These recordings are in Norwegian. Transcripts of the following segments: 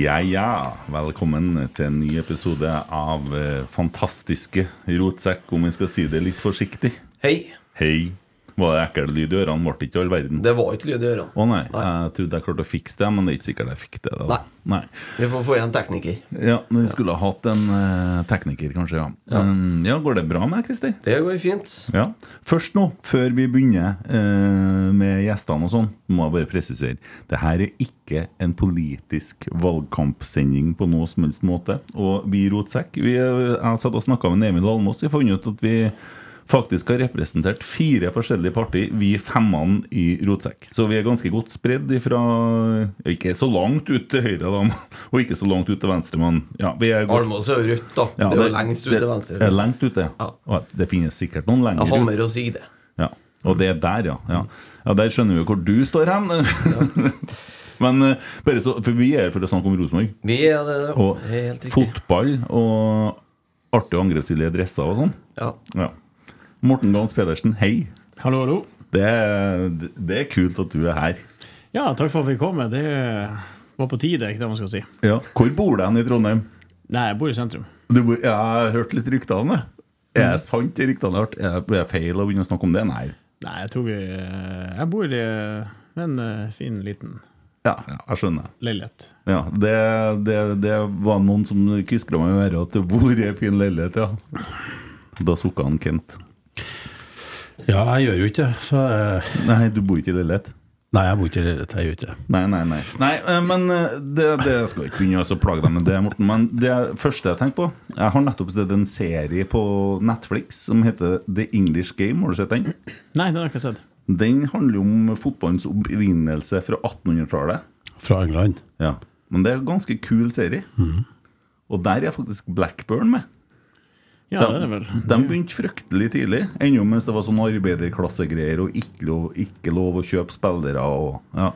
Ja, ja. Velkommen til en ny episode av eh, fantastiske Rotsekk, om vi skal si det litt forsiktig. Hei. Hei. Var det ekkel lyd i ørene? Ble det ikke all verden? Det var ikke lyd i ørene. Å nei, jeg trodde jeg klarte å fikse det, men det er ikke sikkert jeg fikk det. Da. Nei. nei. Vi får få igjen tekniker. Ja, Vi skulle ha hatt en uh, tekniker, kanskje. Ja. Ja. Um, ja, Går det bra med deg, Kristi? Det går fint. Ja. Først nå, før vi begynner uh, med gjestene og sånn, må jeg bare presisere. Det her er ikke en politisk valgkampsending på noe som helst måte. Og vi i Rotsekk vi, Jeg satt og snakka med Emil Almås. vi fant ut at vi faktisk har representert fire forskjellige partier, vi femmene i Rotsekk. Så vi er ganske godt spredd ifra Ikke så langt ut til høyre, da, og ikke så langt ut til venstre, men ja, vi er godt Almås er jo rødt, da. ja, det er jo lengst ut til venstre. Det lengst ut, ja. Ja. Det finnes sikkert noen lenger Ja, ut. Hammer og Sigde. Ja, og det er der, ja. ja. Ja, Der skjønner vi hvor du står hen. Men eh, bare så, for vi er for å snakke om Rosenborg. Vi er det. Og helt riktig. fotball og artige angrepsvillige dresser og sånn. Ja. Ja. Morten Gans Pedersen, hei. Hallo, hallo. Det det er kult at du er her. Ja, takk for at vi kom. Med. Det var på tide, ikke det man skal si. Ja. Hvor bor du i Trondheim? Nei, jeg bor i sentrum. Du bor, jeg har hørt litt rykter om det. Er det sant, de ryktene jeg har hørt? Er det feil å begynne å snakke om det? Nei. Nei, jeg tror vi Jeg bor i en eh, fin, liten Ja, jeg skjønner. leilighet. Ja, det, det, det var noen som kviskra meg i øret at du bor i en fin leilighet, ja. Da sukka han Kent. Ja, jeg gjør jo ikke det. Så eh, Nei, du bor ikke i leilighet? Nei, jeg bor ikke i leilighet. Jeg gjør ikke det. Nei, nei, nei. nei eh, men eh, det, det skal jeg ikke begynne å plage deg med det, Morten. Men det første jeg tenker på Jeg har nettopp sett en serie på Netflix som heter The English Game. Har du sett den? Nei, den har jeg ikke sett. Den handler jo om fotballens opprinnelse fra 1800-tallet. Fra England. Ja. Men det er en ganske kul serie. Og der er faktisk Blackburn med. Ja, det er vel. De begynte fryktelig tidlig, ennå mens det var sånn arbeiderklassegreier og ikke lov, ikke lov å kjøpe spillere. Og, ja.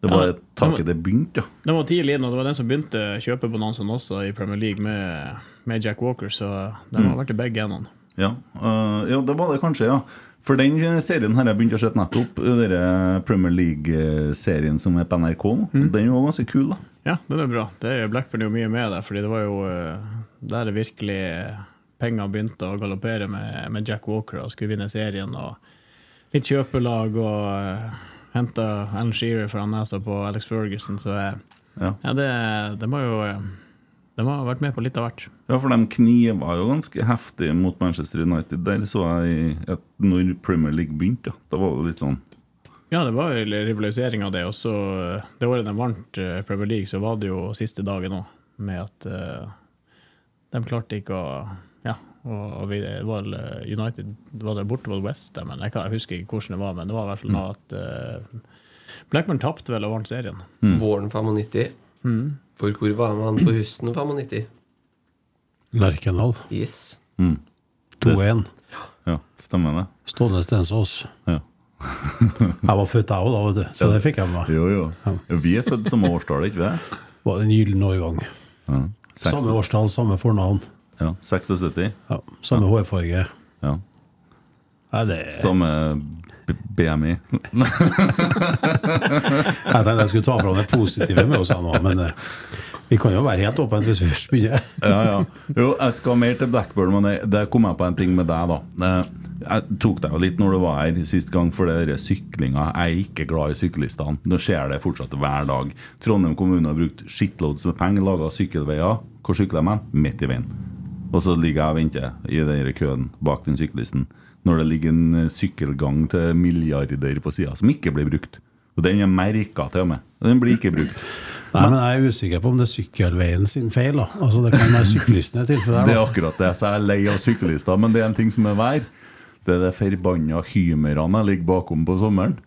Det var Ja, et taket det begynte, ja. Det var tidlig inn, og det var den som begynte kjøpebonanzaen også i Premier League med, med Jack Walker, så de har vært i begge endene. Ja, uh, ja, det var det kanskje, ja. For den serien har jeg begynt å se nettopp. Den Premier League-serien som er på NRK nå. Den var ganske kul, da. Ja, den er bra. Det er Blackburn er jo mye med der, fordi det var jo eh, der det virkelig penger begynte å galoppere med, med Jack Walker og skulle vinne serien. og Litt kjøpelag og uh, henta Alan Shearer fra nesa på Alex Ferguson, så uh, Ja. ja, det, det, må jo eh, de har vært med på litt av hvert. Ja, for de kniva jo ganske heftig mot Manchester United. Der så jeg at når Premier League begynte, da, var det litt sånn Ja, det var rivalisering av det. Og så eh, det året de vant eh, Premier League, så var det jo siste dagen òg, med at uh, de klarte ikke å og, og vi, det var eh, United var det borte mot West, men jeg, kan, jeg husker ikke hvordan det var. Men det var i hvert fall da at uh, Blackburn tapte vel og vant serien. Våren 95. For hvor var man på høsten 95? Lerkendal. Yes. 2-1. Ja, stemmer det. Stående Stensås. Ja. Jeg var født jeg òg, da, vet du. Så det fikk jeg med meg. Jo, jo. Ja, Vi er født samme årstall, ikke vi? Var en gyllen årgang. Ja. Samme årstall, samme fornavn. Ja, 76. Ja, samme hårfarge. Ja. Ja, det Samme BMI. Jeg tenkte jeg skulle ta fram det positive med oss nå, men eh, vi kan jo være helt åpne hvis vi først begynner. ja, ja. Jo, jeg skal mer til Blackburn, men jeg, der kom jeg på en ting med deg, da. Eh, Jeg tok deg jo litt når du var her sist gang, for det denne syklinga. Jeg er ikke glad i syklistene. Nå skjer det fortsatt hver dag. Trondheim kommune har brukt shitloads med penger, laga sykkelveier. Hvor sykler de? hen? Midt i veien. Og så ligger jeg og venter i den køen bak den syklisten. Når det ligger en eh, sykkelgang til milliarder på sida som ikke blir brukt. Og den er merka til og med. Den blir ikke brukt. Nei, men jeg er usikker på om det er sykkelveien sin feil. da. Altså Det kan være syklisten i tilfellet. Det er akkurat det. Så jeg er lei av syklister, men det er en ting som er vær. Det er de forbanna hymerne jeg ligger bakom på sommeren.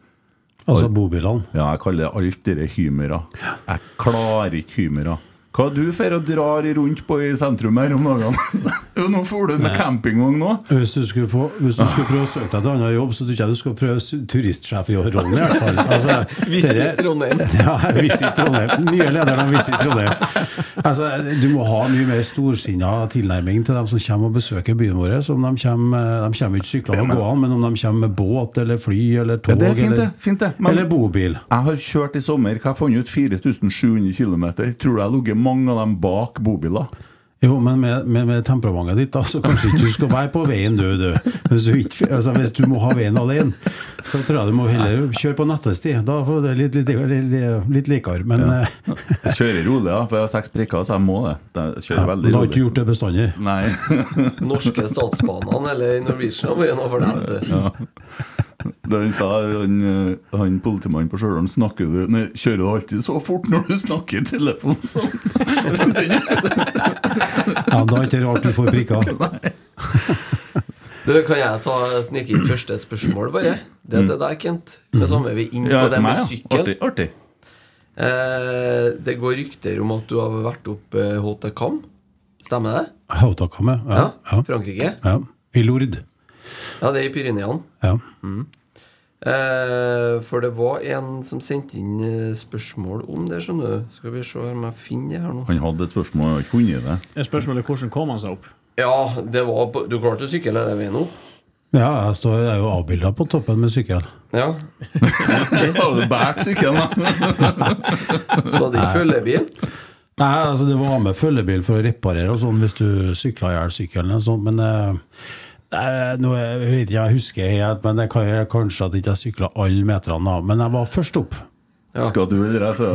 Altså bobilene. Ja, jeg kaller det dere hymere. Jeg klarer ikke hymere. Hva du for og drar rundt på i sentrum her om dagene? jo, nå får du med campingvogn nå. Hvis du, skulle få, hvis du skulle prøve å søke deg til annen jobb, så tror jeg du skulle prøve turistsjef i rollen, i hvert fall. Altså, Visit Trondheim. Ja, Visit Trondheim. Nye lederen av Visit Trondheim. Altså, du må ha mye mer storsinna tilnærming til dem som kommer og besøker byen vår. Så om de kommer, de kommer ikke syklende og gående, men om de kommer med båt eller fly eller tog Ja, det er fint, det. eller, Fint det. Men eller bobil. jeg har kjørt i sommer. Hva har jeg funnet ut? 4700 km. Tror du jeg har ligget mange av dem bak bobiler? Jo, men med, med, med temperamentet ditt, da, så kanskje ikke du skal være på veien, død, død. Hvis, du ikke, altså, hvis du må ha veien alene, så tror jeg du må heller kjøre på nattesti. Da får du det litt, litt, litt, litt likere. Men Ja. eh, Jeg kjører rolig, da, for jeg har seks prikker, så jeg må det. Jeg kjører ja, veldig du har ikke gjort det bestandig. Nei. Norske statsbanene eller Norwegian har vært noe for deg, vet du. Ja. Da han sa han, eh, han politimannen på Stjørdal snakker du Nei, kjører du alltid så fort når du snakker i telefonen sånn? Ja, Da er det ikke rart du får prikker. Du, Kan jeg ta snike inn første spørsmål, bare? Det er til deg, Kent. Det samme vi er inn på Ja, det med sykkel. Artig. artig. Eh, det går rykter om at du har vært opp eh, Haute Cam. Stemmer det? Hautakamme. Ja, Ja. ja, Frankrike? ja. I Lord. Ja, det er i Pyreneene. Ja. Eh, for det var en som sendte inn eh, spørsmål om det, skjønner du. Skal vi se om jeg finner det her nå. Han hadde et spørsmål, jeg har ikke funnet det. Det er hvordan kom han seg opp? Ja, det var på, Du klarte å sykle den veien opp? ja, jeg står, jeg er jo avbilda på toppen med sykkel. Ja. Har du båret sykkelen, da? Du hadde ikke følgebil? Nei, altså det var med følgebil for å reparere og sånn hvis du sykla i hjel sykkelen men eh, eh, nå, jeg vet ikke, jeg husker helt, men det kan jeg kanskje at jeg ikke sykla alle meterne da, men jeg var først opp. Ja. Skal du eller jeg, så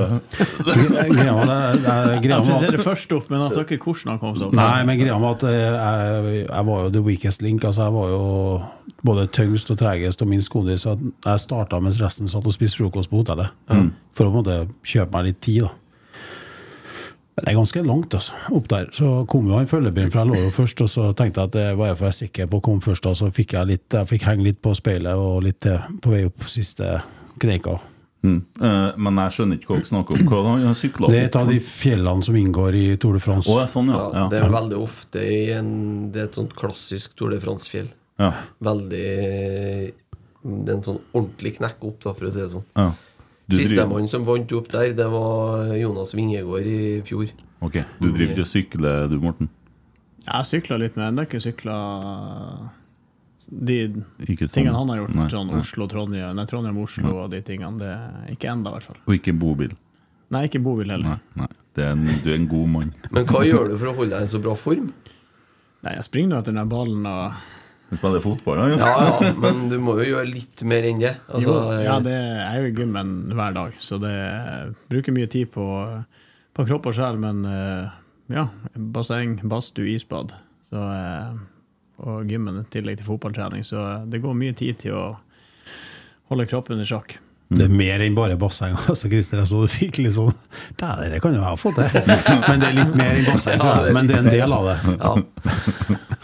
Greia var det- det- greia var først opp, men han sa ikke hvordan han kom seg opp. Nei, men greia var at eh, jeg, jeg var jo the weakest link. Altså jeg var jo både tyngst og tregest og minst kondis. Så jeg starta mens resten satt og spiste frokost på hotellet. For å på en måte kjøpe meg litt tid, da. Men det er ganske langt, altså. Opp der. Så kom jo han følgebilen, for jeg lå jo først, og så tenkte jeg at det var jeg for jeg være sikker på å komme først, og Så fikk jeg litt, jeg fikk henge litt på speilet og litt til på vei opp siste kneika. mm. Eh, Men jeg skjønner ikke hva dere snakker om. Hva har han sykla Det er et av de fjellene som inngår i Tour de France. Oh, ja, sånn, ja. Ja, det er veldig ofte i en, Det er et sånt klassisk Tour de France-fjell. ja. Veldig Det er en sånn ordentlig knekk opp, da, for å si det sånn. Sistemann som vant opp der, det var Jonas Vingegård i fjor. ok, du driver ikke og sykler, du, Morten? Jeg sykler litt, men jeg har ikke sykla de Ikke sånn. tingene han har gjort. Nei, sånn. Oslo-Trondheim Nei, Trondheim-Oslo og de tingene. Det er ikke enda i hvert fall. Og ikke bobil? Nei, ikke bobil heller. Nei. nei. Det er en, du er en god mann. Men hva gjør du for å holde deg i så bra form? Nei, jeg springer nå etter den ballen og Du spiller fotball, ja? Ja, ja, men du må jo gjøre litt mer enn det. Altså, jo, ja, det er jo i gymmen hver dag, så det jeg bruker mye tid på, på kropp og sjel, men eh, ja, basseng, badstue, isbad. Så, eh, og gymmen i tillegg til fotballtrening, så det går mye tid til å holde kroppen i sjakk. Det er mer enn bare basseng. Altså, Christer, så du fikk litt sånn Det det kan jo jeg ha fått til. Men det er litt mer enn basseng, tror jeg. Men det er en del av det. Ja,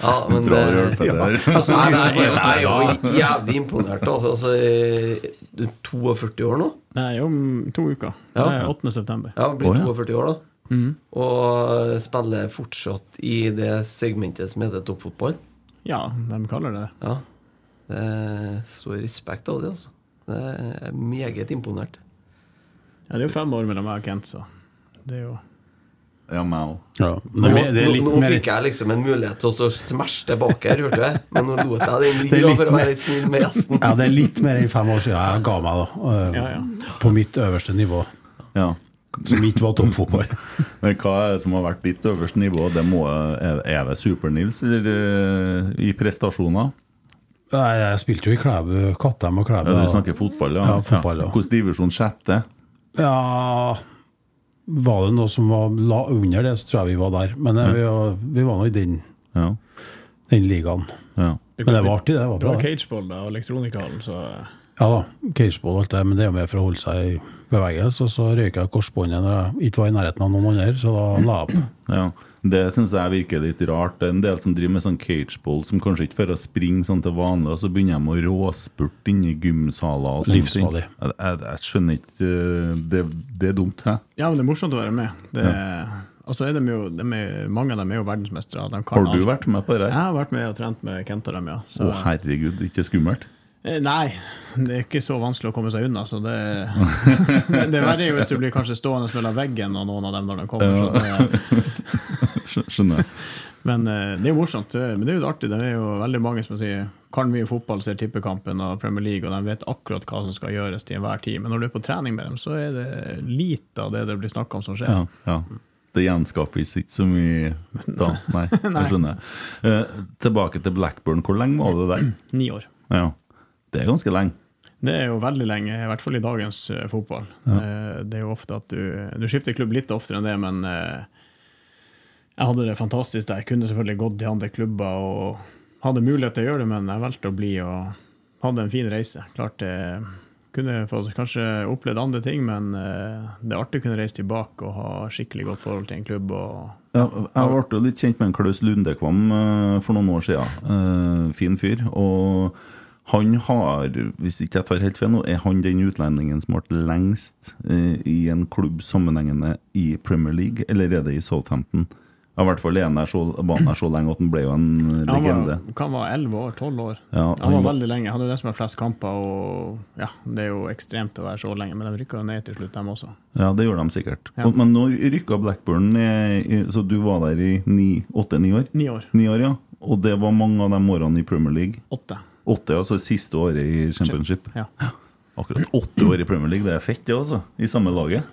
ja men Bra det- hjelp, det. Altså, nei, nei, jeg er jo jævlig imponert. Altså, eh, du er 42 år nå? Nei, om to uker. Ja. Det er 8. september. Ja, blir 42 år, da. Og spiller fortsatt i det segmentet som heter toppfotball. Ja, de kaller det det. Ja. Det står respekt av det, altså. Det er meget imponert. Ja, det er jo fem år mellom meg og Kent, så det er jo Ja, meg òg. Ja. Nå, nå, nå fikk jeg liksom en mulighet til å så smashe tilbake her, hørte jeg. Men nå lot jeg den Det ligge for å være mer- litt snill med gjesten. Ja, det er litt mer enn fem år siden jeg ga meg, da. eh, Ja, ja. På mitt øverste nivå. Ja. Ikke var toppfotball. Men hva er det som har vært ditt øverste nivå? Det må, er er det Super-Nils, eh, i prestasjoner? Nei, Jeg spilte jo i Klæbu, Kattem og Klæbu. Ja, du snakker fotball, ja. Ja, fotball, ja. Hvilken divisjon? Sjette? Ja Var det noe som var la under det, så tror jeg vi var der. Men eh, vi var, vi var nå i den, Ja. den ligaen. ja. Men det var artig, det. var Det var det. cageball da, og elektronikallen, så Ja da, cageball og alt det, men det er jo mer for å holde seg i bevegelse. Og så røyka jeg korsbåndet når jeg ikke var i nærheten av noen andre, så da la jeg opp. Ja, Det syns jeg virker litt rart. Det er en del som driver med sånn cageball, som kanskje ikke får å springe sånn til vanlig, og så begynner de å råspurte inni i gymsaler. og. Livsfarlig. Jeg, jeg, jeg skjønner ikke Det, det er dumt, hæ? Ja, men det er morsomt å være med. Det, altså er de jo, de er, mange av dem er jo verdensmestere. De kan Har du alt. vært med på det? Jeg har vært med og trent med Kent og dem, ja. Så, Å, herregud, ikke skummelt? Eh, Nei, det er ikke så vanskelig å komme seg unna. Så det, det er verre hvis du blir kanskje stående mellom veggen og noen av dem når de kommer. Så det, Skjø- Skjønner. men eh, det er jo morsomt. Men det er jo artig. Det er jo veldig mange som sier kan mye fotball, ser tippekampen og Premier League, og de vet akkurat hva som skal gjøres til enhver tid. Men når du er på trening med dem, så er det lite av det det blir snakka om, som skjer. Ja, ja. Det gjenskapes ikke så mye da. Nei, jeg skjønner. Eh, tilbake til Blackburn. Hvor lenge var du der? Ni år. Ja, Det er ganske lenge. Det er jo veldig lenge, i hvert fall i dagens eh, fotball. Ja. det er jo ofte at du, du skifter klubb litt oftere enn det, men eh, jeg hadde det fantastisk der. Jeg kunne selvfølgelig gått til andre klubber og hadde mulighet til å gjøre det, men jeg valgte å bli og hadde en fin reise. Klart det kunne kanskje opplevd andre ting, men eh, det er artig å kunne reise tilbake og ha skikkelig godt forhold til en klubb. Ja, jeg ble litt kjent med en Klaus Lundekvam eh, for noen år siden. Eh, fin fyr. Og han har, hvis ikke jeg tar helt feil nå, er han den utlendingen som har vært lengst i en klubb sammenhengende i Premier League, eller er det i Southampton? Ja, I hvert fall er der så, var han der så lenge at han ble jo en legende. var, han var 11 år, 12 år. Ja, han, han var veldig lenge. Han hadde det som er flest kamper. og ja, Det er jo ekstremt å være så lenge, men de rykka jo ned til slutt, dem også. Ja, det gjorde de sikkert. Ja. Men nå rykka Blackburn ned, så du var der i åtte-ni år? Ni år. Ni år, ja. Og det var mange av de årene i Premier League? Åtte. Åtte, altså siste året i Championship? Ja. Akkurat åtte år i Premier League, det er fett, det, altså. I samme laget.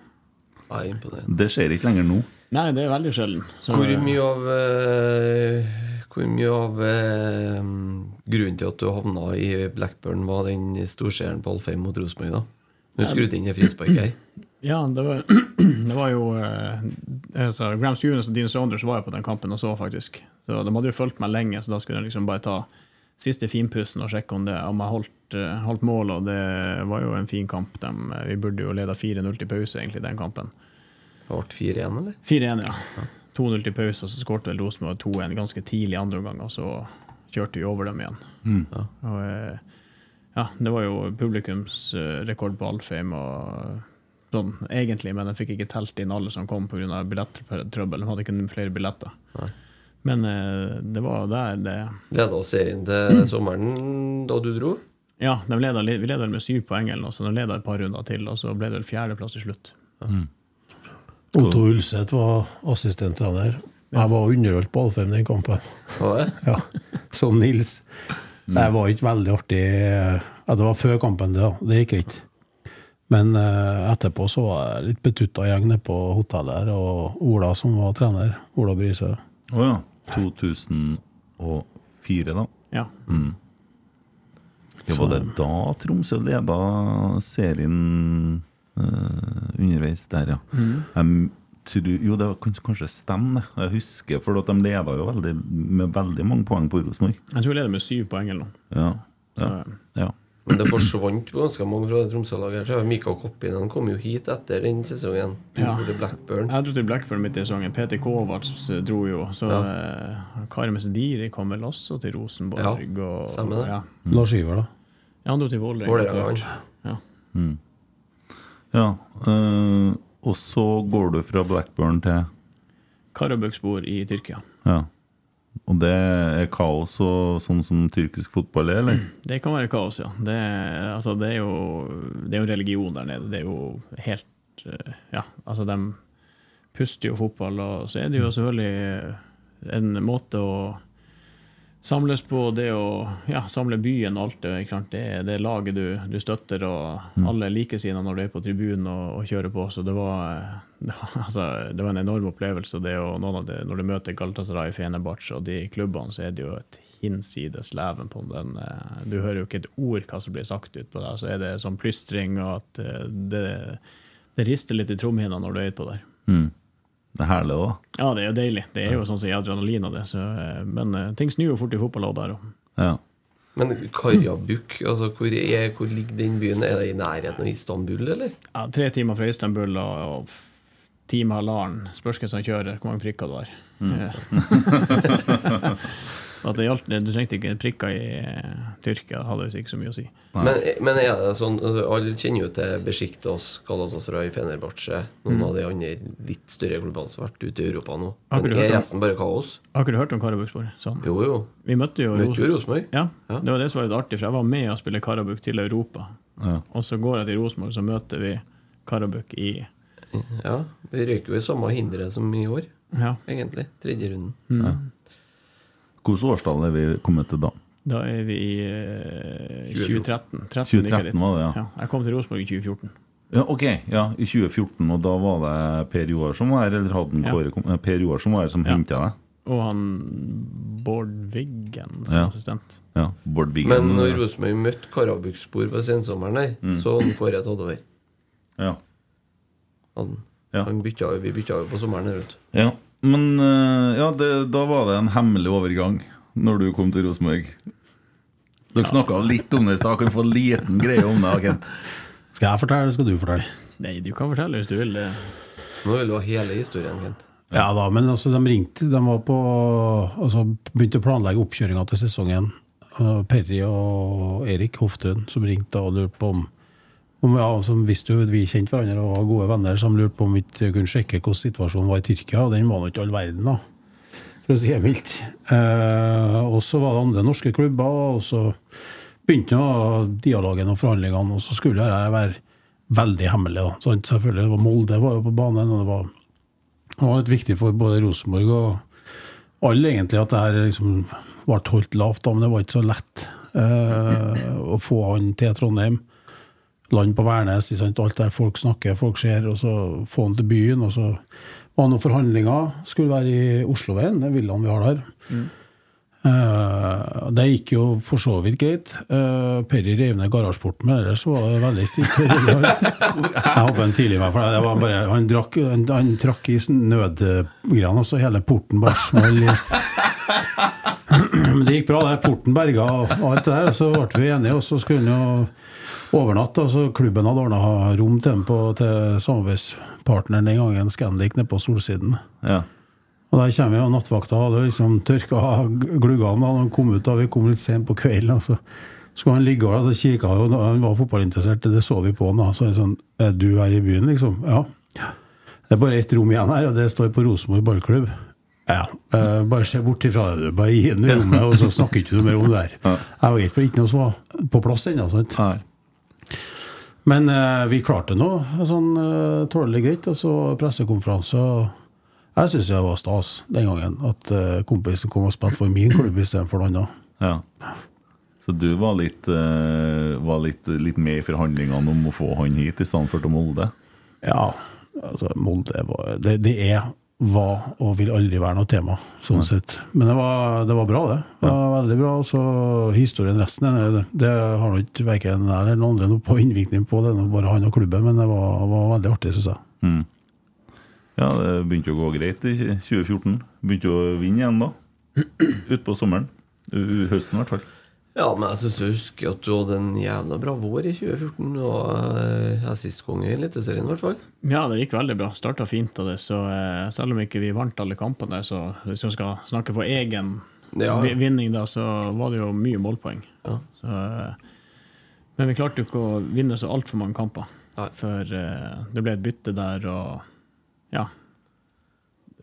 Det skjer ikke lenger nå. Nei, det er veldig sjelden. Så- Hvor mye av uh, Hvor mye av uh, grunnen til at du havna i Blackburn, var den storseieren på Alfheim mot Rosenborg, da? Du skrudde inn i frispark her. Ja, det var, det var jo eh, altså, Graham Stevens og Dean Saunders var jo på den kampen og så, faktisk. Så De hadde jo fulgt meg lenge, så da skulle jeg liksom bare ta siste finpussen og sjekke om, det, om jeg holdt, holdt mål. Og det var jo en fin kamp. De, vi burde jo leda 4-0 til pause, egentlig, den kampen. Det ble 4-1, eller? 4-1, ja. 2-0 til pause, og så skåret vel Rosenborg 2-1 ganske tidlig andre omgang, og så kjørte vi over dem igjen. Ja. Og, eh, ja, det var jo publikumsrekord på Alfheim og sånn, egentlig, men jeg fikk ikke telt inn alle som kom pga. billettrøbbel. De hadde ikke flere billetter. Nei. Men eh, det var der det Leda serien til sommeren da du dro? Ja, de leda, vi leda med syv poeng, eller noe, så de leda et par runder til, og så ble det vel fjerdeplass til slutt. Otto Ulseth var assistenttrener. Jeg var underholdt på Alfheim den kampen. Ja, Som Nils. Det var ikke veldig artig. Det var før kampen, det. da. Det gikk ikke. Men eh, etterpå så var jeg litt betutta gjeng nede på hotellet her, og Ola som var trener. Ola Brisø. Å ja. 2004, da. Ja. Ja, var det da Tromsø leda serien eh, underveis der, ja? Jeg tror, jo, det kan kanskje stemme, det. Jeg husker, for at de leda jo veldig, med veldig mange poeng på Rosenborg. Jeg tror vi leder med syv poeng eller noe. Ja, ja, ja. Men det forsvant jo ganske mange fra Tromsø-laget. Mikael Koppinen kom jo hit etter den sesongen. Ja. Til Blackburn. Jeg dro til Blackburn midt i sesongen. Peter Kovacs dro jo. Så ja. Karmes Diri kom vel også til Rosenborg. Ja, stemmer det. Ja. Lars Iver, da? ja, han dro til Vålerenga. Ja. hvert. Ja. Eh, og så går du fra Blackburn til Karabøkspor i Tyrkia. Ja. Og det er kaos og sånn som tyrkisk fotball er, eller? Det kan være kaos, ja. Det, altså, det, er jo, det er jo religion der nede. Det er jo helt eh, Ja, altså, de puster jo fotball, og så er det jo selvfølgelig en måte å samles på, det å ja, samle byen og alt det, det, er det laget du, du støtter, og alle liker likesinnede når du er på tribunen og, og kjører på. Så det var, det var, altså, det var en enorm opplevelse. Det og det, når du møter Galatasaray, Fenerbahçe og de klubbene, så er det jo et hinsides leven på den. eh, Du hører jo ikke et ord hva som blir sagt utpå der. Så er det sånn plystring, og at eh, det, det rister litt i trommehinna når du er utpå der. Det er herlig, da. Ja, det er jo deilig. Det er jo sånn som i adrenalin av det. Så, eh, men eh, ting snur jo fort i fotball òg der òg. Ja. Men Karabuk, altså hvor, er, hvor ligger den byen? Er det i nærheten av Istanbul, eller? Ja, tre timer fra Istanbul og, og time halvannen. Spørs hvem som kjører, hvor mange prikker du har. Eh, At det gjaldt, du trengte ikke prikker i eh, Tyrkia, hadde visst ikke så mye å si. Men, men er det sånn altså, Alle kjenner jo til Besjiktos, Galatasaray, Fenerbahçe, noen av de andre litt større klubbene som har vært ute i Europa nå. Men er om- resten bare kaos? Har ikke du hørt om Karabukspor? Sånn. Jo, jo. Vi møtte jo, Møtte jo Rosenborg. Ja, Ja. det var det som var litt artig, for jeg var med og spille Karabuk til Europa. Ja. Og så går jeg til Rosenborg, så møter vi Karabuk i Ja, Vi røyker jo i samme hindre som i år, Ja, egentlig. Tredje runden. Hvilket årstall er vi kommet til da? da er vi i eh, 2013. 13 2013 gikk var det, ja. Jeg kom til Rosenborg i 2014. Ja, ok, ja, i 2014, og da var det Per Joar som var her, eller hadde han Ja. Kåre kom- eh, Per Joar som var her som Ja. hentet deg? Og han Bård Wiggen som Ja. assistent. Ja, Bård Wiggen. Men når Rosenborg møtte Karabukspor på sensommeren her, så hadde Kåre tatt over. ja. Han, Ja. han bytta, vi bytta jo på sommeren her, ja. Men eh, ja, det, da var det en hemmelig overgang når du kom til Rosenborg. Dere snakka litt om det i stad. Kan vi få en liten greie om det, Kent? Skal jeg fortelle, eller skal du fortelle? Nei, du kan fortelle hvis du vil. Nå vil du ha hele historien, Kent. Ja da, men altså, de ringte. De var på altså, begynte å planlegge oppkjøringa til sesongen. Perry og Erik Hoftun som ringte og lurte på om, om ja, som visste jo at vi kjente hverandre og var gode venner, som lurte på om vi ikke kunne sjekke hvordan situasjonen var i Tyrkia. Og den var nå ikke all verden, da, for å si det mildt. Eh, og så var det andre norske klubber, og så begynte nå dialogen og forhandlingene, og så skulle jeg være veldig hemmelig. Da. Sant? Selvfølgelig, det var Molde var jo på banen, og det var det var litt viktig for både Rosenborg og alle egentlig at det her liksom ble holdt lavt, da, men det var ikke så lett eh, å få han til Trondheim. Land på Værnes, sant? alt der folk snakker, folk ser, og så få han til byen. Og så var det noen forhandlinger, skulle være i Osloveien, det villaen vi har der. Eh, det gikk jo for så vidt greit. Uh, Perry rev ned garasjeporten, men ellers var det veldig stilt. Jeg håper han tidlig meg for det. var bare, han, drakk, han, han trakk i nødgreiene, så hele porten bare smalt. Men det gikk bra, det. Porten berga og alt det der. Så ble vi enige, og så skulle han jo overnatte. Altså, klubben hadde ordna rom til dem på, til samarbeidspartneren den gangen, Scandic, nede på Solsiden. Ja. Og der kommer vi, og nattvakta hadde liksom tørka gluggene da han kom ut. da Vi kom litt sent på kvelden. og så skulle han ligge og så kikka han, og han var fotballinteressert, det så vi på han. da, Så er sånn Er du her i byen, liksom? Ja. Det er bare ett rom igjen her, og det står på Rosenborg ballklubb. Ja. eh, bare se bort ifra det. Bare gi den rommet, og så snakker ikke du mer om det her. Jeg var for ikke noe som var på plass ennå. sant? Nei. Men eh, vi klarte nå sånn eh, tålelig greit. Og så pressekonferanse. og Jeg syns det var stas den gangen at eh, kompisen kom og spilte for min klubb istedenfor noen annen. Ja. Så du var litt, eh, var litt, litt med i forhandlingene om å få han hit i stedet for til Molde? Ja, altså Molde var, det, det er, var og vil aldri være noe tema, sånn sett. Men det var, det var bra, det. Det var veldig bra. og Så historien resten det, det har nok verken jeg eller noen andre noe på innvirkning på, det er bare han og klubben, men det var, var veldig artig, syns jeg. Ja, det begynte å gå greit i 2014. Begynte å vinne igjen da. Utpå sommeren. Høsten, i hvert fall. Ja, men jeg syns jeg husker at du hadde en jævla bra vår i 2014. Og jeg eh, assistkonge i Eliteserien, i hvert fall. Ja, det gikk veldig bra. Starta fint av det. Så eh, selv om ikke vi vant alle kampene, så hvis vi skal snakke for egen Ja. vinning, da, så var det jo mye målpoeng. Ja. Så, eh, men vi klarte jo ikke å vinne så altfor mange kamper. Nei. For det ble et bytte der, og ja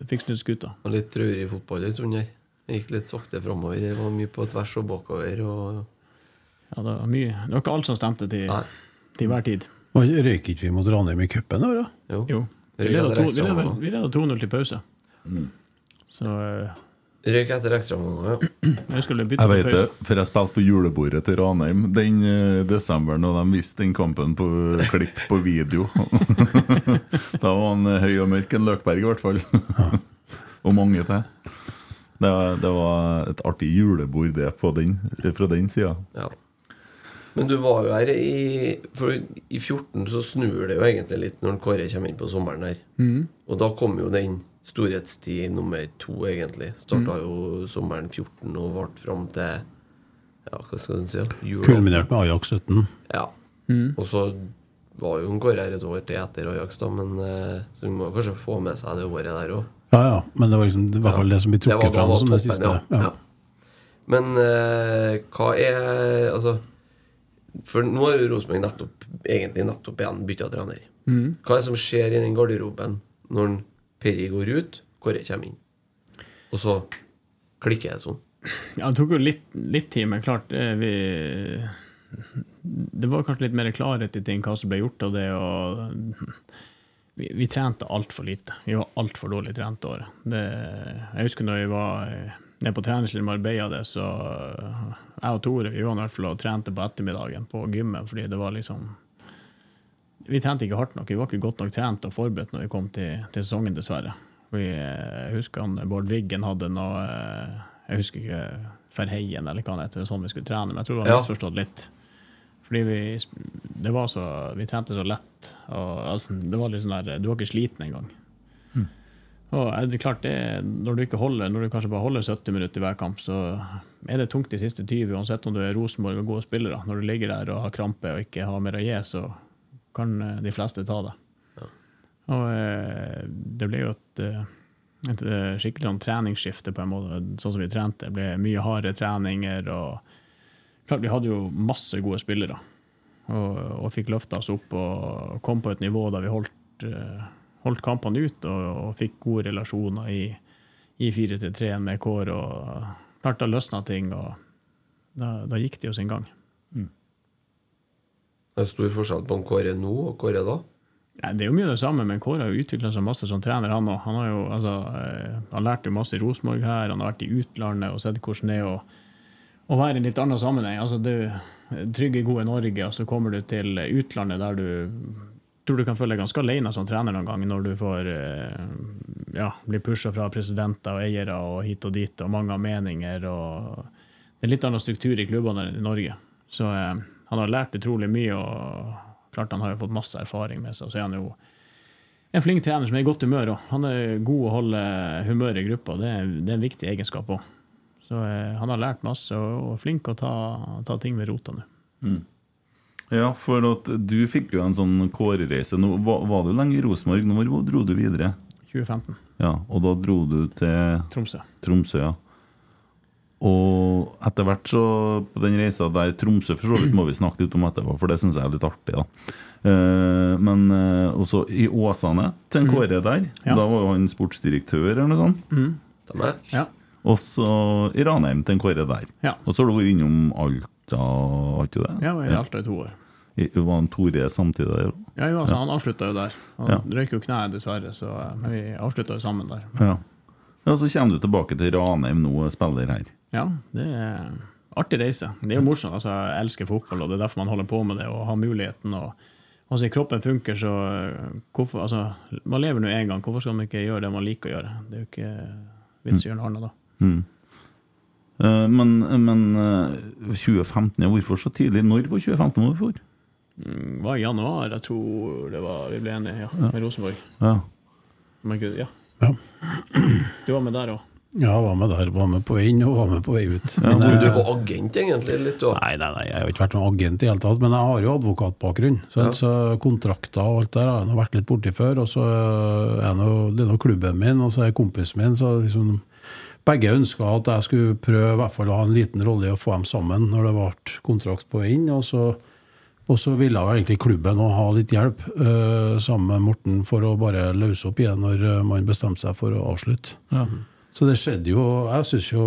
Fikk snudd skuta. Og litt traurig fotball en stund der. Det gikk litt sakte framover. Det var mye på tvers og bakover. Og... Ja, det var mye. Det var ikke alt som stemte til, til hver tid. Og Røyk ikke vi mot Ranheim i cupen? da? Jo. Jo. Vi leda etter to- vi leda- ekstraomganger. vi leda 2-0 til pause. Så uh, Røyk etter ekstraomganger, ja. jeg Jeg vet det, for jeg spilte på julebordet til Ranheim den uh, desemberen, og de viste den kampen på klipp på video. da var han eh, høy og mørk, en Løkberg i hvert fall. og mange til. Det var, det var et artig julebord det på den, fra den sida. Ja. Men du var jo her i For i 14 så snur det jo egentlig litt når Kåre kommer inn på sommeren her. Og da kom jo den storhetstid nummer to, egentlig. Starta jo sommeren 14 og varte fram til Ja, hva skal en si? ja. Kulminert med Ajax 17. Ja. Og så var jo en Kåre her et år til etter Ajax, da, men eh, så vi må kanskje få med seg det året der òg. Ja, ja, men det var liksom, i hvert fall det som blir trukket fram som det siste. ja. Ja. Ja. Men eh, hva er Altså For nå har jo Rosenborg nettopp egentlig nettopp igjen bytta trener. Hva er det som skjer i den garderoben når Perry går ut, Kåre kommer inn? Og så klikker det sånn. Ja, det tok jo litt, litt tid, men klart eh, vi Det var kanskje litt mer klarhet i ting, hva som ble gjort av det. og Vi, vi trente altfor lite. Vi var altfor dårlig trent året. Jeg husker når vi var eh, nede på treningsleiren med Marbella, det, så eh, jeg og Tore vi var i hvert fall og trente på ettermiddagen på gymmet, fordi det var liksom vi trente ikke hardt nok. Vi var ikke godt nok trent og forberedt når vi kom til, til sesongen, dessverre. Vi, eh, jeg husker han Bård Wiggen hadde noe Jeg husker ikke Ferheien eller hva han heter, sånn vi skulle trene, men jeg tror var Ja. misforstått litt. Fordi vi, det var så, vi trente så lett. Og, altså, det var litt sånn der, Du var ikke sliten engang. Og er det klart det, når du ikke holder, når du kanskje bare holder 70 minutter i hver kamp, så er det tungt de siste 20, uansett om du er Rosenborg og gode spillere. Når du ligger der og har krampe og ikke har mer å gi, så kan eh, de fleste ta det. Og eh, det ble jo et, eh, et eh, skikkelig sånn treningsskifte på en måte, sånn som vi trente. Det ble mye hardere treninger. og klart Vi hadde jo masse gode spillere og, og fikk løfta oss opp og kom på et nivå der vi holdt, eh, holdt kampene ut og, og fikk gode relasjoner i, i 4-3 med Kåre. og Klart da løsna ting, og da, da gikk det jo sin gang. Det er stor forskjell på Kåre nå og Kåre da. Ja, det er jo mye det samme, men Kåre har jo utvikla seg masse som trener, han. Han har jo altså, eh, han lærte jo masse i Rosenborg her, han har vært i utlandet og sett hvordan det er å, å være i en litt annen sammenheng. Altså, du trygge, gode Norge, og så kommer du til utlandet der du tror du kan føle deg ganske alene som trener noen gang, når du får eh, ja, bli pusha fra presidenter og eiere og hit og dit, og mange har meninger. og Det er en litt annen struktur i klubbene enn i Norge. Så eh, han har lært utrolig mye, og klart han har jo fått masse erfaring med seg. Så er han jo en flink trener som er i godt humør òg. Han er god å holde humøret i gruppa, det det er en viktig egenskap òg. Så eh, han har lært masse, og er flink å ta, ta ting ved rota nå. Ja, for at du fikk jo en sånn kårereise. Nå, var, var du lenge i Rosenborg? Når dro du videre? 2015. Ja, Og da dro du til Tromsø. Tromsø, ja. Og etter hvert så på den reisa der Tromsø for så vidt må vi snakke litt om etterpå, for det syns jeg er litt artig. da Eh, Men eh, også i Åsane, til en Kåre der. Ja. Da var jo han sportsdirektør eller noe sånt. Stemmer? Ja. Og så i Ranheim til en Kåre der. Ja. Og så har du vært innom Alta, har ikke det? Jeg var i Alta i to år. I- Var han Tore samtidig der? Ja, jo, altså, Han avslutta jo der. Han Ja. røyk jo kneet, dessverre, så, eh, men vi avslutta jo sammen der. Ja. ja. Så kommer du tilbake til Ranheim nå og spiller her. Ja, det er artig reise. Det er jo morsomt. altså Jeg elsker fotball, og det er derfor man holder på med det, og har muligheten. og Altså, Kroppen funker, så eh, hvorfor, altså, man lever nå én gang. Hvorfor skal man ikke gjøre det man liker å gjøre? Det er jo ikke vits i å gjøre noe annet da. Mm. Eh, Men, men eh, 2015, ja, hvorfor så tidlig? Når på 2015 hvorfor? Det var i januar, jeg tror det var vi ble enige, ja, med Rosenborg. Ja. Men gud, ja. Ja. Du var med der òg. Ja, var med der. Var med på vei inn og var med på vei ut. Ja, Men, du eh, var agent, egentlig? litt da. Nei, nei, nei, jeg har ikke vært noen agent i hele tatt, men jeg har jo advokatbakgrunn. Så, Ja. så kontrakter og alt der har jeg vært litt borti før. Og så er noe, det er nå klubben min, og så er kompisen min. Så liksom, begge ønska at jeg skulle prøve i hvert fall å ha en liten rolle i å få dem sammen når det ble kontrakt på inn. Og så, og så ville jo egentlig klubben òg ha litt hjelp uh, sammen med Morten for å bare løse opp igjen når eh, man bestemte seg for å avslutte. Så det skjedde jo Jeg syns jo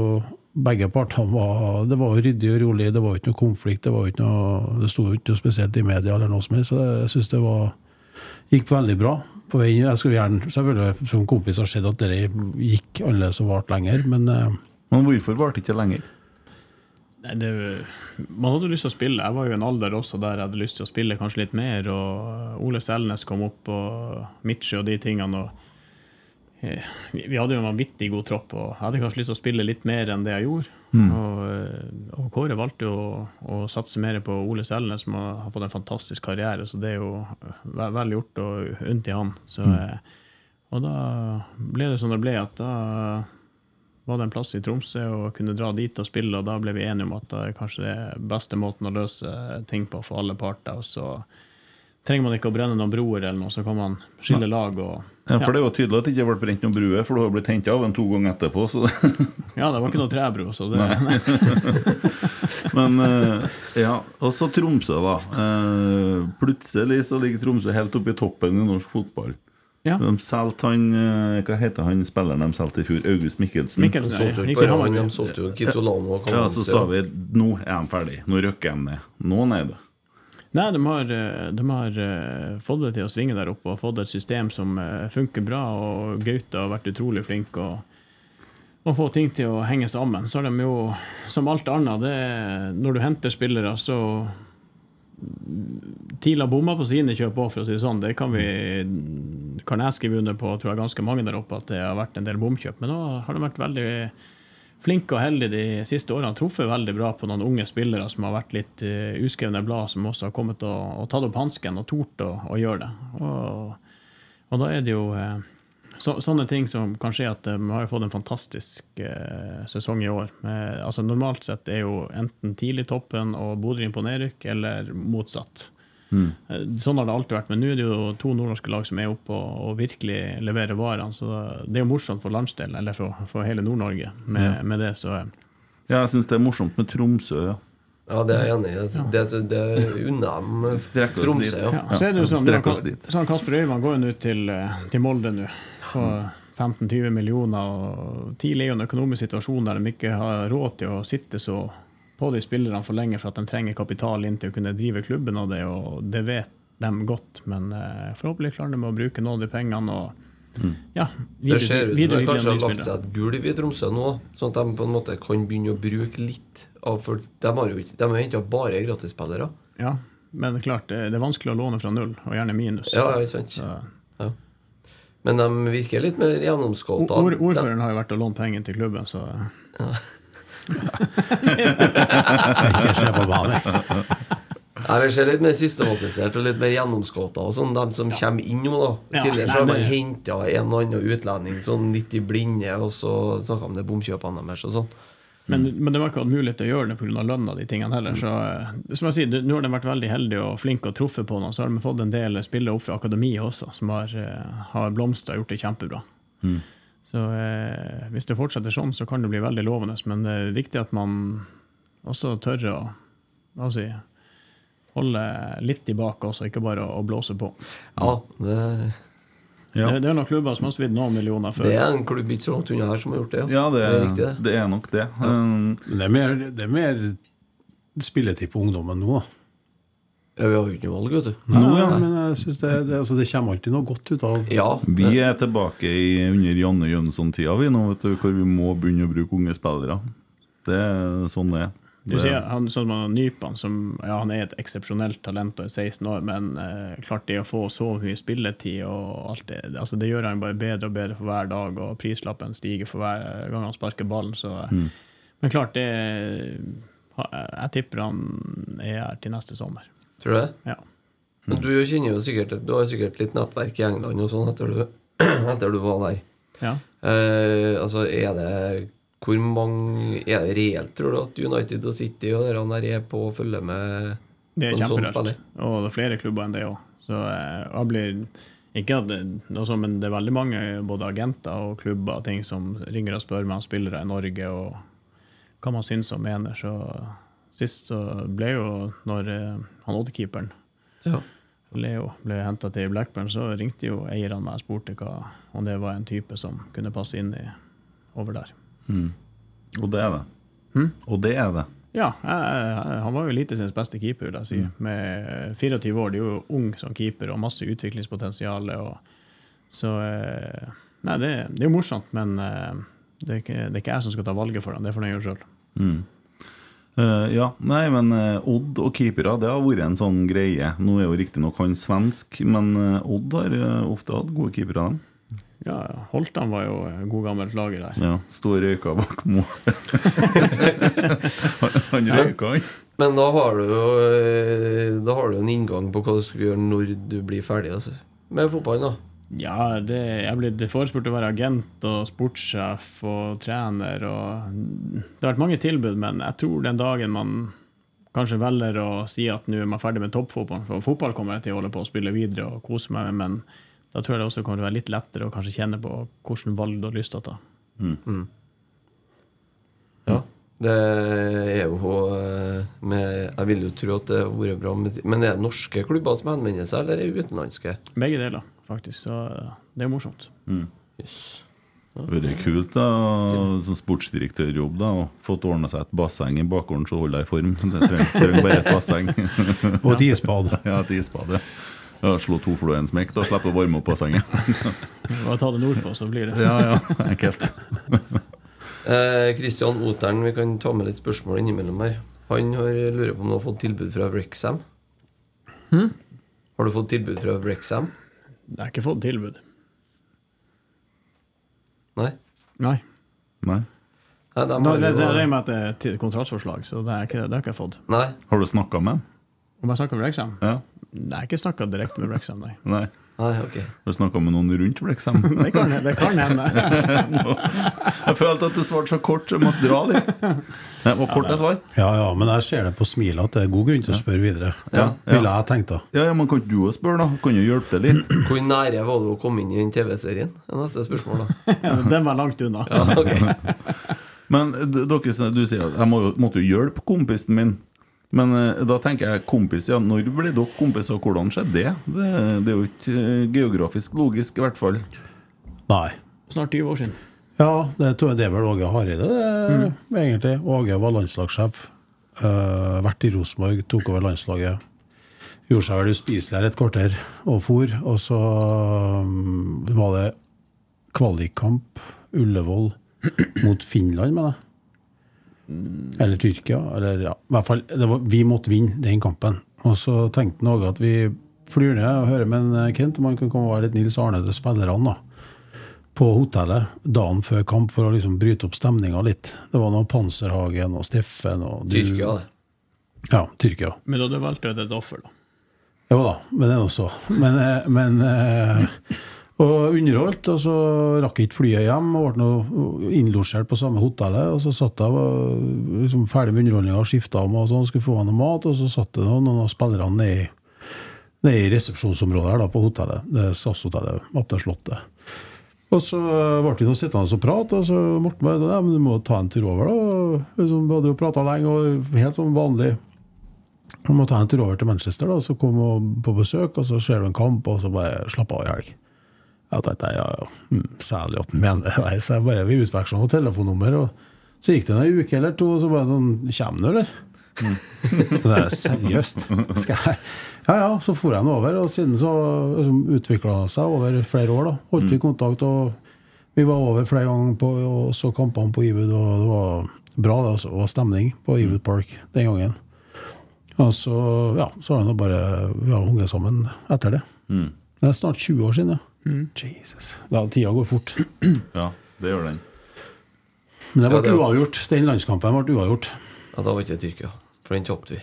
begge partene var Det var ryddig og rolig, det var ikke noe konflikt. Det var ikke noe Det sto jo ikke noe spesielt i media eller noe som helst. Så jeg syns det var gikk veldig bra. På veien, Jeg skulle gjerne selvfølgelig som kompis ha sett at det gikk annerledes og varte lenger, men eh, Men hvorfor varte det ikke lenger? Nei, det, man hadde lyst til å spille. Jeg var jo i en alder også der jeg hadde lyst til å spille kanskje litt mer. Og Ole Selnes kom opp, og Mitche og de tingene. Og vi vi hadde jo en vanvittig god tropp, og jeg hadde kanskje lyst til å spille litt mer enn det jeg gjorde. Og, eh, og Kåre valgte jo å, å satse mer på Ole Selnes, som har har fått en fantastisk karriere. Så det er jo vel, vel gjort og unt i han. Så, mm. og da ble det som det ble, at da var det en plass i Tromsø og kunne dra dit og spille, og da ble vi enige om at det er kanskje det beste måten å løse ting på for alle parter. Og så trenger man ikke å brenne noen broer eller noe, så kan man skille lag og Ja, For det er jo tydelig at det ikke ble brent noen bruer, for du har blitt henta av en to ganger etterpå. Så. Ja, det var ikke noe trebro, så det Men eh, ja, Og så Tromsø, da. Eh, plutselig så ligger Tromsø helt oppe i toppen i norsk fotball. Ja. De solgte han eh, Hva heter han spilleren de solgte i fjor? August Mikkelsen. Mikkelsen, ja, Ja, så sa vi nå er de ferdig. Nå røkker de ned. Nå ned. Nei, de har, eh, de har eh, fått det til å svinge der oppe og fått et system som eh, funker bra. Og Gaute har vært utrolig flink og, og få ting til å henge sammen. Så har de jo, som alt annet, det, når du henter spillere, så TIL har bomma på sine kjøp òg, for å si det sånn. Det kan vi kan jeg skrive under på, tror jeg ganske mange der oppe, at det har vært en del bomkjøp. Men nå har de vært veldig flinke og heldige de siste årene. Truffet veldig bra på noen unge spillere som har vært litt uh, uskrevne blad, som også har kommet og, og tatt opp hansken og tort å, å gjøre det. Og, og da er det jo eh, så, sånne ting som kan skje at vi har fått en fantastisk eh, sesong i år. Altså Normalt sett er jo enten tidlig toppen og Bodø inn på nedrykk, eller motsatt. Eh, Sånn har det alltid vært, men nå er det jo to nordnorske lag som er oppe og, og virkelig leverer varene. Så det er jo morsomt for landsdelen, eller for, for hele Nord-Norge, med, med det. Så eh, Ja, jeg syns det er morsomt med Tromsø. ja Ja, det er jeg enig i. Det, det, det unner dem Tromsø, ja. Ja, så er det jo sånn, sånn Kasper Øyvand går jo nå til, eh, til Molde nå for 15-20 millioner. og TIL er jo en økonomisk situasjon der de ikke har råd til å sitte så på de spillerne for lenge for at de trenger kapital inn til å kunne drive klubben av det, og det vet de godt. Men eh, forhåpentlig klarer de å bruke noen av de pengene og ja, videre, Det ser ut som de kanskje har lagt seg et gulv i Tromsø nå, sånn at de på en måte kan begynne å bruke litt av For de har jo ikke De har henta bare gratisspillere. Ja, men det er klart, det det er vanskelig å låne fra null, og gjerne minus. Ja, ikke sant? Så, Ja. Men de virker litt mer gjennomskåta. ord, ordføreren har jo vært og lånt penger til klubben, så ikke se på banen. Jeg vil se litt mer systematisert og litt mer gjennomskåta. Sånn, de som kommer inn nå. Ja, Tidligere så har man henta en og annen utlending sånn litt i blinde, og så snakka om det bomkjøpene deres og sånn. Men, men det var ikke hatt mulighet til å gjøre det pga. lønna, de tingene heller. Så eh, som jeg sier, nå har de vært veldig heldige og flinke og truffet på noe. Så har de fått en del spillere opp fra akademiet også, som har, eh, har blomstra og gjort det kjempebra. Så eh, hvis det fortsetter sånn, så kan det bli veldig lovende. Men det er viktig at man også tør å hva si, holde litt tilbake også, ikke bare å, å blåse på. Ja, det, Ja. Det, det er noen klubber som har svidd noen millioner før. det er en klubb ikke så langt unna her som har gjort det. Ja, det, det er riktig, det. det er nok det. Um, det er mer, det er mer spilletid på ungdommen nå. Ja, vi har jo ikke noe valg, vet du. Nå, ja, men jeg synes det, det, altså, det kommer alltid noe godt ut av Ja, vi er tilbake i, under Janne Jønsson-tida, vi nå, vet du, hvor vi må begynne å bruke unge spillere. Det er sånn det er. Du sier han sånn man Nypan, som ja, han er et eksepsjonelt talent og er 16 år, men eh, klart det å få så mye spilletid og alt det altså Det gjør han bare bedre og bedre for hver dag, og prislappen stiger for hver gang han sparker ballen. Så, Mm. Men klart, det Jeg tipper han er her til neste sommer. Tror du det? Ja. Men du kjenner jo sikkert Du har sikkert litt nettverk i England og sånn etter du, etter du var der. Ja. Eh, altså, er det Hvor mange Er det reelt, tror du, at United og City og dere der er på å følge med Det er sånn kjempereelt. Og det er flere klubber enn det òg. Så eh, jeg blir ikke at det, altså, Men det er veldig mange både agenter og klubber og ting som ringer og spør meg om spillere i Norge og hva man syns og mener. Så sist så ble jo, når eh, han oddkeeperen Ja. Leo ble henta til Blackburn, så ringte jo eierne meg og spurte hva, om det var en type som kunne passe inn i, over der. Og det er det. Og det er det. Ja, jeg, han var jo Eliteseriens beste keeper, vil jeg si. Med 24 år, de er jo ung som keeper og masse utviklingspotensial. Og, så eh, Nei, det, det er jo morsomt, men eh, det, er ikke, det er ikke jeg som skal ta valget for ham, det får han gjøre sjøl. Eh, ja, nei, men uh, Odd og keepere, det har vært en sånn greie. Nå er jo riktignok han svensk, men uh, Odd har ofte hatt gode keepere, dem. Ja, Holtan var jo god gammelt lager der. Ja, Stå og røyka bak mål. han han røyka, han. Men da har du jo Da har du en inngang på hva du skal gjøre når du blir ferdig altså, med fotballen. da Ja, det, jeg er blitt forespurt å være agent og sportssjef og trener. Og det har vært mange tilbud, men jeg tror den dagen man kanskje velger å si at nå er man ferdig med toppfotball, for fotball kommer jeg til å holde på å spille videre og kose meg med, men da tror jeg det også kommer til å være litt lettere å kanskje kjenne på hvilke valg du har lyst til å ta. Ja. Det er jo eh, med, Jeg vil jo tro at det har vært bra med, Men er det norske klubber som henvender seg, eller er det utenlandske? Begge deler, faktisk. Så det er morsomt. Jøss. Det hadde vært kult da, som sportsdirektørjobb da, og fått ordna seg et basseng i bakgården så holder jeg i form. Det trenger, trenger bare et basseng. Og et isbad. ja, et isbad. Ja. Ja, slå to fluer i en smekk, da slipper å varme opp bassenget. Bare ta det nordpå, så blir det. ja, ja, enkelt. Eh, Otern, Oteren, vi kan ta med litt spørsmål innimellom her. Han har, lurer på om du har fått tilbud fra Wrexham. Har du fått tilbud fra Wrexham? Jeg har ikke fått tilbud. Nei? Nei. Nei. Nei, da har det, det jo- er med at det er et kontraktsforslag, så det har jeg ikke, det har ikke jeg fått. Nei? Har du snakka med ham? Om jeg snakker med Brexham? Ja. Nei, jeg har ikke snakka direkte med Brexham, nei. Nei. Nei, ok. Du snakka med noen rundt Wrexham? Det kan, det kan hende. jeg følte at du svarte så kort, jeg måtte dra litt. Det var kort jeg svar. Ja, ja, men jeg ser det på smilet at det er god grunn til å spørre videre. Ja, ja. Ville jeg tenkt da. Ja, ja, men Kan ikke du òg spørre, da? Kan jo hjelpe deg litt. Hvor nære var du å komme inn i den TV-serien? Det neste spørsmål, da. Den var langt unna. Ja, okay. Men dere, du sier at jeg må, måtte jo hjelpe kompisen min. Men eh, da tenker jeg kompis, ja, når ble dere kompiser, og hvordan skjedde det? det? Det er jo ikke eh, geografisk logisk, i hvert fall. Nei. Snart 20 år siden. Ja, det tror jeg det er vel Åge Hareide, det, egentlig. Åge var landslagssjef. Uh, vært i Rosenborg, tok over landslaget. Gjorde seg vel uspiselig her et kvarter og for. Og så um, var det kvalikkamp, Ullevål, mot Finland, mener jeg. Eller Tyrkia. Eller, ja. I hvert fall, det var, vi måtte vinne den kampen. Og så tenkte han òg at vi flyr ned og hører med en Kent om han kan komme og være litt Nils Arne til spillerne. da på hotellet dagen før kamp for å liksom bryte opp stemninga litt. Det var noe Panserhagen og Steffen og du- Tyrkia, det. Ja, Tyrkia. Men da du valgte ut et offer, da. Jo da, men det er nå så. Men, eh, men eh, Og underholdt, og så rakk ikke flyet hjem. Og ble innlosjert på samme hotellet. Og så satt jeg liksom ferdig med underholdninga skifta om og sånn, skulle få meg noe mat, og så satt det noen, av spillerne nede i, nede i resepsjonsområdet her da, på hotellet. Det SAS-hotellet, til Slottet. Og så ble vi nå sittende og prate, og så Morten bare ja, men du må ta en tur over, da. Liksom, vi hadde jo prata lenge, og helt som vanlig. Du må ta en tur over til Manchester, da, så kom hun på besøk, og så ser du en kamp, og så bare slapp av i helg. Jeg tenkte ja, ja, hm, særlig at han mener det. Så jeg bare, vi utveksla noen telefonnummer, og så gikk det en uke eller to, og så bare sånn Kommer du, eller? det er seriøst. Skal jeg? Ja ja, så for jeg nå over, og siden så liksom, utvikla det seg over flere år. da, Holdt vi kontakt, og vi var over flere ganger på, og så kampene på Ewood, og det var bra, det også, var stemning på Ewood Park den gangen. Og så, ja, så har det nå bare Vi har hunget sammen etter det. Det er snart 20 år siden, ja. Jesus. Da, tida går fort. Ja, det gjør den. Men det ble Ja, det uavgjort. Den landskampen ble uavgjort. Ja, da var ikke det Tyrkia, for den tapte vi.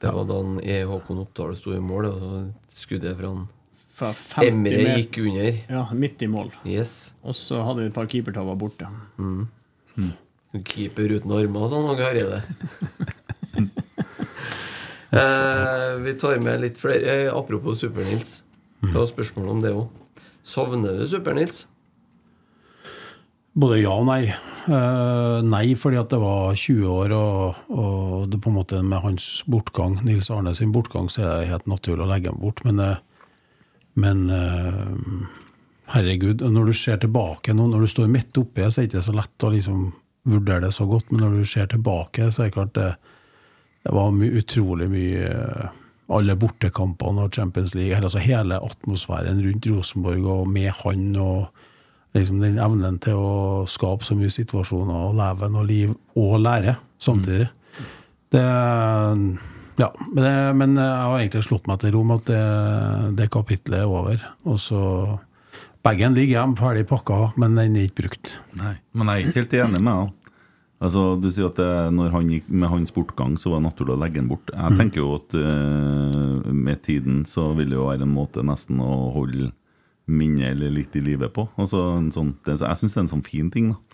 Det var da E. Håkon Oppdal sto i mål, og så skuddet fra han Emre gikk under. Ja, midt i mål. Yes. Og så hadde vi et par keepertabber borte. Keeper uten armer og sånn, og det? eh, vi tar med litt flere. Eh, apropos Super-Nils. Det var spørsmål om det òg. Savner du Super-Nils? Både ja og nei. Uh, nei, fordi at det var 20 år, og, og det på en måte med hans bortgang, Nils Arne sin bortgang, så er det helt naturlig å legge ham bort. Men, eh, men uh, herregud, når du ser tilbake nå, når du står midt oppi, så er det ikke så lett å liksom vurdere det så godt, men når du ser tilbake, så er det klart det, det var my, utrolig mye alle bortekampene og Champions League, altså hele atmosfæren rundt Rosenborg og med han og liksom den evnen til å skape så mye situasjoner og leven og liv og lære samtidig. Det Ja, men, det, men jeg har egentlig slått meg til ro med at det, det kapitlet er over. Og så Bagen ligger hjemme, ferdig pakka, men den er ikke brukt. Nei, men jeg er ikke helt enig med deg. Altså, du sier at det, når han gikk med hans bortgang, så var det naturlig å legge den bort. Jeg tenker jo at uh, med tiden så vil det jo være en måte nesten å holde minnet eller litt i live på. Altså, en sånn, det, jeg syns det er en sånn fin ting. da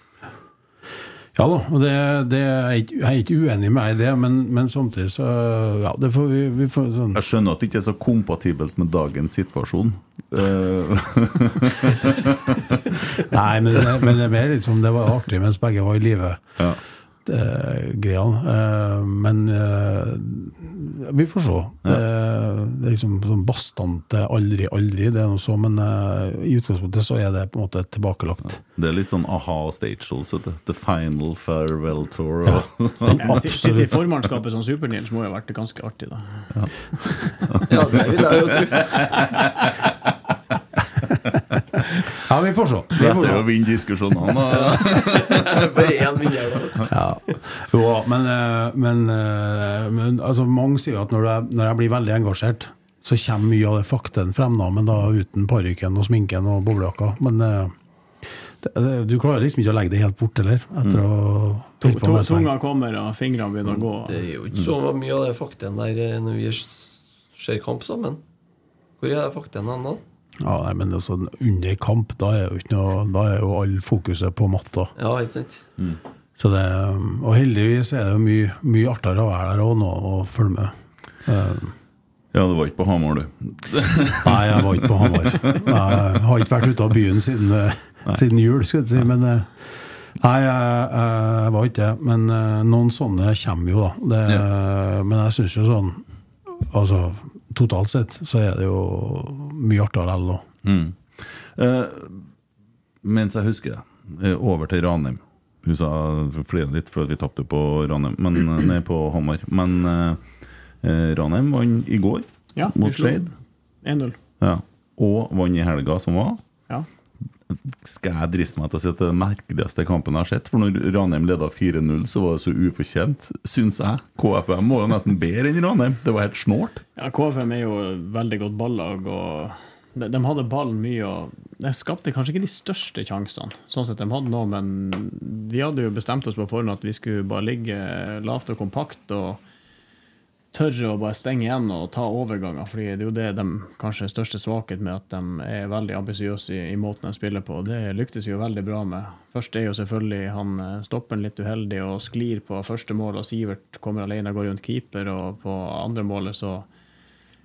Ja da, og det, det er ikke, jeg er ikke uenig med deg i det, men, men samtidig så Ja, det får vi, vi får sånn Jeg skjønner at det ikke er så kompatibelt med dagens situasjon. Eh, Nei, men men det er mer liksom Det var artig mens begge var i live. ja. Eh, greiene. Eh, men eh, vi får se. Det, det er liksom sånn bastante aldri, aldri, det er noe så, men i utgangspunktet så er det på en måte tilbakelagt. Det er litt sånn aha og stage shows. The final farewell tour. Ja, si- Sitte i formannskapet som Super-Nils må jo ha vært ganske artig, da. Ja, det vil jeg jo tro. Ja, vi får se. Vi får Etter å se. vinne diskusjonene. Ja. Jo, men, eh, men, eh, men altså, mange sier at når jeg, når jeg blir veldig engasjert, så kommer mye av det fakten frem, da, men da uten parykken og sminken og boblejakka. Men eh, det, det, du klarer liksom ikke å legge det helt bort, eller? Etter å ha på To- med. Tunga kommer, og fingrene begynner å gå. Det er jo ikke så mye av det fakten der når vi ser kamp sammen. Hvor er det fakten hen da? Ja, nei, men altså, under kamp, da er jo ikke noe Da er jo all fokuset på matta. Ja, ikke sant? Så det, og heldigvis er det jo mye, mye artigere å være der og nå og følge med. Ja, du var ikke på Hamar, du. Nei, jeg var ikke på Hamar. Jeg har ikke vært ute av byen siden, eh, siden jul, skal jeg si. Men eh, nei, jeg, jeg var ikke det. Men eh, noen sånne kommer jo, da. Det, Men jeg syns jo sånn Altså, totalt sett så er det jo mye artigere likevel nå. Mm. Eh, mens jeg husker det, eh, over til Ranheim. Hun sa flere litt fordi vi tapte på Ranheim, men ned på Hamar. Men eh, eh, Ranheim vant i går Ja, mot. Skeid. 1-0. Ja. Og vant i helga som var. Skal jeg driste meg til å si at det den merkeligste kampen jeg har sett? For når Ranheim leda 4-0, så var det så ufortjent, syns jeg. KFM var jo nesten bedre enn Ranheim. Det var helt snålt. Ja, KFM er jo veldig godt ballag, og de, de hadde ballen mye. og De skapte kanskje ikke de største sjansene, sånn sett de hadde nå, men vi hadde jo bestemt oss på forhånd at vi skulle bare ligge lavt og kompakt og tørre å bare stenge igjen og ta overganger. fordi det er jo det de kanskje største svakhet med at de er veldig ambisiøse i, i måten de spiller på. Det lyktes jo veldig bra med. Først er jo selvfølgelig han stopper stopperen litt uheldig og sklir på første mål, og Sivert kommer alene og går rundt keeper, og på andre målet så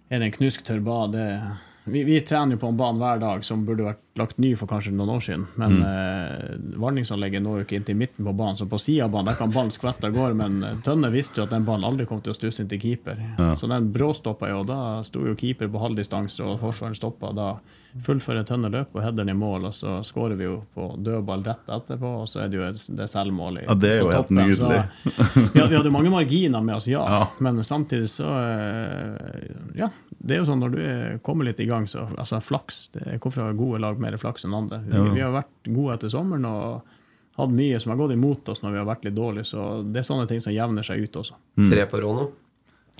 er det en knusktørr bad. Det, vi, vi trener jo på en bane hver dag som burde vært lagt ny for kanskje noen år siden. Men eh, varningsanlegget når jo ikke inn til midten på banen, så på sida av banen der kan ballen skvette av gårde. Men eh, Tønne visste jo at den ballen aldri kom til å stusse inn til keeper. Så den bråstoppa jo, og da sto jo keeper på halv distanse, og forsvareren stoppa. Da fullfører Tønne løpet og header i mål, og så skårer vi jo på dødball rett etterpå, og så er det jo et- det selvmålet. Ja, det er jo på helt nydelig. Så, ja, vi hadde mange marginer med oss, ja. Ja. Men samtidig så eh, Ja, det er jo sånn når du er, kommer litt i gang, så altså flaks. Det Hvorfor har gode lag mer flaks enn andre. Vi, Ja. vi har vært gode etter sommeren og hatt mye som har gått imot oss når vi har vært litt dårlige, så det er sånne ting som jevner seg ut også. Tre på råd nå.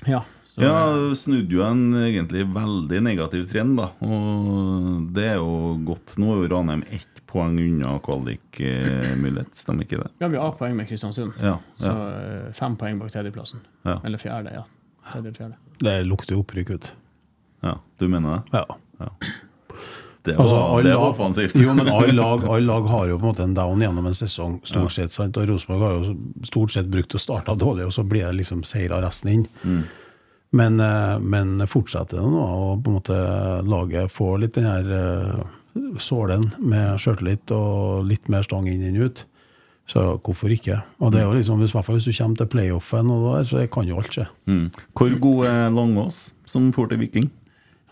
Ja, så, Ja, snudde jo en egentlig veldig negativ trend, da. Og det er jo godt. Nå er jo Ranheim ett poeng unna kvalikmulighet, stemmer ikke det? ja, vi har A-poeng med Kristiansund, Ja, så ja. så fem poeng bak tredjeplassen. Ja. Eller fjerde, ja. Tredje fjerde. Det lukter opprykk ut. ja. Du mener det? Ja. Ja. Det var, Altså, alle det var lag- offensivt. Jo, men alle lag, all lag har jo på en måte en down gjennom en sesong, stort sett. Sant? Og Rosenborg har jo stort sett brukt å starte dårlig, og så blir det liksom seier av resten inn. Mm. Men, eh, men fortsetter det nå, og på en måte lage, få litt den her eh, sålen med sjøltillit og litt mer stang inn enn ut, så hvorfor ikke? Og det er jo liksom, hvis, hvis du kommer til playoffen, og der, så kan jo alt skje. Mm. Hvor god er Langås, som får til Viking?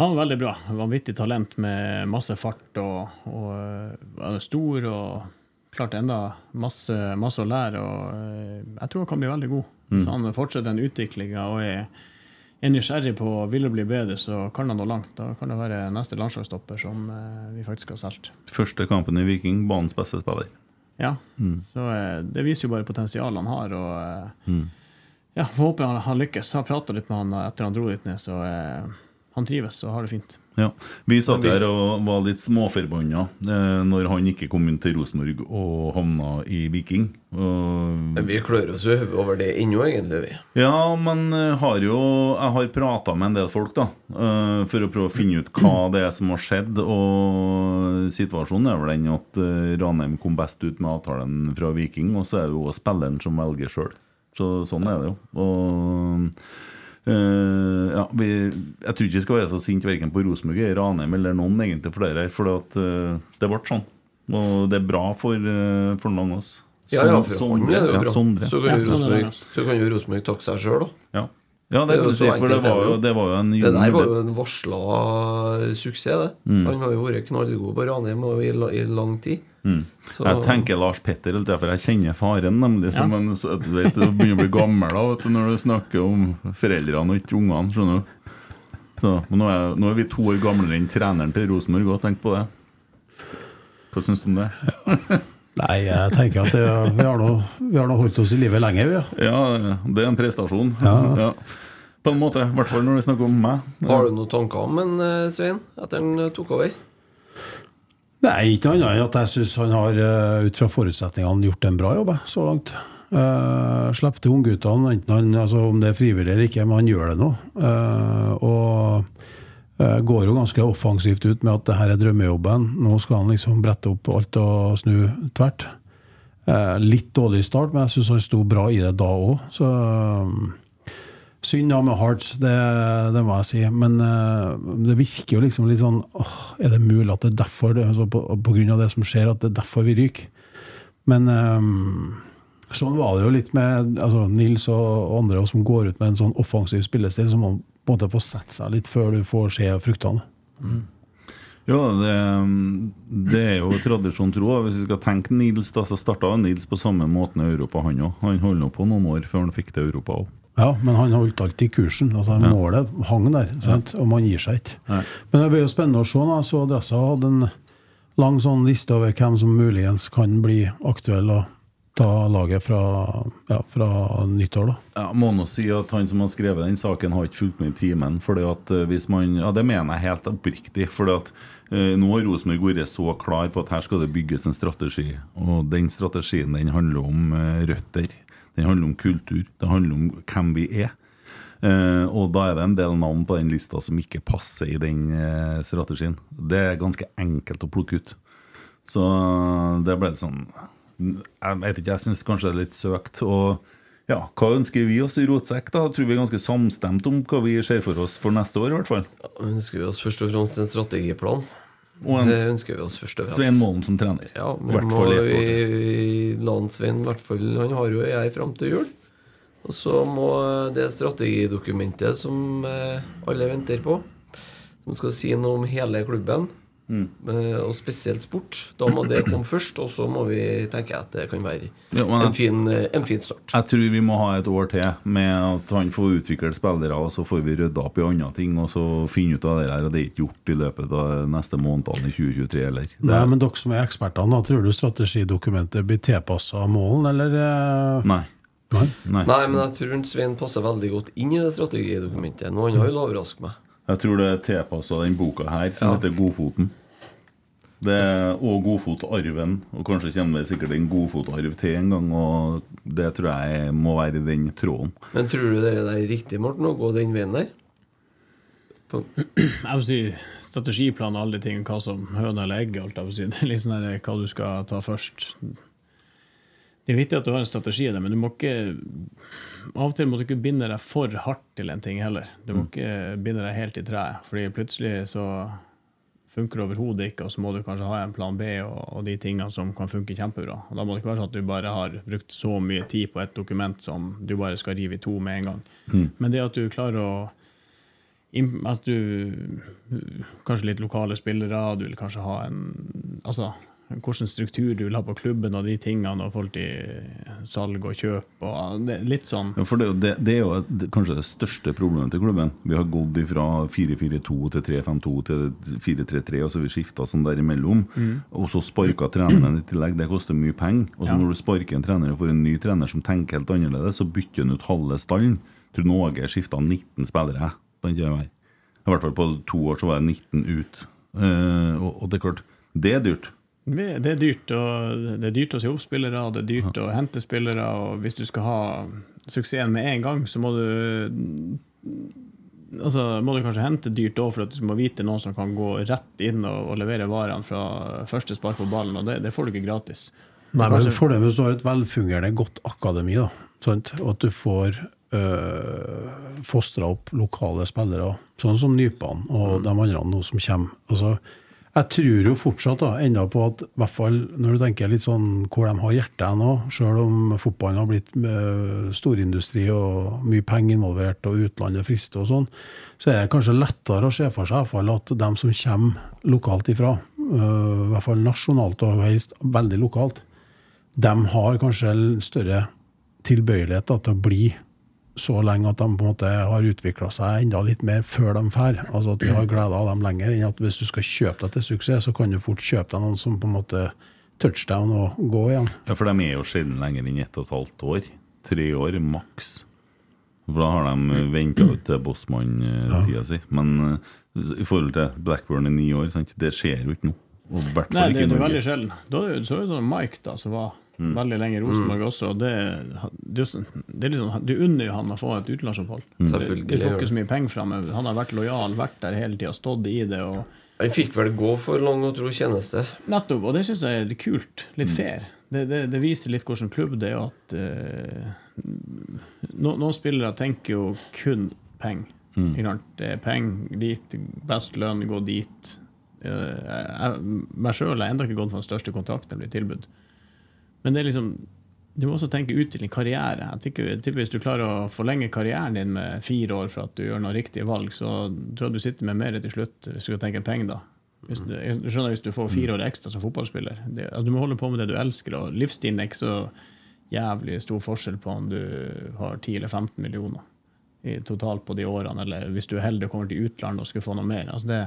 Han var veldig bra. Vanvittig talent med masse fart og, og øh, er stor og klart enda masse, masse å lære. og Jeg tror han kan bli veldig god. Så han fortsetter den utviklinga og er, er nysgjerrig på og vil bli bedre, så kan han nå langt. Da kan det være neste landslagsstopper som øh, vi faktisk har solgt. Første kampen i Viking, banens beste spiller. Ja, så øh, det viser jo bare potensialet han har. og mm. ja, Håper han, han lykkes. Jeg har prata litt med han etter han dro dit ned, så han trives og har det fint. Ja. Vi satt her og var litt småforbanna eh, når han ikke kom inn til Rosenborg og havna i Viking. Og Vi klør oss jo over det ennå, egentlig. vi. Ja, men eh, har jo, jeg har prata med en del folk da eh, for å prøve å finne ut hva det er som har skjedd. Og situasjonen er vel den at eh, Ranheim kom best ut med avtalen fra Viking, og så er det jo spilleren som velger sjøl. Så sånn er det jo. Og ja, vi, jeg tror ikke vi skal være så sinte verken på Rosenborg eller Ranheim eller noen egentlig for det her, for eh, det ble sånn. Og det er bra for, uh, for noen av oss. Ja, ja, for Sondre er det jo bra. Sondre. Så kan Ja, jo er Rosenborg- så kan jo Rosenborg takke seg sjøl, da. Ja, ja det, Det kan du si, for det var, jo, jo. det var jo en Det der var jo en varsla suksess, det. Mm. Han har jo vært knallgod på Ranheim i, i lang tid. Så, Jeg tenker Lars Petter, for jeg kjenner faren. Nemlig som Ja. en, så- du vet, Du begynner å bli gammel da, vet du, når du snakker om foreldrene og ikke ungene. skjønner du så, men nå, er, nå er vi to år gamlere enn treneren til Rosenborg òg, tenk på det. Hva syns du om det? Nei, jeg tenker at det, vi har nå vi har nå holdt oss i live lenge, vi. Ja. Ja, det er en prestasjon. Ja. På en måte, i hvert fall når vi snakker om meg. Har du noen tanker om en eh, Svein, etter han eh, tok over? Nei, ikke noe annet enn at jeg syns han har, eh, ut fra forutsetningene, gjort en bra jobb så langt. Uh, Slipp til ungguttene, enten altså, om det er frivillig eller ikke, men han gjør det nå. Uh, og uh, går jo ganske offensivt ut med at det her er drømmejobben. Nå skal han liksom brette opp alt og snu tvert. Uh, litt dårlig start, men jeg syns han sto bra i det da òg. Så Synd da med Hearts, det, det må jeg si. Men eh, det virker jo liksom litt sånn åh, Er det mulig at det er derfor, altså på, på grunn av det som skjer, at det er derfor vi ryker? Men um, sånn var det jo litt med altså, Nils og andre som går ut med en sånn offensiv spillestil, som må få sette seg litt før du får se fruktene. Ja, det, det er jo tradisjon tro. Hvis vi skal tenke Nils, da, så starta Nils på samme måten i Europa, han òg. Han holdt på noen år før han fikk til Europa òg. Ja, men han holdt alltid kursen. altså Målet hang der, sant? og man gir seg ikke. Nei. Men det blir jo spennende å se. da, så Adressa hadde en lang sånn liste over hvem som muligens kan bli aktuell å ta laget fra, ja, fra nyttår. da. Ja, må nå si at Han som har skrevet den saken, har ikke fulgt med i timen. Fordi at eh, hvis man, ja, Det mener jeg helt oppriktig. Fordi at eh, Nå har Rosenborg vært så klar på at her skal det bygges en strategi. Og den strategien den handler om eh, røtter. Den handler om kultur. Det handler om hvem vi er. Uh, og da er det en del navn på den lista som ikke passer i den uh, strategien. Det er ganske enkelt å plukke ut. Så det ble litt sånn Jeg vet ikke, jeg syns kanskje det er litt søkt. Og ja, hva ønsker vi oss i Rotsekk? da? Tror vi er ganske samstemt om hva vi ser for oss for neste år, i hvert fall. Ja, ønsker vi oss først og fremst en strategiplan? Og en Det ønsker vi oss først og fremst. Svein Målen som trener. Ja, vi må vi la han Svein hvert fall Han har jo ei fram til jul. Og så må det strategidokumentet som eh, alle venter på, som skal si noe om hele klubben, Mm. eh, og spesielt sport, da må det komme først. Og så må vi tenke at det kan være Ja, en, fin, eh, en fin start. Jeg tror vi må ha et år til med at han får utvikle spillere, og så får vi rydda opp i andre ting, og så finne ut av det her. Og det er ikke gjort i løpet av neste månedene i 2023 heller. Nei, men dere som er ekspertene, tror du strategidokumentet blir tilpassa målen, eller? eh? Nei. Nei. Nei. Nei, men jeg tror Svein passer veldig godt inn i det strategidokumentet. Noe annet vil overraske meg. Jeg tror det er tilpassa den boka her, som Ja. heter Godfoten. Det er, og Godfotarven. Og kanskje kommer det sikkert en Godfotarv til en gang. Og det tror jeg må være i den tråden. Men tror du det er riktig, Morten, å gå den veien der? På, Jeg vil si strategiplan og alle de tingene, hva som høna eller egg, alt jeg vil si. Det er litt sånn der, hva du skal ta først. Det er viktig at du har en strategi i det, men du må ikke av og til må du ikke binde deg for hardt til en ting heller. Du må ikke binde deg helt i treet, fordi plutselig så funker overhodet ikke, og så må du kanskje ha en plan B og, og de tingene som kan funke kjempebra. Og da må det ikke være sånn at du bare har brukt så mye tid på et dokument som du bare skal rive i to med en gang. Men det at du klarer å at du Kanskje litt lokale spillere, du vil kanskje ha en Altså hvilken struktur du vil ha på klubben og de tingene, og forhold til salg og kjøp og det, litt sånn Ja, for det, det, det er jo et- kanskje det største problemet til klubben. Vi har gått fra 4-4-2 til 3-5-2 til 4-3-3, og så har vi skifta sånn der imellom. Og så sparka treneren i tillegg. Det koster mye penger. Og så Ja. når du sparker en trener og får en ny trener som tenker helt annerledes, så bytter han ut halve stallen. Tror Åge skifta 19 spillere på den tida her. I hvert fall på to år så var jeg 19 ut. Uh, og, og det er klart, det er dyrt. Det det er dyrt, å, det er dyrt å si opp spillere, det er dyrt å hente spillere, og hvis du skal ha suksessen med en gang, så må du Altså, må du kanskje hente dyrt òg, for at du må vite noen som kan gå rett inn og, og levere varene fra første spark på ballen, og det, det får du ikke gratis. Nei, men Kanskje- Fordelen hvis du har et velfungerende, godt akademi, da, og at du får øh, fostra opp lokale spillere, sånn som Nypan og de andre nå som kommer. Altså, jeg tror jo fortsatt da, enda på at hvert fall når du tenker litt sånn hvor de har hjertet nå, sjøl om fotballen har blitt øh, storindustri og mye penger involvert og utlandet frister og sånn, så er det kanskje lettere å se for seg fall at de som kommer lokalt ifra, uh, i hvert fall nasjonalt og helst veldig lokalt, de har kanskje større tilbøyelighet da, til å bli så lenge at de på en måte har utvikla seg enda litt mer før de drar. Altså at vi har glede av dem lenger enn at hvis du skal kjøpe deg til suksess, så kan du fort kjøpe deg noen som på en måte touchdown og gå igjen. Ja, for de er jo sjelden lenger enn ett og et halvt år. Tre år maks. For da har de venta ut til bossmann-tida si. Men eh, i forhold til Blackburn i ni år, sant? det skjer jo ikke nå. Og Nei, det, er det er veldig sjelden. Da det så er sånn Mike, da, som var Mm. veldig lenge i Rosenborg også. og Det, det, sånn- det er sånn, Du unner jo han å få et utenlandsopphold. Mm. Du- Du får ikke så mye penger fra ham. Han har vært lojal, vært der hele tida, stått i det. og han fikk vel gå for lang og tro tjeneste. Nettopp, og det syns jeg er kult. Mm. Litt fair. Det, det, det viser litt hvilken klubb det er. at uh, no, Noen spillere tenker jo kun penger. Mm. Det er penger dit, best lønn, gå dit. Eh, jeg, meg sjøl har ennå ikke gått for den største kontrakten jeg blir tilbudt. Men det er liksom du må også tenke ut karriere. Jeg karriere. jeg tipper Hvis du klarer å forlenge karrieren din med fire år for at du gjør noen riktige valg, så tror jeg du sitter med mer til slutt, hvis du skal tenke penger da. Hvis du, jeg skjønner hvis du får fire år ekstra som fotballspiller. Det, altså, du må holde på med det du elsker, og livsstilen er ikke så jævlig stor forskjell på om du har 10 eller 15 millioner i, totalt på de årene, eller hvis du er heldig og kommer til utlandet og skulle få noe mer. Altså det,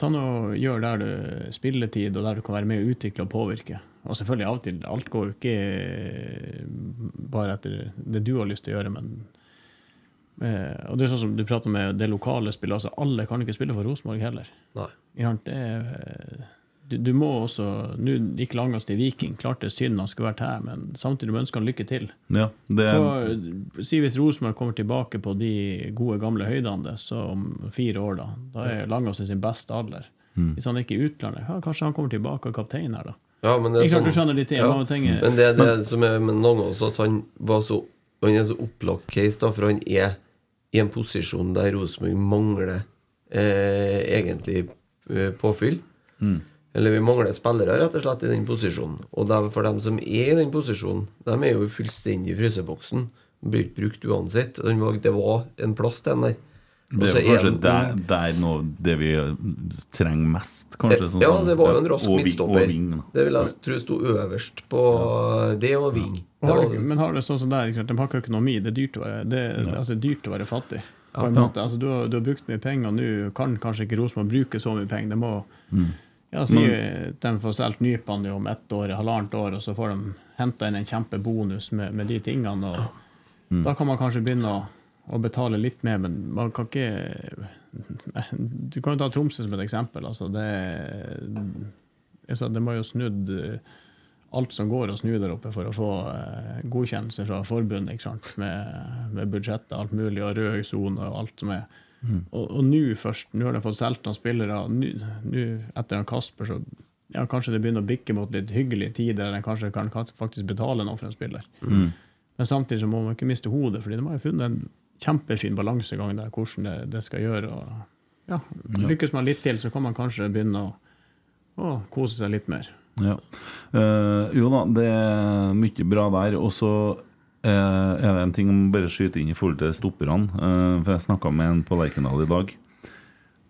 ta noe, gjør der du spilletid, og der du kan være med å utvikle og påvirke. Og selvfølgelig av og til, alt går jo ikke eh, bare etter det du har lyst til å gjøre, men eh, Og det er sånn som du prater med det lokale spillet, altså alle kan ikke spille for Rosenborg heller. Nei. Det er, eh, du, du må også Nå gikk Langås til Viking, klart det er synd han skulle vært her, men samtidig må ønske han lykke til. Ja, det er, For, si hvis Rosenborg kommer tilbake på de gode, gamle høydene så om fire år, da Da er Langås i sin beste alder. Mm. Hvis han ikke er i utlandet, ja, kanskje han kommer tilbake og kaptein her, da. Ja, men det er sånn- du skjønner litt det, ja. Men det det men... som er med Langås, at han var så Han er så opplagt case, da, for han er i en posisjon der Rosenborg mangler eh, egentlig eh, påfyll. Eller vi mangler spillere, rett og slett, i den posisjonen. Og for dem som er i den posisjonen, de er jo fullstendig i fryseboksen. Blir ikke brukt uansett. Den Det var en plass til den der. Det er jo kanskje en der, der nå det vi trenger mest, kanskje. sånn ja, det var jo en rask og midtstopper. Og ving, det vil jeg tro sto øverst på det og Ving. Ja. Det har du, men har du sånn som der, ikke sant, de har ikke økonomi, det er dyrt å være, det, altså, det er dyrt å være fattig. På en måte. Altså, du, har, du har brukt mye penger, og nå kan kanskje ikke Rosenborg bruke så mye penger. Det må ja, si de får solgt nypene om ett år, halvannet år, og så får de henta inn en kjempebonus med, med de tingene. og Da kan man kanskje begynne å, å betale litt mer, men man kan ikke Du kan jo ta Tromsø som et eksempel. altså det, altså, det må jo snudd alt som går å snu der oppe for å få eh, godkjennelse fra forbundet? Med, med budsjettet alt mulig, og rød sone og alt som er. Og, og nå først, nå har de fått solgt noen spillere. Nå etter han Kasper, så ja, kanskje det begynner å bikke mot litt hyggelige tider, der de kanskje kan faktisk betale noe for en spiller. Men samtidig så må man ikke miste hodet, fordi de har jo funnet en kjempefin balansegang der, hvordan det, det skal gjøre. Og ja, Lykkes man litt til, så kan man kanskje begynne å, å kose seg litt mer. Ja. Uh, jo da, det er mye bra der. Og så er det en ting om bare skyte inn i forhold til stopperne. Eh, for jeg snakka med en på Lerkendal i dag.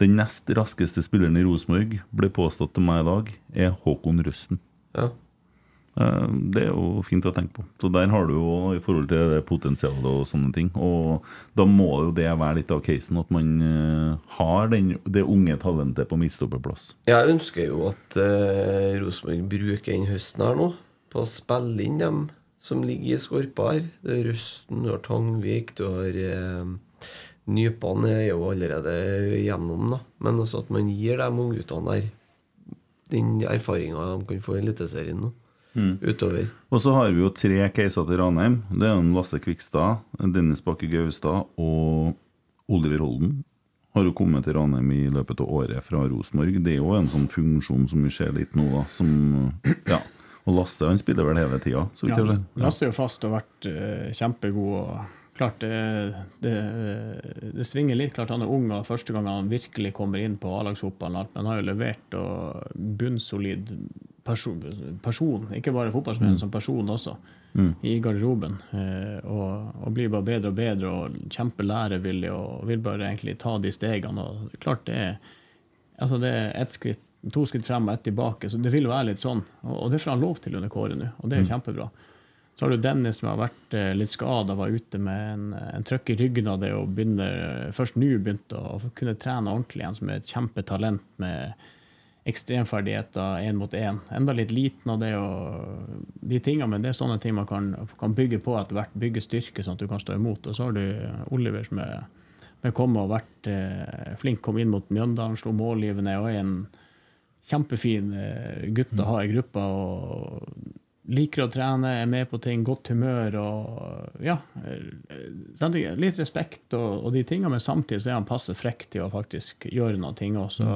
Den nest raskeste spilleren i Rosenborg, ble påstått til meg i dag, er Håkon Røsten. Ja. Eh, Det er jo fint å tenke på. Så der har du jo i forhold til det potensialet og sånne ting. Og da må jo det være litt av casen, at man eh, har den, det unge talentet på midtstopperplass. Jeg ønsker jo at uh, Rosenborg bruker den høsten her nå på å spille inn dem som ligger i skorpa her. Det er Røsten, du har Tangvik, du har eh, Nypene er jo allerede gjennom, da. Men altså at man gir de ungguttene der den erfaringa de kan få i Eliteserien nå. Utover. Og så har vi jo tre caser til Ranheim. Det er en Lasse Kvikstad, Dennis Bakke Gaustad og Oliver Holden. Har jo kommet til Ranheim i løpet av året fra Rosenborg. Det er jo en sånn funksjon som vi ser litt nå, da. Som, ja. Og Lasse han spiller vel hele tida, Ja. Ja. Lasse er jo fast og vært uh, kjempegod. og klart det, det, det svinger litt. klart Han er ung og første gang han virkelig kommer inn på A-lagsfotballen. Men han har jo levert og bunnsolid person, person ikke bare fotballspiller, mm. som person også, i garderoben. Eh, og, og blir bare bedre og bedre og kjempelærevillig og vil bare egentlig ta de stegene. og klart det er altså det er ett skritt, to skritt frem og ett tilbake. Så det vil jo være litt sånn. Og, det får han lov til under Kåre nå, og det er jo kjempebra. Så har du Dennis som har vært eh, litt skada, var ute med en, en trøkk i ryggen av det og begynner, først nå begynte å kunne trene ordentlig igjen, som er et kjempetalent med ekstremferdigheter én mot én. Enda litt liten av det og de tingene, men det er sånne ting man kan, kan bygge på etter hvert. Bygge styrke sånn at du kan stå imot. Og så har du Oliver som er men kom og vært eh, flink, kom inn mot Mjøndalen, slo målgivende og er en kjempefin eh, gutt å ha i gruppa. og Liker å trene, er med på ting, godt humør og ja. eh. Litt respekt og, og de tingene, men samtidig så er han passe frekk til å faktisk gjøre noe ting også.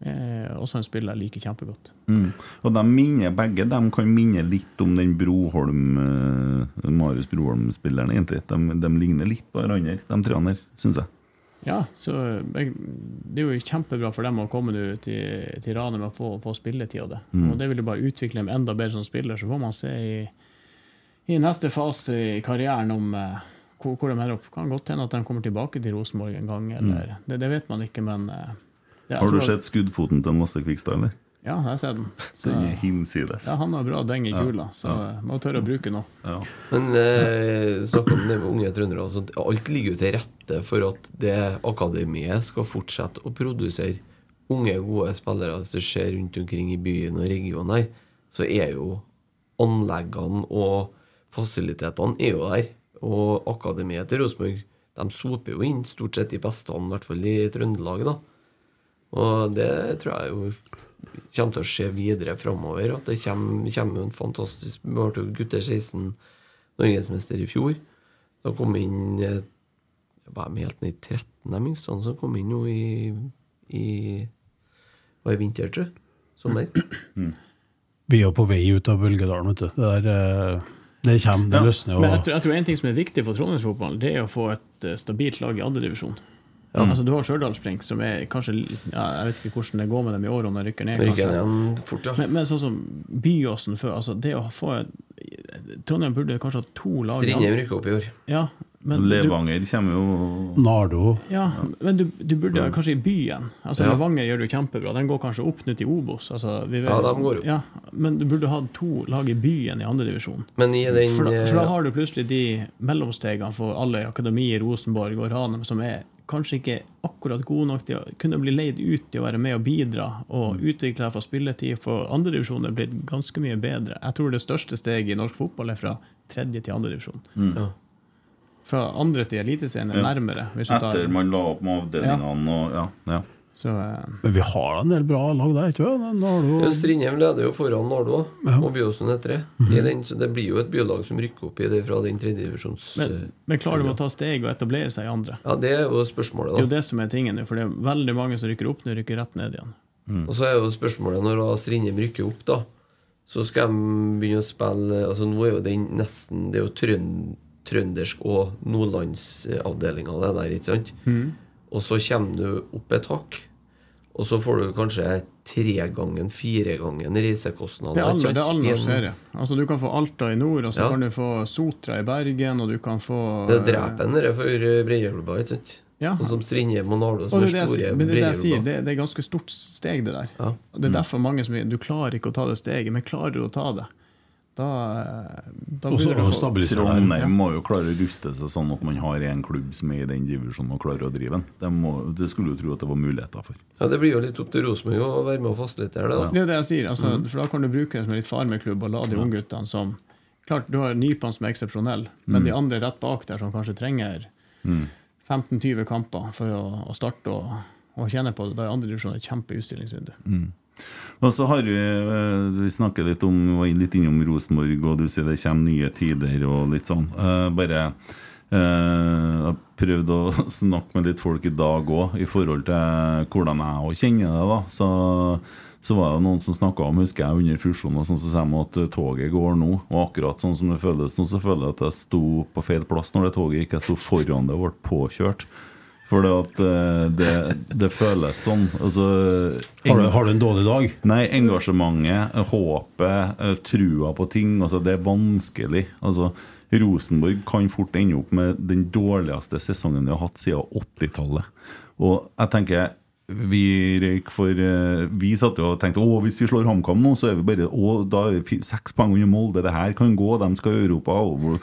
Eh, også en spiller jeg liker kjempegodt. Mm. Og de minner begge de kan minne litt om den Broholm eh, Marius Broholm-spilleren, egentlig. De, de ligner litt på hverandre, de treene der, syns jeg. Ja, så jeg, det er jo kjempebra for dem å komme nå til, til med å få, få spilletid av det. Og det vil jo bare utvikle dem enda bedre som spiller, så får man se i, i neste fase i karrieren om eh, hvor, hvor de ender opp. Kan godt hende at de kommer tilbake til Rosenborg en gang, eller det, det vet man ikke, men eh, det, Har du sett skuddfoten til Lasse Kvikstad, eller? Ja, jeg ser den. Så, Den er hinsides. ja, han har bra deng i kula, så ja. må tørre å bruke noe. Ja. Men eh, snakk om det med unge trøndere. og. Alt ligger jo til rette for at det akademiet skal fortsette å produsere unge, gode spillere. Hvis du ser rundt omkring i byen og regionen her, så er jo anleggene og fasilitetene er jo der. Og akademiet til Rosenborg de soper jo inn stort sett de beste, i hvert fall i Trøndelag. da. Og det tror jeg jo kommer til å skje videre framover. At det kommer, kommer en fantastisk Vi ble gutter 16 norgesmester i fjor. Da kom inn eh, Var de helt ned i 13, de yngste som kom inn jo i, i Var i vinter, tror jeg. Sommer. Vi er på vei ut av Bølgedalen, vet du. Det, der, eh, det kommer, det løsner jo. Men jeg tror, jeg tror en ting som er viktig for trondheimsfotballen, det er å få et eh, stabilt lag i andredivisjon. Ja. Altså, du har Stjørdalsblink, som er kanskje ja, Jeg vet ikke hvordan det går med dem i år om de rykker ned. Rykker ned fort, ja. Men, men sånn som Byåsen før altså Det å få Trondheim burde kanskje ha to lag. Strindheim rykker opp i år. Ja, men du, Levanger kommer jo Nardo ja, men du, du burde kanskje i byen. Altså Ja. Levanger gjør det jo kjempebra. Den går kanskje opp nå til Obos. Altså, vi vet- Ja, de går opp. Ja, men du burde ha to lag i byen i andredivisjon. Men i For for da eh, har du plutselig de mellomstegene for alle akademier, Rosenborg og Ranheim, som er kanskje ikke akkurat gode nok til å kunne bli leid ut til å være med og bidra og Mm. utvikle seg for spilletid. For andredivisjon er blitt ganske mye bedre. Jeg tror det største steget i norsk fotball er fra tredje til andredivisjon. ja. Fra andre til eliteserien er nærmere. Hvis du tar, Etter man la opp med avdelingene og ja. ja. Så eh, Men vi har da en del bra lag der, ikke sant? Strindheim leder jo foran Nardo Ja. og Byåsen er tre. Mhm. I den, så det blir jo et bylag som rykker opp i det fra den tredjedivisjons... men, men klarer de å ta steg og etablere seg i andre? Ja, det er jo spørsmålet, da. Det er jo det som er tingen nå, for det er veldig mange som rykker opp nå, rykker rett ned igjen. Og så er jo spørsmålet når Strindheim rykker opp, da, så skal de begynne å spille Altså Nå er jo den nesten Det er jo trønd, trøndersk og nordlandsavdelinga, det der, ikke sant? Mm. Og så kommer du opp et hakk, og så får du kanskje tregangen, firegangen reisekostnader. Det er alle, det er alle en- serie. Altså, du kan få Alta i nord, og så Ja. kan du få Sotra i Bergen, og du kan få Det er drepen dere for breddeklubber, ikke sant? Ja. Og som Strindheim og Nardo, Og som det er store det, det jeg sier, det, det er ganske stort steg, det der. Ja. Det er derfor mange som du klarer ikke å ta det steget, men klarer du å ta det, da, da Og så begynner du å få- stabilisere der. Trondheim må jo klare å ruste seg sånn at man har en klubb som er i den divisjonen og klarer å drive den. Det, må, det skulle jo tro at det var muligheter for. Ja, Det blir jo litt opp til Rosenborg å være med og fasilitere det. da Det er jo det jeg sier. Altså, Mm. For da kan du bruke det som en litt farmeklubb og la de ungguttene som Klart, du har Nypan som er eksepsjonell, men Mm. de andre rett bak der som kanskje trenger 15-20 kamper for å, å starte og, og kjenne på det, da er andre divisjon et kjempeutstillingsvindu. Og så har vi eh, Vi snakker litt om var litt innom Rosenborg, og du sier det kommer nye tider og litt sånn. Eh, bare eh, Jeg har prøvd å snakke med litt folk i dag òg, i forhold til hvordan jeg òg kjenner det. da Så så var det noen som snakka om, husker jeg, under fusjonen, sånn, så sier de at toget går nå. Og akkurat sånn som det føles nå, så føler jeg at jeg sto på feil plass når det toget gikk. Jeg sto foran det og ble påkjørt. For det, eh, det, det føles sånn. Altså, har du, har du en dårlig dag? Nei, engasjementet, håpet, eh, trua på ting. Altså, det er vanskelig. Altså, Rosenborg kan fort ende opp med den dårligste sesongen vi har hatt siden 80-tallet. Og jeg tenker vi for eh, Vi satt jo og tenkte å, hvis vi slår HamKam nå, så er vi bare å, da er vi seks poeng under Molde. Det her kan gå, de skal i Europa. Og,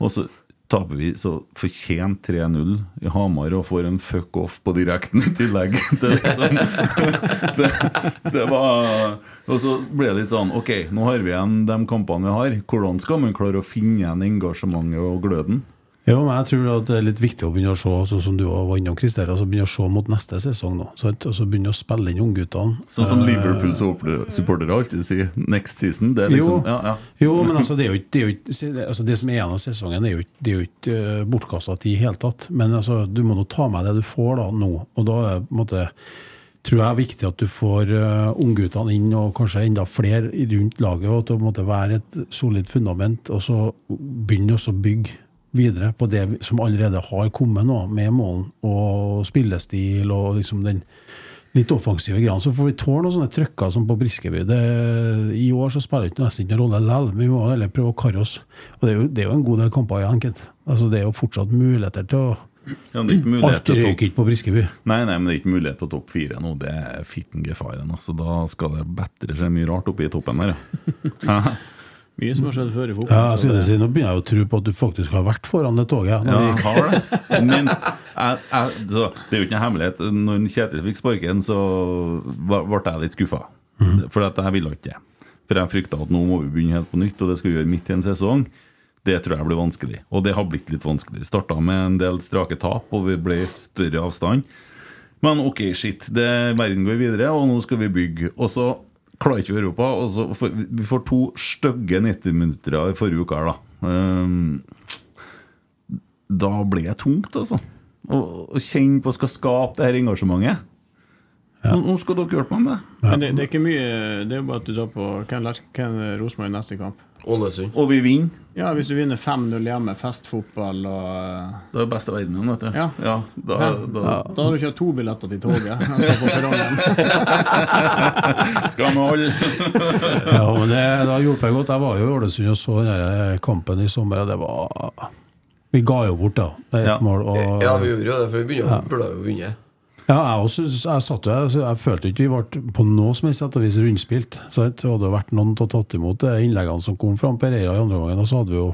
og så taper vi så fortjent 3-0 i Hamar og får en fuck off på direkten i tillegg. Det, liksom, det, det var Og så ble det litt sånn Ok, nå har vi igjen de kampene vi har. Hvordan skal man klare å finne igjen engasjementet og gløden? Ja, men jeg tror at det er litt viktig å begynne å se, sånn som du var innom, Christer, altså begynne å se mot neste sesong nå. Sant? Og så begynne å spille inn ungguttene. Sånn som Eh, Liverpool-supportere alltid sier 'next season'. Det er liksom, jo, ja, ja. jo, men altså, det, er jo det, er jo altså, det som er igjen av sesongen, er jo det er jo ikke uh, bortkasta tid i hele tatt. Men altså, du må nå ta med det du får da nå. Og da er det på en måte tror jeg er viktig at du får uh, ungguttene inn, og kanskje enda flere rundt laget, og at det på være et solid fundament, og så begynne å bygge videre på det som allerede har kommet nå, med målen og spillestil og liksom den litt offensive greia. Så får vi tåle noen sånne trøkker som på Briskeby. Det, I år så spiller det nesten ikke noen rolle likevel. Vi må heller prøve å karre oss. Og det er, jo, det er jo en god del kamper igjen, Kent. Altså, det er jo fortsatt muligheter til å ja men Alt røyker ikke på Briskeby. Nei, nei, men det er ikke mulighet på topp fire nå. Det er fitten gefaren. Altså, da skal det bedre seg mye rart oppe i toppen der, ja. Mye som har skjedd før i fotball. Ja, jeg så skulle si, Nå begynner jeg å tro på at du faktisk har vært foran det toget. Ja, jeg har det. Men jeg, jeg, så, det er jo ikke noe hemmelighet. Når Kjetil fikk sparken, så ble jeg litt skuffa. For at jeg ville ikke det. For jeg frykta at nå må vi begynne helt på nytt, og det skal vi gjøre midt i en sesong. Det tror jeg blir vanskelig. Og det har blitt litt vanskelig. Starta med en del strake tap, og vi ble større avstand. Men ok, shit. Det, verden går videre, og nå skal vi bygge. Og så klarer ikke Europa. Og så får, vi får to stygge 90-minutter i forrige uke her, da. Um, da ble det tungt, altså. Å å kjenne på skal skape det her engasjementet. Nå, nå skal dere hjelpe meg med det. Men det, det er ikke mye Det er jo bare at du tar på hvem hvem Rosenborg i neste kamp. Ålesund. Og vi vinner. Ja, Hvis du vinner 5-0 hjemme, festfotball og eh, Det er best i verden, vet du. Ja. da, Ja. da Da har du kjøpt to billetter til toget. Skal vi holde Ja, men det, det har hjulpet godt. Jeg var jo i Ålesund og så den kampen i sommer, og det var Vi ga jo bort, da. Det er Ja. mål. Og, Ja, vi gjorde jo det, for vi burde jo vunnet. Ja, jeg også, jeg satt jeg, jeg følte ikke vi ble på noe som helst sett og vis rundspilt. Så det hadde vært noen til å tatt imot de innleggene som kom fra Pereira i andre gangen, så hadde vi jo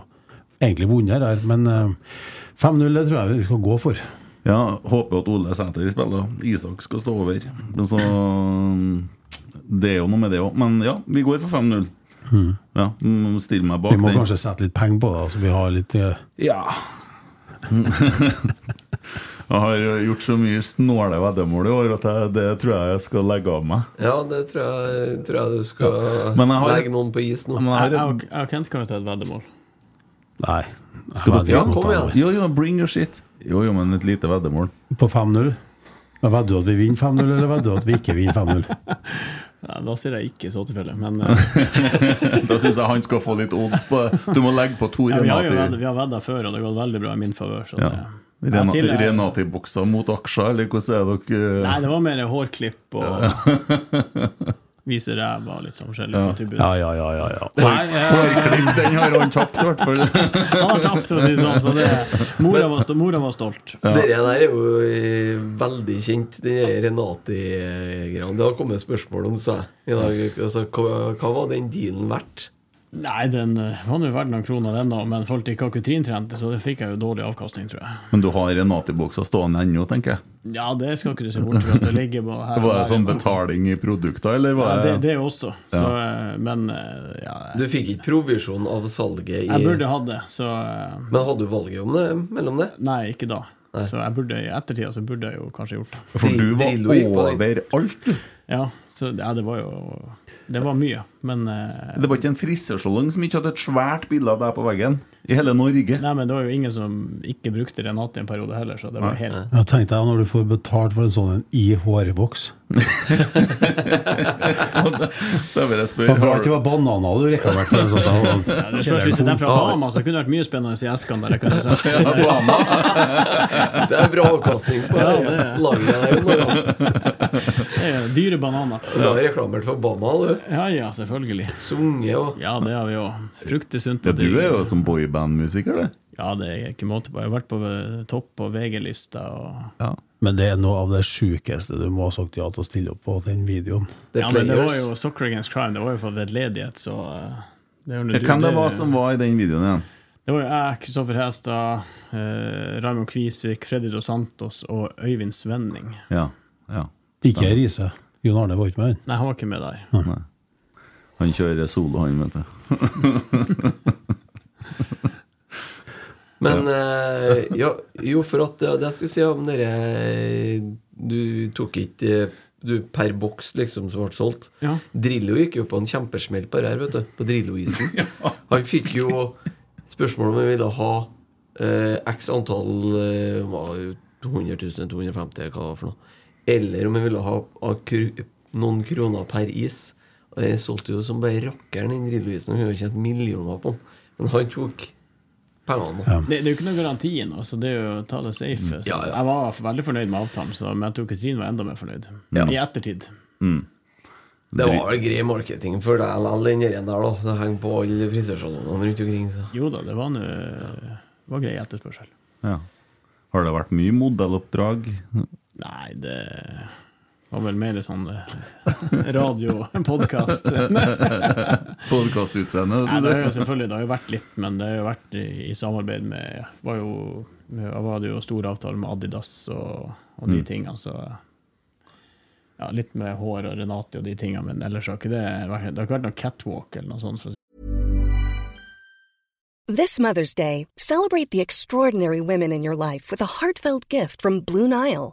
egentlig vunnet her. Men eh, 5-0 det tror jeg vi skal gå for. Ja, håper at Ole Sæter spiller. Isak skal stå over. Men så Det er jo noe med det òg. Men ja, vi går for 5-0. Ja, mm, Still meg bak Vi må den. kanskje sette litt penger på det, så vi har litt eh, Ja. Jeg har gjort så mye snåle veddemål i år at jeg, det tror jeg jeg skal legge av meg. Ja, det tror jeg, tror jeg du skal Men jeg har- legge noen på is nå. Men jeg Jeg, har jeg, et, og- jeg Kent kan jo ta et veddemål. Nei. Skal du dere- Ja, kom igjen. jo, jo, bring your shit. Jo, jo, men et lite veddemål. På 5-0. Ja, Vedder du at vi vinner 5-0, eller vedder du at vi ikke vinner 5-0? Ja, da sier jeg ikke så tilfelle, men uh... Da syns jeg han skal få litt odds på det. Du må legge på to ja, vi har jo vedda- vi har vedda før, og det har gått veldig bra i min favør. Så Ja. det, Renati-bokser mot aksjer, eller hvordan er dere Nei, det var mer hårklipp og vise ræva og litt sånn forskjellig på tilbud. Ja, ja, ja. ja, ja. Eh, Hårklipp, den har han tapt, i hvert fall. Han har tapt, for å si sånn, så det, mora, var, mora var stolt. Dere der er jo eh, veldig kjent, den Renati-greia. Det har kommet spørsmål om seg i dag. Altså, hva, hva var den dealen verdt? Nei, den eh, var nå verdt noen kroner, den òg, men folk til kakutrintrente, så det fikk jeg jo dårlig avkastning, tror jeg. Men du har Renati-bokser stående ennå, tenker jeg. Ja, det skal ikke du se bort fra. Det ligger bare her. Var det sånn betaling i produkter, eller Ja, var det, det det også. Så, eh, men ja, jeg, Du fikk ikke provisjon av salget i jeg burde hatt det, så eh, Men hadde du valget om det mellom det? Nei, ikke da. Så jeg burde, i ettertida så burde jeg jo kanskje gjort det. For du var over alt, du. Ja, så ja, det var jo Det var mye, men uh, Det var ikke en frisørsalong som ikke hadde et svært bilde av deg på veggen i hele Norge. Nei, men det var jo ingen som ikke brukte Renate i en periode heller, så det var helt Jeg tenkte jeg når du får betalt for en sånn en i hårvoks Da vil jeg spørre var bra det var bananer du reklamerte for. Sånn, at Ja, det det spørs Hvis det er fra Hama, så kunne det vært mye spennende i eskene der kan jeg si sett. Det er bra avkastning på Ja, det det- laget der. Det er dyre bananer. Du har reklamert for Bama, du. Ja ja, selvfølgelig. Sunget òg. Ja, det har vi òg. Frukter sunt. Ja, du er jo som boybandmusiker, du. Ja, det er ikke måte på. Jeg har vært på topp på VG-lista og Ja. Men det er noe av det sjukeste du må ha sagt ja til å stille opp på den videoen. The Ja, men det var jo Soccer Against Crime, det var jo for vedledighet, så eh, det er Hvem det var som var i den videoen igjen? Det var jo jeg, Kristoffer Hestad, eh, Raymond Kvisvik, Freddy Dos Santos og Øyvind Svenning. Ja. ja. Ikke Riise. Jon Arne var ikke med. Nei, han var ikke med der. Nei. Han kjører solo, han, vet du. Men eh, ja, jo, for at det, det jeg skulle si om dere Du tok ikke du per boks liksom som ble solgt. Ja. Drillo gikk jo på en kjempesmell på det her, vet du. På Drillo-isen. Han fikk jo spørsmål om han ville ha eh, x antall eh, 200 000, 250 hva det var for noe. Eller om han ville ha, ha noen kroner per is. Og Jeg solgte jo som bare rakkeren den Drillo-isen. Han har tjent millioner på den. Men han tok pengene. Ja. Det, det er jo ikke noe garanti nå, så det er jo å ta det safe. Så Ja, ja. Jeg var veldig fornøyd med avtalen, så, men jeg tror Katrin var enda mer fornøyd. I ettertid. Det var vel grei marketing for deg likevel, den der, da. Det henger på alle frisørsalongene rundt omkring. Så. Jo da, det var noe, var grei etterspørsel. Ja. Har det vært mye modelloppdrag? Nei, det var vel mer sånn eh, radio, podkast. Podkastutseende? Synes det har jo selvfølgelig det har jo vært litt, men det har jo vært i, i samarbeid med var jo, var det jo stor avtale med Adidas og, og de tingene, så ja, Litt med hår og Renate og de tingene, men ellers har ikke det vært, det har ikke vært noe catwalk eller noe sånt. For. This Mother's Day, celebrate the extraordinary women in your life with a heartfelt gift from Blue Nile.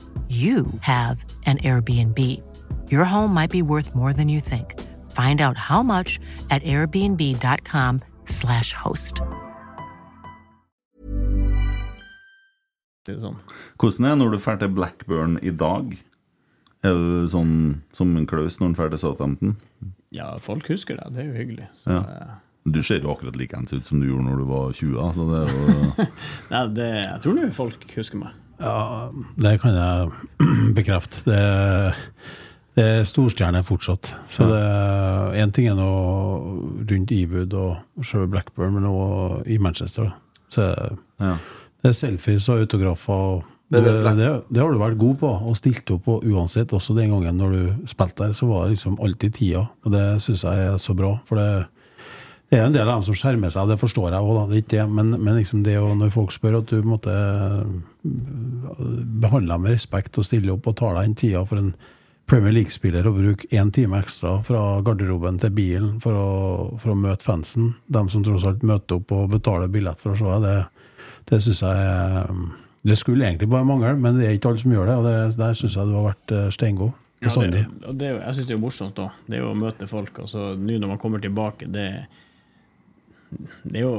you have an Airbnb. Your home might be worth more than you think. Find out how much at airbnb.com/slash host. Det sånn. Hvordan er det når du drar til Blackburn i dag? Er du sånn som en Klaus når han drar til Southampton? Ja, folk husker det. Det er jo hyggelig. Så, Ja. eh, Du ser jo akkurat likeens ut som du gjorde når du var 20. Så det er jo nei, det, jeg tror nå folk husker meg. Ja, det kan jeg bekrefte. Det, det er storstjerne fortsatt. Så én ting er nå rundt Ewood og selve Blackburn, men òg i Manchester. da. Så ja. det er selfies og autografer. og Det, det det, det har du vært god på, og stilt opp på uansett. Også den gangen når du spilte der, så var det liksom alltid tida. Og det syns jeg er så bra. For det, det er en del av dem som skjermer seg, og det forstår jeg òg, det er ikke det. Men, men liksom det å, når folk spør at du måtte behandle dem med respekt og stille opp og ta deg den tida for en Premier League-spiller å bruke én time ekstra fra garderoben til bilen for å, for å møte fansen, dem som tross alt møter opp og betaler billett for å se deg, det, det syns jeg er Det skulle egentlig bare mangle, men det er ikke alle som gjør det, og det, der syns jeg du har vært eh, steingod. Ja, det, det, er jeg syns det er morsomt òg. Det er jo å møte folk. Og så nå når man kommer tilbake, det, det er jo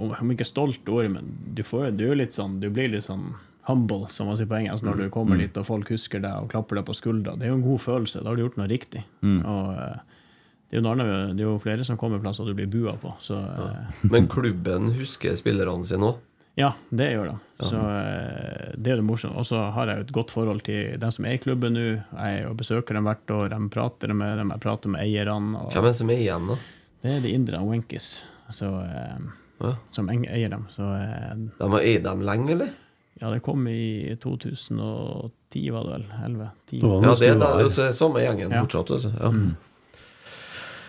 Om ikke stolt ordet, men du, får, du er litt sånn Du blir litt sånn humble, som man sier på engelsk, når du kommer dit og folk husker deg og klapper deg på skuldra. Det er jo en god følelse. Da har du gjort noe riktig. Og eh, det er jo, noe det er jo flere som kommer plasser du blir bua på. Så ja. Men klubben husker spillerne sine òg. ja, det gjør det. Så eh, det er det morsomt. Og så har jeg jo et godt forhold til dem som er i klubben nå. Jeg er besøker dem hvert år, de prater med dem, jeg prater med eierne. Og Hvem er det som er igjen, da? det er de indre Wenkis så, eh, Ja. som eng- eier dem. Så eh, De har eid dem lenge, eller? ja, det kom i 2010, var det vel? 11? 10. Det Ja, det er da, der. altså, samme gjengen Ja. fortsatt. Altså. Ja.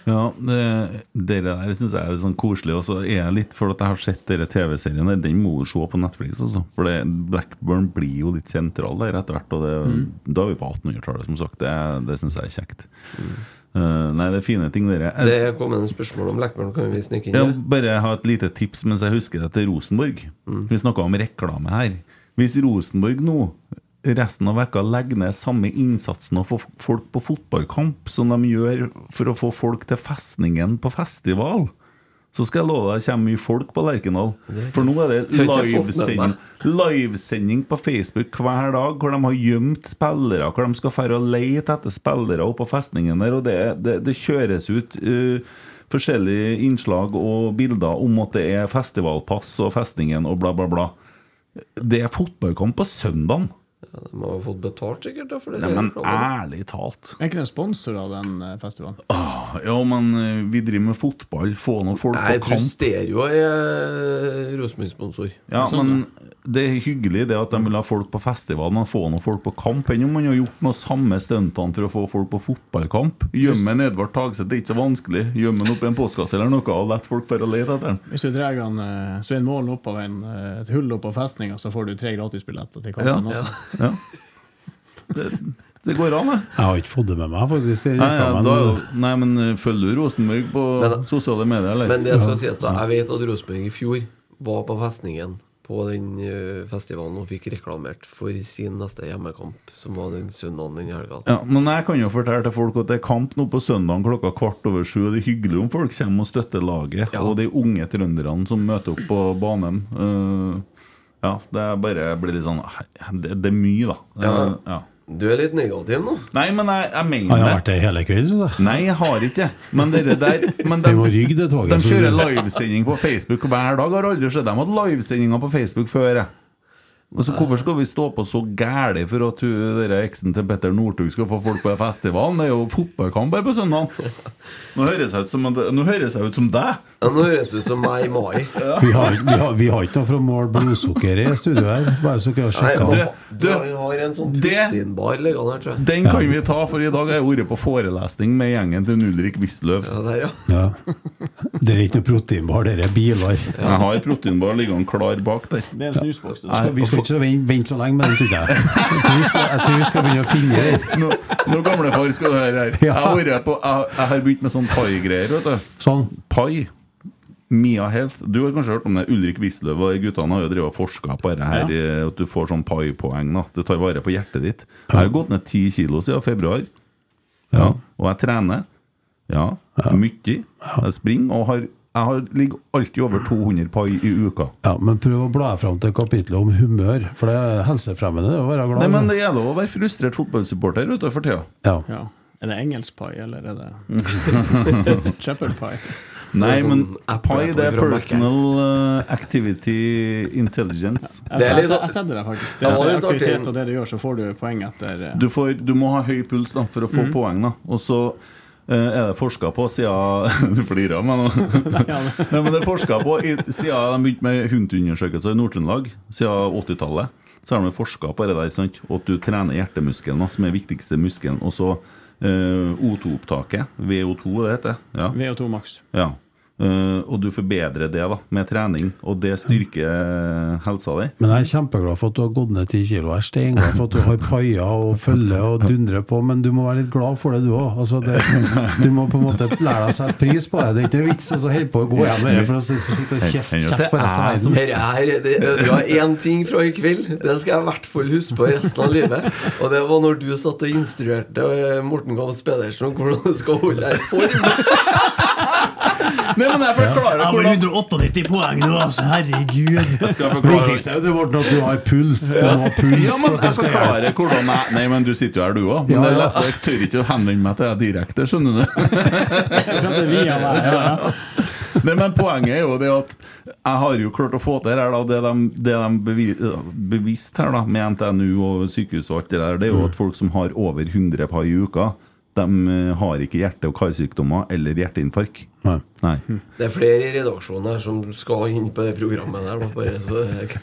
Ja, det, det der syns jeg er litt sånn koselig. Og så er jeg litt for at jeg har sett denne TV-serien. Den må du se på Netflix. Altså. For det, Blackburn blir jo litt sentral der etter hvert. Og det, Da er vi på 1800-tallet, som sagt. Det, det syns jeg er kjekt. Eh, nei, det er fine ting, dere. Det er kommet en spørsmål om Blackburn. Kan vi snike inn Ja, bare ha et lite tips mens jeg husker det til Rosenborg. Vi snakka om reklame her. Hvis Rosenborg nå resten av vekka legger ned samme innsatsen og får folk på fotballkamp som de gjør for å få folk til festningen på festival, så skal jeg love deg det kommer mye folk på Lerkendal. For nå er det livesending, live på Facebook hver dag hvor de har gjemt spillere, hvor de skal fære og lete etter spillere oppe på festningen der, og det, det, det kjøres ut uh, forskjellige innslag og bilder om at det er festivalpass og festningen og bla, bla, bla. Det er fotballkamp på søndagen. Ja, de har jo fått betalt, sikkert. Da, for det Nei, men ærlig talt. Er ikke det sponsor av den festivalen? festivalen? Ja, men eh, vi driver med fotball. Få noen folk Nei, jeg tror kamp. Stereo er Rosenborg-sponsor. Ja, Sånn, men det er hyggelig det at de vil ha folk på festival, men få noen folk på kamp. Enn om man har gjort noe samme stuntene for å få folk på fotballkamp. Gjemme en Edvard Tagseth, det er ikke så vanskelig. Gjemme han oppi en postkasse eller noe, og la folk for å lete etter den. Hvis du drar han, eh, Svein Målen opp av en, eh, et hull opp av festninga, så får du tre gratisbilletter til kampen ja. også. Ja. Det, det går an, det. Jeg har ikke fått det med meg, faktisk. Nei, ja, da, nei, men eh, følger du Rosenborg på Men- sosiale medier, eller? Men det skal sies da, jeg vet at Rosenborg i fjor var på festningen på den eh, festivalen og fikk reklamert for sin neste hjemmekamp, som var den søndagen den helga. Ja, men jeg kan jo fortelle til folk at det er kamp nå på søndag klokka kvart over sju. Og det er hyggelig om folk kommer og støtter laget Ja. og de unge trønderne som møter opp på banen. Eh, ja, det er bare blir litt sånn Det, det er mye, da. Ja. Ja. Du er litt negativ nå. Nei, men jeg, jeg mener har jeg vært det hele kvelden, så. Nei, jeg har ikke det. Men dere der men de, må rygge det toget. De kjører livesending på Facebook hver dag. Har aldri sett dem hatt livesendinger på Facebook før. Altså, hvorfor skal vi stå på så gæli for at dere eksen til Petter Northug skal få folk på festivalen? Det er jo fotballkamp her på søndag. Nå høres jeg ut som, nå høres jeg ut som deg. Ja, Nå høres det ut som meg i mai. Vi har, vi, har, vi har ikke noe for å måle blodsukker i studio her, bare så dere har Nei, sjekka. og Det- du vi har en sånn proteinbar liggende her, tror jeg. Den kan vi ta, for i dag har jeg vært på forelesning med gjengen til Ulrik Wisløw. Ja, der, ja. Ja. Det er ikke noe proteinbar, det er biler. Jeg har proteinbar liggende klar bak der. Det er en snusboks. du. Vi skal ikke vente, vente så lenge med den, tror jeg. Jeg tror vi skal, tror vi skal begynne å finne det. Nå, nå gamlefar, skal du høre her. Jeg har, vært på, jeg, jeg har begynt med sånn pai-greier. vet du Sånn. Pai. Mia Health. Du har kanskje hørt om det? Ulrik Wisløw og guttene har jo drevet forska på det her. ja. At du får sånn pai-poeng. da tar vare på hjertet ditt. Jeg har gått ned ti kilo siden februar. Ja. Og jeg trener. Ja. Mye. Jeg springer og har jeg har, ligger alltid over 200 pai i uka. Ja, men prøv å bla fram til kapitlet om humør, for det er helsefremmende å være glad. Nei, men Det gjelder å være frustrert fotballsupporter for tida. ja. Ja. Er det engelsk pai, eller er det shepherd pie? Nei, er men sånn pai det er personal uh, activity intelligence. Jeg, Det er litt jeg, sånn- setter det faktisk. Det er det var litt aktivitet og det du gjør, så får du poeng etter eh, Du, får, du må ha høy puls da, for å få poeng. da Og så eh, er det forska på siden Du flirer av meg nå. Nei, men det er forska på i, Siden de begynte med HUNT-undersøkelser i Nord-Trøndelag, siden 80-tallet, så har de forska på det der. sant? Og at du trener hjertemuskelen, som er viktigste muskelen. Og så eh, O2-opptaket. VO2, det heter. Ja. VO2 maks. Ja. Eh, og du forbedrer det da med trening, og det styrker eh, helsa di. Men jeg er kjempeglad for at du har gått ned ti kilo. Jeg er steinglad for at du har paier og følger og dundrer på, men du må være litt glad for det, du òg. Altså, du må på en måte lære deg å sette pris på det. Det er ikke vits å holde på å gå hjem med det for å sitte og kjefte kjeft på resten av verden. Her er det, det var én ting fra i kveld. Det skal jeg i hvert fall huske på resten av livet. Og det var når du satt og instruerte eh, Morten Gams Pedersen om hvordan du skal holde deg i form. Nei, men jeg forklarer har hvordan 198 poeng nå, altså. Herregud. Jeg skal forklare det ble at du har puls. Du har puls Ja, men jeg skal forklare forklarer hvordan jeg Nei, men du sitter jo her, du òg. Men Ja, ja. jeg tør ikke å henvende meg til deg direkte, skjønner du. Via meg, ja, ja. Nei, men Poenget er jo det at jeg har jo klart å få til her da, det de, det de bevis, bevisst her da, med NTNU og sykehus og alt det der, det er jo at folk som har over 100 par i uka, de eh, har ikke hjerte- og karsykdommer eller hjerteinfarkt. Nei. Nei. Det er flere i redaksjonen her som skal inn på det programmet der. Bare, så jeg,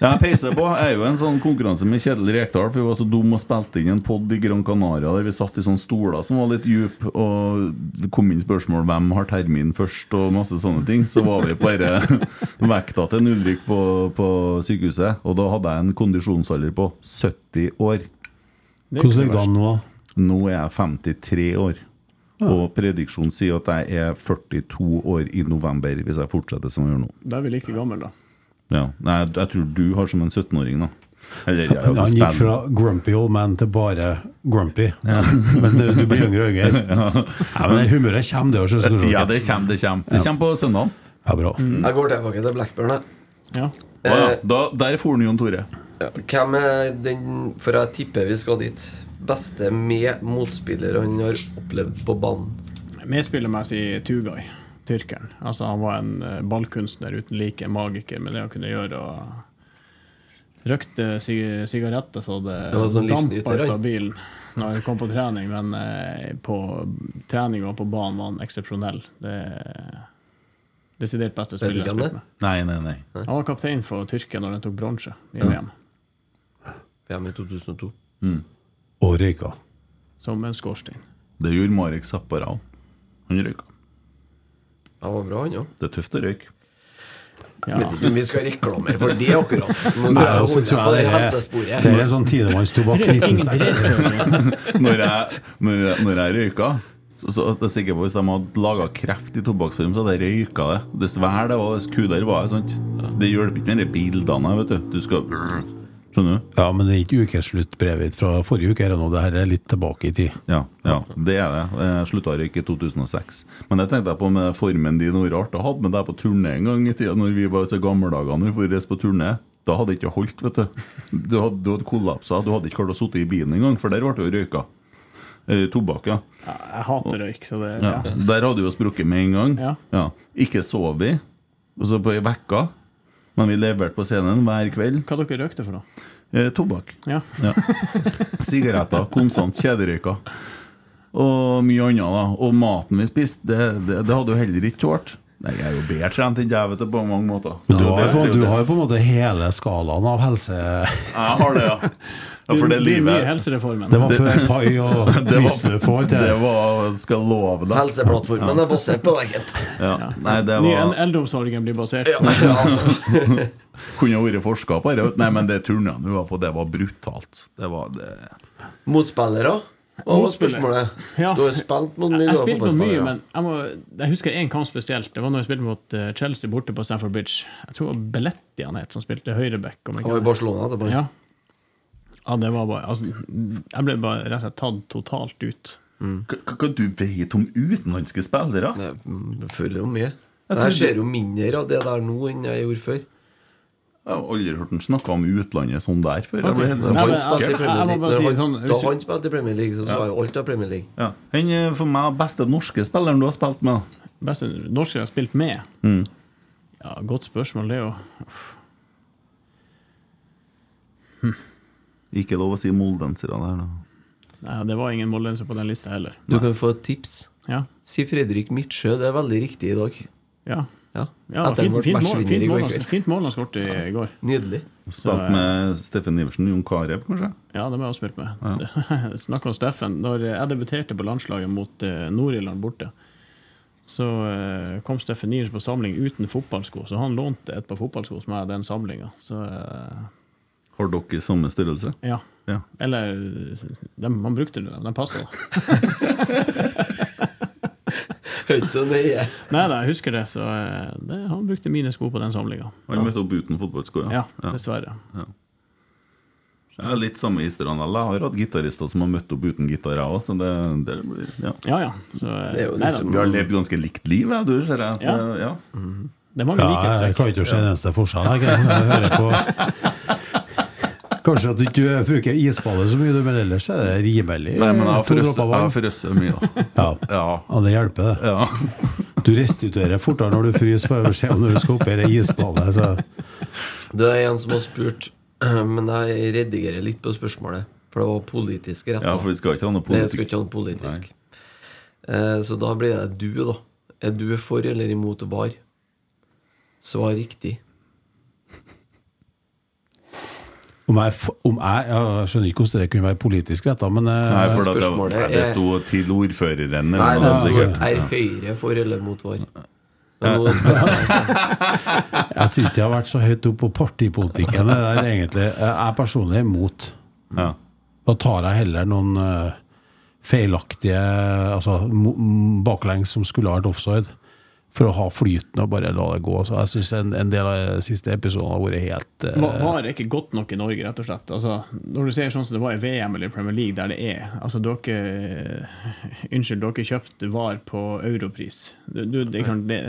Ja, jeg peiser på. Jeg er jo en sånn konkurranse med Kjetil Rekdal, for vi var så dum og spilte inn en pod i Gran Canaria der vi satt i sånne stoler som var litt dype, og det kom inn spørsmål hvem har termin først, og masse sånne ting. Så var vi bare vekta til en Ulrik på, på sykehuset, og da hadde jeg en kondisjonsalder på 70 år. Hvordan ligger det an nå? Nå er jeg 53 år. Og prediksjonen sier at jeg er 42 år i november hvis jeg fortsetter som jeg gjør nå. Da er vi like gamle, da. Ja. Nei, jeg tror du har som en 17-åring, da. Eller, jeg, Han gikk fra grumpy old man til bare grumpy. Men du, du blir yngre og yngre. Ja, men det humøret kommer, det òg. Ja, det kommer, det kommer. Det kommer på søndag. Ja, bra. jeg går tilbake til Blackburn. Jeg. Ja. Ja, da, der for Jon Tore. Ja, hvem er den For jeg tipper vi skal dit. Beste med motspiller han har opplevd på banen. Medspillermessig Tugay, tyrkeren. Altså, han var en eh, ballkunstner uten like, magiker med det han kunne gjøre. og Røkte sig sigaretter så det, Det sånn dampa ut av bilen når han kom på trening, men eh, på trening og på banen var han eksepsjonell. Det er Desidert beste spiller jeg har spilt med. Nei, nei, nei. Han var kaptein for Tyrkia når de tok bronse i VM, VM i 2002. Og røyka. som en skorstein. Det gjorde Marek Zappara òg. Han røyka. Det var bra, han òg. Det er tøft å røyke. Ja. Vet ikke om vi skal reklamere for det, akkurat. Nå Nei, tror jeg og så holder tror jeg på det er-. Det er sånn tidemannstobakk 1960. Når jeg, når jeg, når jeg røyka så, så er jeg sikker på Hvis de hadde laga kreft i tobakksform, så hadde jeg røyka det. Dessverre, det var, det kudere var det. Det hjelper ikke med de bildene. vet du Du skal Skjønner du? Ja, men det er ikke ukesluttbrevet fra forrige uke. Her det nå. Dette er litt tilbake i tid. Ja, ja, det er det. Jeg slutta å røyke i 2006. Men det tenkte jeg på med formen din. Noe rart Jeg hadde med deg på turné en gang i tida, når vi var så gamle dager når vi reiste på turné. Da hadde det ikke holdt, vet du. Du hadde, du hadde kollapsa. Du hadde ikke klart å sitte i bilen engang, for der ble det jo røyka. Eller tobakk, ja. Jeg hater røyk, så det ja. ja. Der hadde du jo sprukket med en gang. Ja. Ikke sovet. Og så på ei uke Men vi leverte på scenen hver kveld. Hva dere røykte for noe? Eh, tobakk. Ja. Ja. Sigaretter, konstant kjederøyka. Og mye annet. da Og maten vi spiste, det, det, det hadde jo heller ikke tålt. Nei, Jeg er jo bedre trent enn deg, vet du, på mange måter. Men du Ja, har, det- jo det er du har jo på en måte hele skalaen av helse... Jeg har det, ja. ja for det blir mye helsereformen. Det var før pai og det visne får var, til. det var Skal love deg. Helseplattformen er basert på deg, gitt. Ja. Nei, det var el- eldreomsorgen blir basert Ja, på ja. Kunne vært forska på det. Nei, men det turnene du var på, det var brutalt. Det var det Motspillere? Hva var spørsmålet? Ja. Du har spilt mot mye Jeg spilte mot mye, men jeg, må, jeg husker én kamp spesielt. Det var når jeg spilte mot eh, Chelsea borte på Stamford Bridge. Jeg tror det var Belletti han het, som spilte høyreback. Han var i Barcelona, Barcelona etterpå. Ja. Ja, det var bare altså, Jeg ble bare rett og slett tatt totalt ut. Hva hva du vet om utenlandske spillere? Jeg føler jo mye. Jeg Jeg ser jo mindre av det der nå enn jeg gjorde før. Jeg har aldri hørt han snakke om utlandet sånn der før. Okay. Jeg ble helt Når sånn da han spilte i Premier League, så så jeg alt av Premier League. ja. Han er for meg beste norske spilleren du har spilt med. Beste norske jeg har spilt med? Mm. Ja, Godt spørsmål, det er jo Ikke lov å si moldensere der, da. Nei, Det var ingen moldenser på den lista heller. Du kan få et tips. Ja. Si Fredrik Midtsjø. Det er veldig riktig i dag. Ja, Ja, ja Etter fint, fint, mål, fint, han- fint mål han skåret i går. Nydelig. Spilt med Steffen Iversen, Jon Carew, kanskje? Ja, det har jeg også spilt med. Snakk om Steffen. Når jeg debuterte på landslaget mot eh, Nord-Irland borte, så eh, kom Steffen Iversen på samling uten fotballsko, så han lånte et par fotballsko som jeg hadde den samlinga. Så eh, Har dere i samme størrelse? ja. Ja. Eller de, man brukte dem, de passa. Høyt så nøye. Nei da, jeg husker det, så eh, det, han brukte mine sko på den samlinga. Han møtte opp uten fotballsko, Ja, ja. dessverre. Jeg er litt samme historien. Jeg har hatt gitarister som har møtt opp uten gitar, jeg òg. Så det, det blir- ja. Ja ja. Så, Det jo nei da, liksom- Vi har levd ganske likt liv, jeg, du ser jeg. Ja. Det- ja. det er mange Ja, jeg kan ikke se en eneste forskjell. Jeg, jeg hører på Kanskje at du ikke bruker isballet så mye, men ellers er det rimelig. Nei, men jeg har frøst mye. da. Ja. Ja. ja, det hjelper, det. ja. Du restituerer fortere når du fryser, for å se om du skal oppi ei isbane. Så. Det er en som har spurt, men jeg redigerer litt på spørsmålet. For det var politisk rett. ja, for vi skal ikke ha noe Det skal ikke ha noe politisk. Nei. så da blir det du, da. Er du for eller imot VAR? Svar riktig. Om jeg, om jeg, jeg skjønner ikke hvordan det kunne være politisk retta, men eh, Nei, for det, Spørsmålet det, det sto til ordføreren eller Nei, det sikkert. er Høyre for eller mot vår. Jeg tror ikke jeg har vært så høyt oppe på partipolitikken. Det der, egentlig. Jeg er personlig imot. Ja. Da tar jeg heller noen eh, feilaktige altså, baklengs som skulle ha vært offside, for å ha flyten og bare la det gå. Så jeg syns en, en del av de siste episoden har vært helt eh, VAR det ikke godt nok i Norge, rett og slett. Altså, når du ser sånn som det var i VM eller Premier League, der det er altså, dere, Unnskyld, dere kjøpte VAR på europris. Du, du, det kan, det,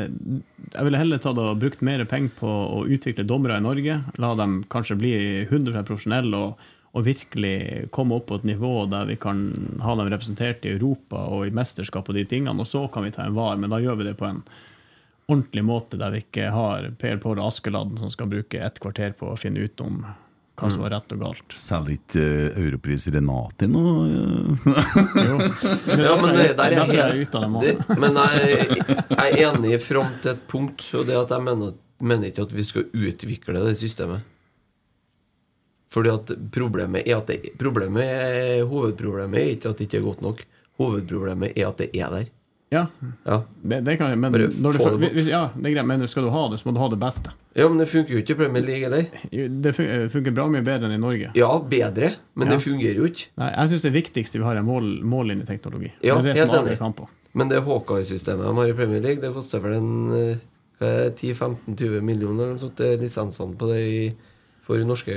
jeg ville heller tatt og brukt mer penger på å utvikle dommere i Norge. La dem kanskje bli 100 profesjonelle og, og virkelig komme opp på et nivå der vi kan ha dem representert i Europa og i mesterskap og de tingene. Og så kan vi ta en VAR, men da gjør vi det på en ordentlig måte der vi ikke har Per Pål Askeladden som skal bruke et kvarter på å finne ut om hva som var rett og galt. Selger ikke uh, Europris Renati nå? Jo. ja, men det der er er jeg helt ute av det måten. Men jeg, jeg er enig fram til et punkt, og det at jeg mener, mener ikke at vi skal utvikle det systemet. Fordi at problemet er at det, problemet er, Hovedproblemet er ikke at det ikke er godt nok. Hovedproblemet er at det er der. Ja, Ja, det, det kan jeg, men Bare når du, få det bort. hvis, ja, det er greit, men skal du ha det, så må du ha det beste. ja men det funker jo ikke i Premier League eller? Det fun- funker bra mye bedre enn i Norge. Ja, bedre, men Ja. det fungerer jo ikke. Nei, jeg syns det viktigste vi har, er mål, mållinjeteknologi. Ja, det er det helt som enig. avgjør kamper. Men det Hawkeye-systemet de har i Premier League, det koster vel en eh, hva er det, 10-15-20 millioner eller noe sånt, det er lisensene på det i, for norske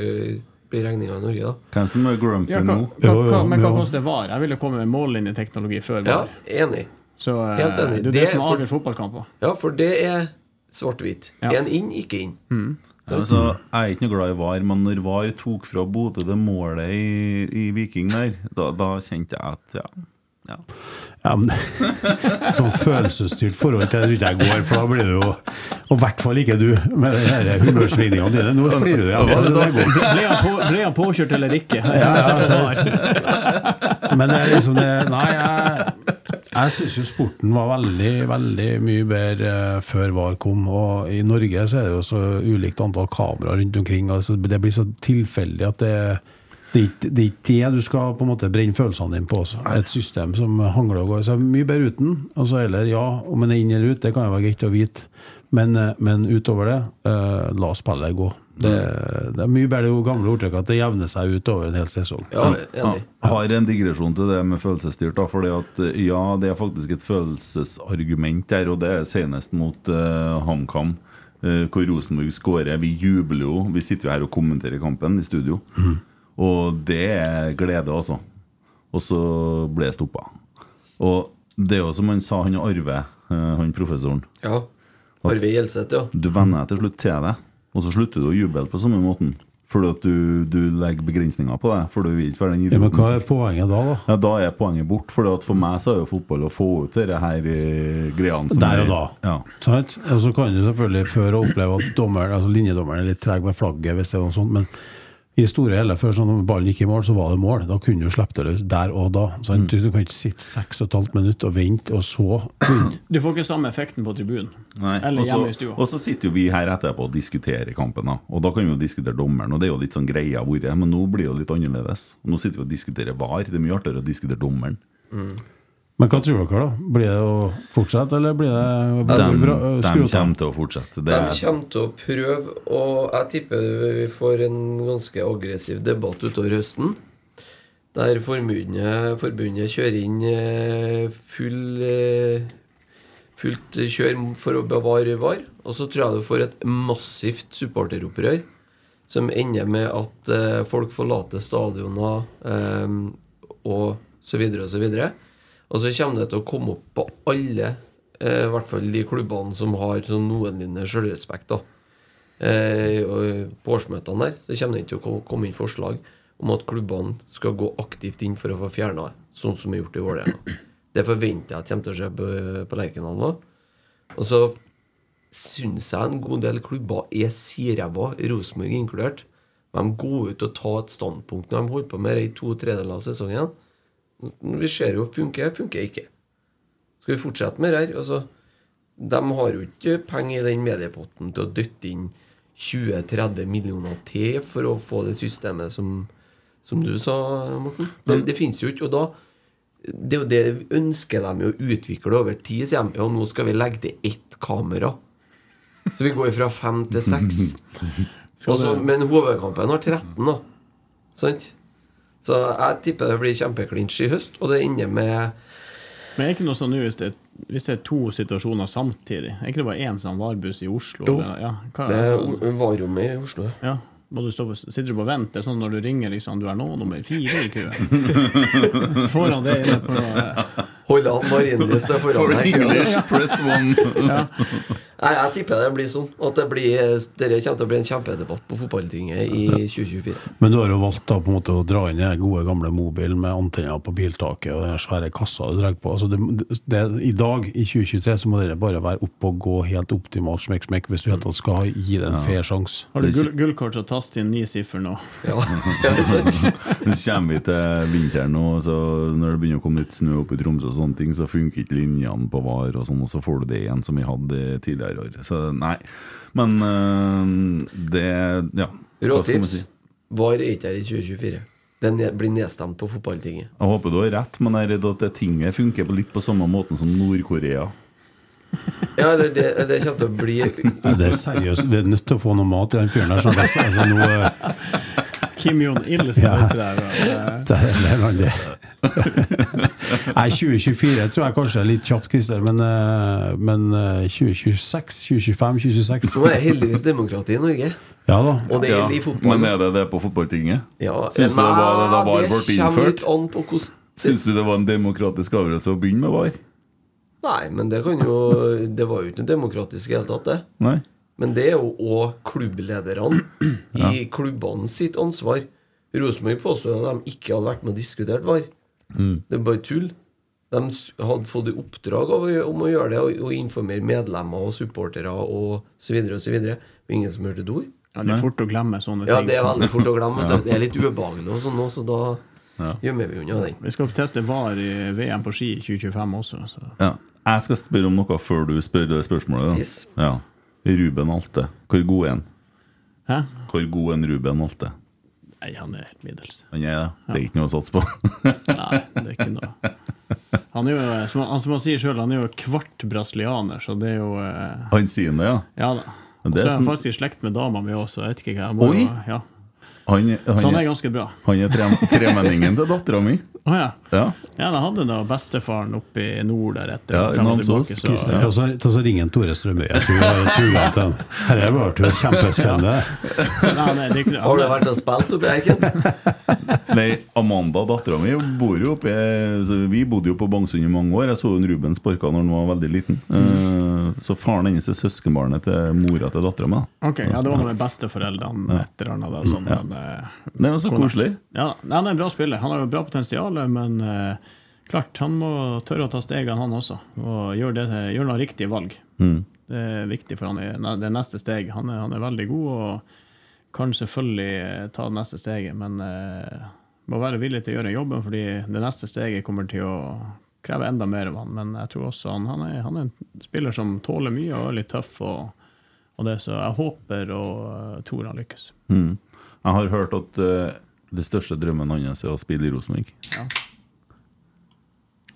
blir regninga i Norge, da. Hvem som er grumpy Ja, hva, nå? hva, Jo, jo, hva, men hva jo. koster VAR? Jeg ville komme med mållinjeteknologi før Ja, VAR. enig. Så eh, Helt enig. det er Det det som avgjør fotballkamper. Ja, for det er svart-hvitt. Ja. En inn, ikke inn. Mm. altså, jeg er ikke noe glad i VAR, men når VAR tok fra Bodø det målet i, i Viking der, da, da kjente jeg at ja, Ja, men Sånn følelsesstyrt forhold til det tror jeg går, for da blir det jo Og i hvert fall ikke du, med de humørsvingningene dine. Nå flirer du. Ja, det, det går. ble han, på, ble han påkjørt eller ikke? Ja, ja, Men det er liksom det Nei, jeg, jeg syns jo sporten var veldig, veldig mye bedre eh, før VAR kom. Og i Norge så er det jo så ulikt antall kameraer rundt omkring. Altså det blir så tilfeldig at det det er ikke det, du skal på en måte brenne følelsene dine på. Også. Et system som hangler og går. Så mye bedre uten. Altså, eller ja, om en er inn eller ut, det kan jo være greit å vite. Men, eh, men utover det, uh, la spillet gå. Det, det er mye bedre det gamle ordtrykket at det jevner seg ut over en hel sesong. Ja, ja. Har en digresjon til det med følelsesstyrt. da, fordi at eh, Ja, det er faktisk et følelsesargument der, og det er senest mot uh, HamKam, eh, hvor Rosenborg skårer. Vi jubler jo. Vi sitter jo her og kommenterer kampen i studio. Og det er glede, altså. Og så ble jeg stoppa. Og det er jo som han sa, han Arve, han professoren. Ja. Arve Gjelseth, ja. Du venner deg til slutt til det, og så slutter du å juble på samme måten. Fordi at du, du legger begrensninger på det. For du vil ikke være den Ja, men hva er poenget da, da? Ja, Da er poenget bort. For at for meg så er jo fotball å få ut her eh, greiene som Der er- og da. Ja. Sant? Og så kan du selvfølgelig før oppleve at dommeren, altså linjedommeren er litt treg med flagget, hvis det er noe sånt, men i store hele, før sånn, ballen gikk i mål, så var det mål. Da kunne du slippe det løs der og da. Mm. Du, du kan ikke sitte seks og et halvt minutt og vente, og så Du får ikke samme effekten på tribunen. Nei, Eller også, hjemme i stua. Og så sitter jo vi her etterpå og diskuterer kampen. da Og da kan vi jo diskutere dommeren, og det er jo litt sånn greia vært. Men nå blir det jo litt annerledes. Nå sitter vi og diskuterer VAR. Det er mye artigere å diskutere dommeren. Men hva tror dere, da? Blir det å fortsette, eller blir det De, de kommer til å fortsette. Det De er, kommer til å prøve, og jeg tipper vi får en ganske aggressiv debatt utover høsten. Der forbundet, forbundet kjører inn eh, full eh, fullt kjør for å bevare VAR. Og så tror jeg du får et massivt supporteropprør som ender med at eh, folk forlater stadioner og så videre og så videre. Og så kommer det til å komme opp på alle, eh, i hvert fall de klubbene som har sånn noenlunde sjølrespekt. Eh, på årsmøtene der så kommer det til å komme inn forslag om at klubbene skal gå aktivt inn for å få fjerna sånn som er gjort i Vålerenga. Det forventer jeg at kommer til å skje på, på Lerkendal nå. Og så syns jeg en god del klubber er siræva, Rosenborg inkludert. De går ut og tar et standpunkt når de holder på med det i to tredjedeler av sesongen. Vi ser jo funker, funker ikke. Skal vi fortsette med det her? Altså, de har jo ikke penger i den mediepotten til å dytte inn 20-30 millioner til for å få det systemet som, som du sa, Morten. Det, det finnes jo ikke. Og da Det er jo det ønsker de å utvikle over tid. Sier de, ja, nå skal vi legge til ett kamera. Så vi går fra fem til seks. Men hovedkampen har 13, da. Sant? Så jeg tipper det blir kjempeklinsj i høst, og det ender med Men er det ikke noe sånn nå hvis det, hvis det er to situasjoner samtidig? Er ikke det bare én sånn varbuss i Oslo? Jo. eller- Ja, hva, Det er varrommet i Oslo. ja. Må du stå på, sitter du på vent? Det er sånn når du ringer liksom, du er nå nummer fire i køen. Så får han det inne på Holde han Marienlyst der foran For deg. English, press one. ja. Nei, jeg tipper det blir sånn. At det blir, dere kommer til å bli en kjempedebatt på fotballtinget i 2024. Men du har jo valgt da på en måte å dra inn den gode gamle mobilen med antenner på biltaket og den svære kassa du drar på. Altså det, det, I dag, i 2023, så må dere bare være oppe og gå helt optimalt smekk, smekk, hvis du helt tatt skal gi det en fair sjanse. Har du gull, gullkort, så tast inn ni siffer nå. Ja, ja er sant? Så kommer vi til vinteren nå, så når det begynner å komme litt snø opp i Tromsø, og sånne ting, så funker ikke linjene på VAR, og sånn, og så får du det igjen som vi hadde tidligere år. Så nei. Men øh, det Ja. skal si? Råtips. VAR er ikke her i 2024. Den blir nedstemt på fotballtinget. Jeg håper du har rett, men jeg er redd at det tinget funker på litt på samme måten som Nord-Korea. Ja, eller det, det kommer til å bli Nei, det er seriøst, vi er nødt til å få noe mat i den fyren der. Altså, noe... Kim Jong-il Ja. det. det er det er det. Nei, 2024 tror jeg kanskje er litt kjapt, Christer, men, eh, men eh, 2026, 2025, 2026 Nå er det heldigvis demokrati i Norge. Ja da. Og det Ja, gjelder i fotballen. men er det det på fotballtinget? Ja, Syns du det var det da VAR ble innført? litt an på hvordan Syns du det var en demokratisk avgjørelse å begynne med VAR? Nei, men det kan jo Det var jo ikke noe demokratisk i det hele tatt, det. Nei? Men det er jo òg klubblederne i klubbene sitt ansvar. Rosenborg påstår at de ikke hadde vært med og diskutert VAR. Mm. Det er bare tull. De hadde fått i oppdrag av, om å gjøre det, og, informere medlemmer og supportere og så videre og så videre. Og ingen som hørte et ord. Ja, det er fort å glemme sånne ting. Ja, det er veldig fort å glemme. ja. Det er litt ubehagelig og sånn nå, så da gjemmer vi unna den. Vi skal teste VAR i VM på ski i 2025 også. Så. Ja. Jeg skal spørre om noe før du spør det spørsmålet. Da. Yes. Ja. Ruben Alte, hvor god er han? Hæ? Hvor god er en Ruben Alte? Nei, han er helt middels. Han er det? Det er ikke noe å satse på? Nei, det er ikke noe. Han er jo, som han, som han sier sjøl, han er jo kvart brasilianer, så det er jo eh, Han sier det, ja? Ja da. Og så er han faktisk i slekt med dama mi også, jeg vet ikke hva. Jeg må, Oi! Ja. Han, han, Så han er er, ganske bra. han er tre, tremenningen til dattera mi. Å ja. Ja. Ja, jeg hadde da bestefaren oppe i nord der etter. Ja, frem og Namsos. tilbake, så- ja. så- så ringer Tore Strømøy. Jeg tror jeg til han. Dette ble jo kjempespennende. så Har du vært og spilt oppi Eiken? Nei, Amanda, dattera mi, bor jo oppe i- Vi bodde jo på Bangsund i mange år. Jeg så hun Ruben sparka når han var veldig liten. Eh, Så faren hennes er søskenbarnet til mora til dattera mi. Okay, ja, det var noe med besteforeldrene et eller annet. Sånn, Ja. men, eh, Det er så koselig. Ja, han er en bra spiller. Han har jo bra potensial, men eh, klart, han må tørre å ta stegene, han også. Og gjøre, det, gjøre noen riktige valg. Mm. Det er viktig for han i det neste steg. Han er, han er veldig god og kan selvfølgelig eh, ta det neste steget, men eh, må være villig til å gjøre jobben, fordi det neste steget kommer til å kreve enda mer av han. Men jeg tror også han, han, er, han er en spiller som tåler mye og er litt tøff. og, og det, Så jeg håper og eh, tror han lykkes. Mm. Jeg har hørt at eh, det største drømmen hans er å spille i Rosenborg. Ja.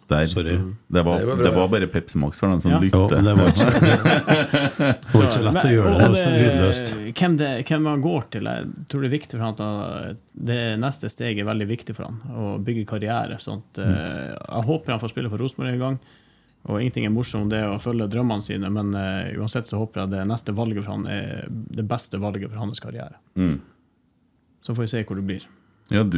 Der. Sorry. Det var, Det var bra, det var bare Pepsi Max for den som Ja. Lytter. det var ikke, det var ikke lett å gjøre det så lydløst. Hvem, det, hvem man går til, jeg tror det er viktig for han at det neste steg er veldig viktig for han, å bygge karriere. Sånn at, eh, jeg håper han får spille for Rosenborg en gang. Og ingenting er morsomt det å følge drømmene sine, men uh, uansett så håper jeg det neste valget for han er det beste valget for hans karriere. Mm. Så får vi se hvor det blir. Ja, du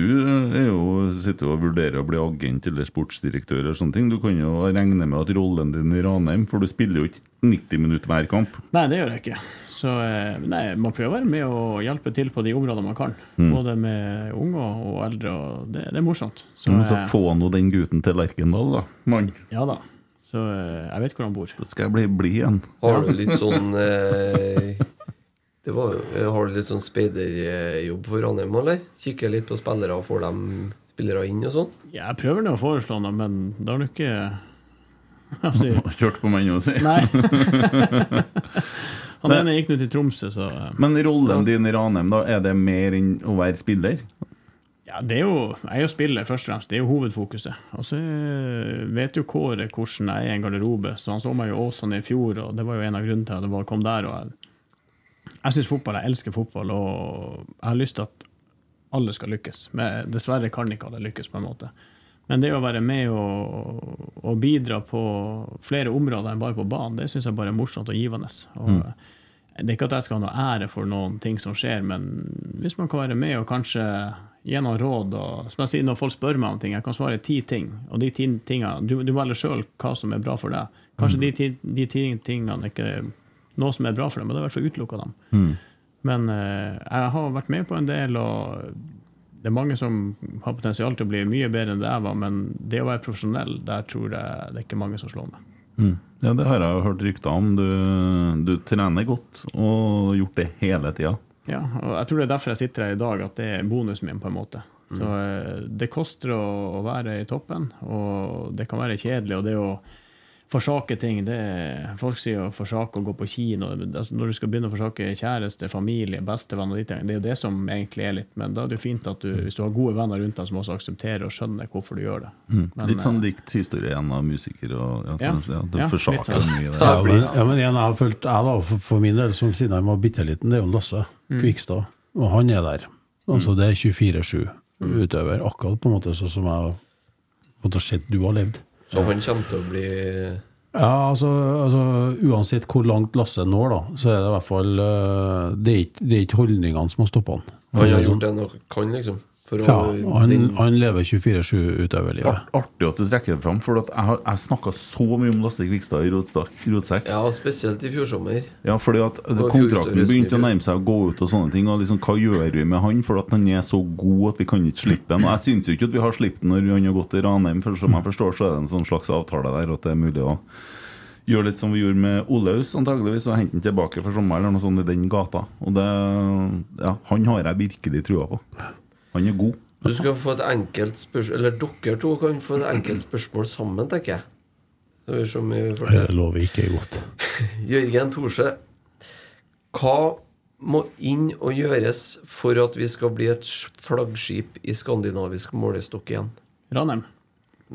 er jo, sitter jo og vurderer å bli agent eller sportsdirektør. eller sånne ting Du kan jo regne med at rollen din i Ranheim For du spiller jo ikke 90 minutter hver kamp. Nei, det gjør jeg ikke. Så eh, nei, man prøver å være med og hjelpe til på de områdene man kan. Mm. Både med unge og eldre. og Det, det er morsomt. Så, Men så eh, få nå den gutten til Lerkendal, da. Mann. Ja da. Så eh, jeg vet hvor han bor. Da skal jeg bli blid igjen. Har du litt sånn eh, det var, Har du litt sånn speiderjobb for Ranheim, eller? Kikker litt på spillere og får dem spillere inn og sånn? Ja, jeg prøver nå å foreslå noe, men det har du ikke altså, Kjørt på meg nå, si. Nei. Han ene gikk nå til Tromsø, så eh, Men rollen din i Ranheim, da, er det mer enn å være spiller? Ja, det er jo, jeg er jo spiller, først og fremst. Det er jo hovedfokuset. Og så eh, vet jo Kåre hvordan jeg er i en garderobe, så han så meg jo i Åsane i fjor, og det var jo en av grunnene til at jeg bare kom der. og Jeg, jeg syns fotball, jeg elsker fotball, og jeg har lyst til at alle skal lykkes. Men dessverre kan ikke alle lykkes, på en måte. Men det å være med og, og bidra på flere områder enn bare på banen, det syns jeg bare er morsomt og givende. Og Mm. Det er ikke at jeg skal ha noe ære for noen ting som skjer, men hvis man kan være med og kanskje gi noen råd og, Som jeg sier, når folk spør meg om ting, jeg kan svare ti ting, og de ti tingene Du, du velger sjøl hva som er bra for deg. Kanskje de, ti, de ti tingene ikke noe som er bra for dem, og det er i hvert fall utelukka dem. Mm. Men eh, jeg har vært med på en del, og det er mange som har potensial til å bli mye bedre enn det jeg var, men det å være profesjonell, der tror jeg det er ikke mange som slår meg. Mm. Ja, det har jeg jo hørt rykter om. Du, du trener godt og gjort det hele tida. Ja, og jeg tror det er derfor jeg sitter her i dag, at det er bonusen min, på en måte. Så eh, det koster å, å være i toppen, og det kan være kjedelig. Og det å forsake ting det er, Folk sier å forsake å gå på kino. Altså, når du skal begynne å forsake kjæreste, familie, bestevenn og de tingene, det er jo det som egentlig er litt Men da er det jo fint at du, hvis du har gode venner rundt deg som også aksepterer og skjønner hvorfor du gjør det. Men, Mm. Litt sånn likt historie igjen av musiker og ja, Ja. ja, Det Ja, forsaker sånn. mye. Ja, men, ja, men en jeg har følt, jeg da, for, for min del, som siden jeg var bitte liten, det er jo Lasse Mm. Kvikstad. Og han er der. Altså Det er 24-7 utøver, akkurat på en måte sånn som jeg har sett du har levd. Så han kommer til å bli Ja, altså, altså Uansett hvor langt Lasse når, da, så er det i hvert fall eh, Det er ikke, det er ikke holdningene som har stoppa han. Han har gjort sånn- det han kan, liksom. For å, Ja, han, den, han lever 24-7 utover livet. Art- Artig at du trekker det fram, for at jeg, har- jeg snakka så mye om Lasse Kvikstad i Rotsekk. ja, spesielt i fjor sommer. Ja, fordi at kontrakten begynte å nærme seg å gå ut og sånne ting. Og liksom, hva gjør vi med han? For at han er så god at vi kan ikke slippe han. Og jeg syns jo ikke at vi har sluppet han når han har gått til Ranheim, for som jeg forstår, så er det en sånn slags avtale der at det er mulig å gjøre litt som vi gjorde med Olaus, antageligvis, og hente han tilbake for sommeren eller noe sånt i den gata. Og det Ja, han har jeg virkelig trua på. Han er god. Du skal få et enkelt spørsmål Eller dere to kan få et enkelt spørsmål sammen, tenker jeg. Det det. lover ikke godt. Jørgen Thorsø, hva må inn og gjøres for at vi skal bli et flaggskip i skandinavisk målestokk igjen? Ranheim.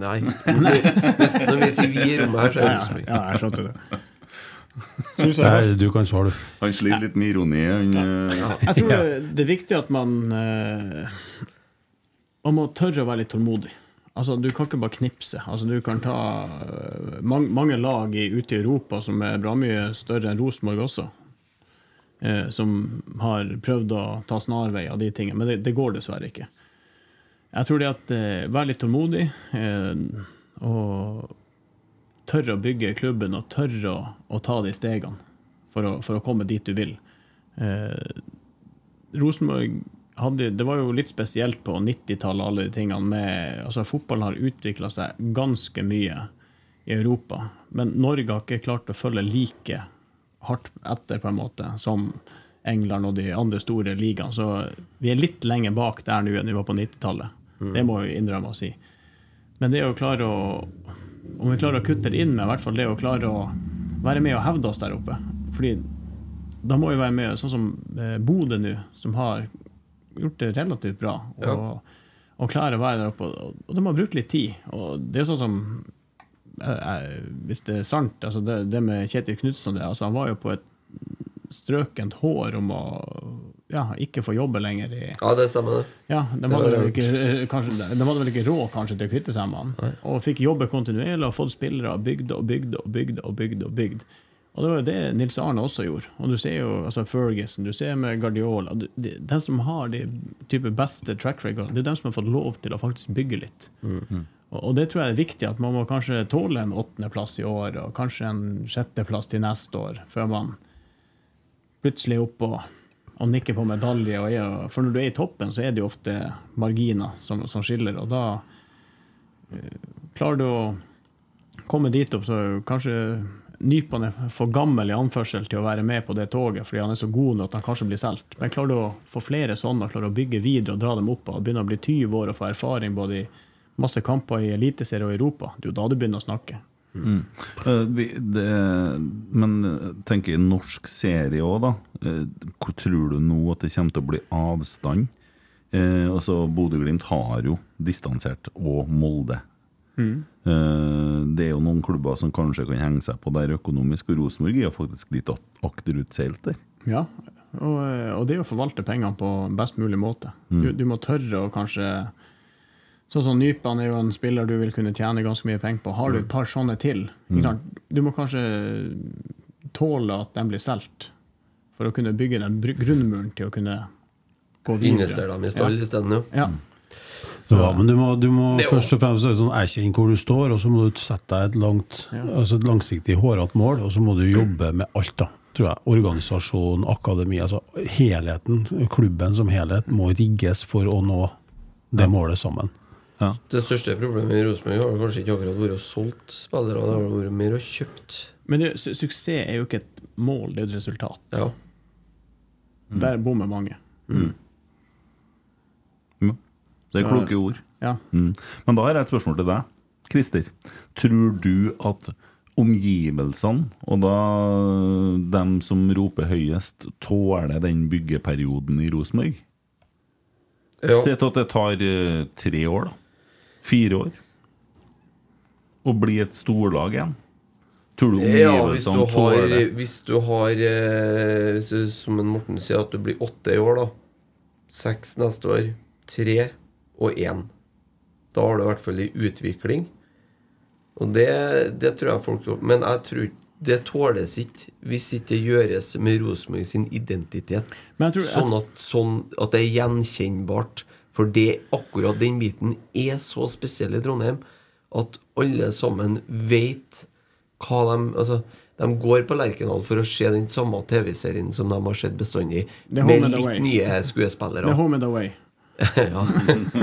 Nei. Når vi sier vi i rommet her, så er Ja, det så mye. ja, jeg skjønte det. Nei, du kan svare, du. Han sliter litt med ironi. Han, eh, jeg tror det, det er viktig at man eh, Man må tørre å være litt tålmodig. Altså, Du kan ikke bare knipse. Altså, du kan ta eh, Mange lag i, ute i Europa som er bra mye større enn Rosenborg også, eh, som har prøvd å ta snarvei av de tingene, men det, det går dessverre ikke. Jeg tror det at eh, Vær litt tålmodig eh, og tørre å bygge klubben og tørre å, å ta de stegene for å, for å komme dit du vil. Eh, Rosenborg hadde, det var jo litt spesielt på 90-tallet, alle de tingene med altså Fotballen har utvikla seg ganske mye i Europa, men Norge har ikke klart å følge like hardt etter, på en måte, som England og de andre store ligaene. Så vi er litt lenger bak der nå enn vi var på 90-tallet. Det må vi innrømme å si. Men det å klare å Om vi klarer å kutte det inn med i hvert fall det å klare å være med og hevde oss der oppe. Fordi da må vi være med, sånn som eh, Bodø nå, som har gjort det relativt bra. Og, Ja. og klarer å være der oppe. Og, de har brukt litt tid. Og det er sånn som eh, eh, Hvis det er sant, altså det, det med Kjetil Knutsen altså Han var jo på et strøkent hår om å ja, ikke få jobbe lenger i Ja, det stemmer, det. ja, de Det hadde, vel ikke, eh, kanskje, de hadde vel ikke råd kanskje til å kvitte seg med han. Og fikk jobbe kontinuerlig og fått spillere og bygd og bygd og bygd. Og bygd og bygd. Og det var jo det Nils Arne også gjorde. Og du ser jo altså Ferguson, du ser med Guardiola du- de, Den som har de type beste track record, det er dem som har fått lov til å faktisk bygge litt. Og, og det tror jeg er viktig, at man må kanskje tåle en åttendeplass i år, og kanskje en sjetteplass til neste år, før man plutselig er oppe og, og nikker på medalje. Og er, for når du er i toppen, så er det jo ofte marginer som, som skiller, og da eh, klarer du å komme dit opp, så kanskje Nypan er for gammel i anførsel til å være med på det toget, fordi han er så god nå at han kanskje blir solgt. Men klarer du å få flere sånne, klarer klarer å bygge videre og dra dem opp, og begynne å bli 20 år og få erfaring både i masse kamper i Eliteserie og Europa, det er jo da du begynner å snakke. Eh, vi, det, men eh, tenker i norsk serie òg, da. Eh, Hvor tror du nå at det kommer til å bli avstand? Eh, altså Bodø-Glimt har jo distansert, og Molde. Eh, det er jo noen klubber som kanskje kan henge seg på der økonomisk, og Rosenborg er jo faktisk litt ak- akterutseilt der. Ja, og, eh, og det er å forvalte pengene på best mulig måte. Du, du må tørre å kanskje Sånn som Nypan er jo en spiller du vil kunne tjene ganske mye penger på. Har du et par sånne til, ikke du må kanskje tåle at de blir solgt, for å kunne bygge den grunnmuren til å kunne gå videre. Investere dem i stall isteden, jo. Ja. Ja, men du må, du må først og fremst sånn, erkjenne hvor du står, og så må du sette deg et, langt, altså et langsiktig, hårete mål, og så må du jobbe med alt. da, tror jeg. Organisasjon, akademi, altså helheten, klubben som helhet, må rigges for å nå det målet sammen. Det største problemet i Rosenborg har kanskje ikke akkurat vært å solgt spillere, det har vært mer å kjøpt. Men det, su suksess er jo ikke et mål, det er jo et resultat. Ja. Der bommer mange. Ja. Det er kloke ord. Ja. Mm. Men da har jeg et spørsmål til deg. Christer, tror du at omgivelsene, og da dem som roper høyest, tåler den byggeperioden i Rosenborg? Ja. Se til at det tar eh, tre år, da. Fire år. og bli et storlag igjen. Tror du Ja, hvis du omgivelsene har, tåler det? hvis du har eh, hvis du- Som en Morten sier, at du blir åtte i år, da. Seks neste år. Tre og én. Da har du i hvert fall en utvikling. Og det, det tror jeg folk Men jeg tror det tåles ikke hvis ikke det gjøres med Rosenborg sin identitet. Men jeg tror- sånn, at, sånn at det er gjenkjennbart For det, akkurat den biten er så spesiell i Trondheim at alle sammen vet hva de Altså, de går på Lerkendal for å se den samme TV-serien som de har sett bestandig, med litt nye skuespillere. Er home and away. Ja.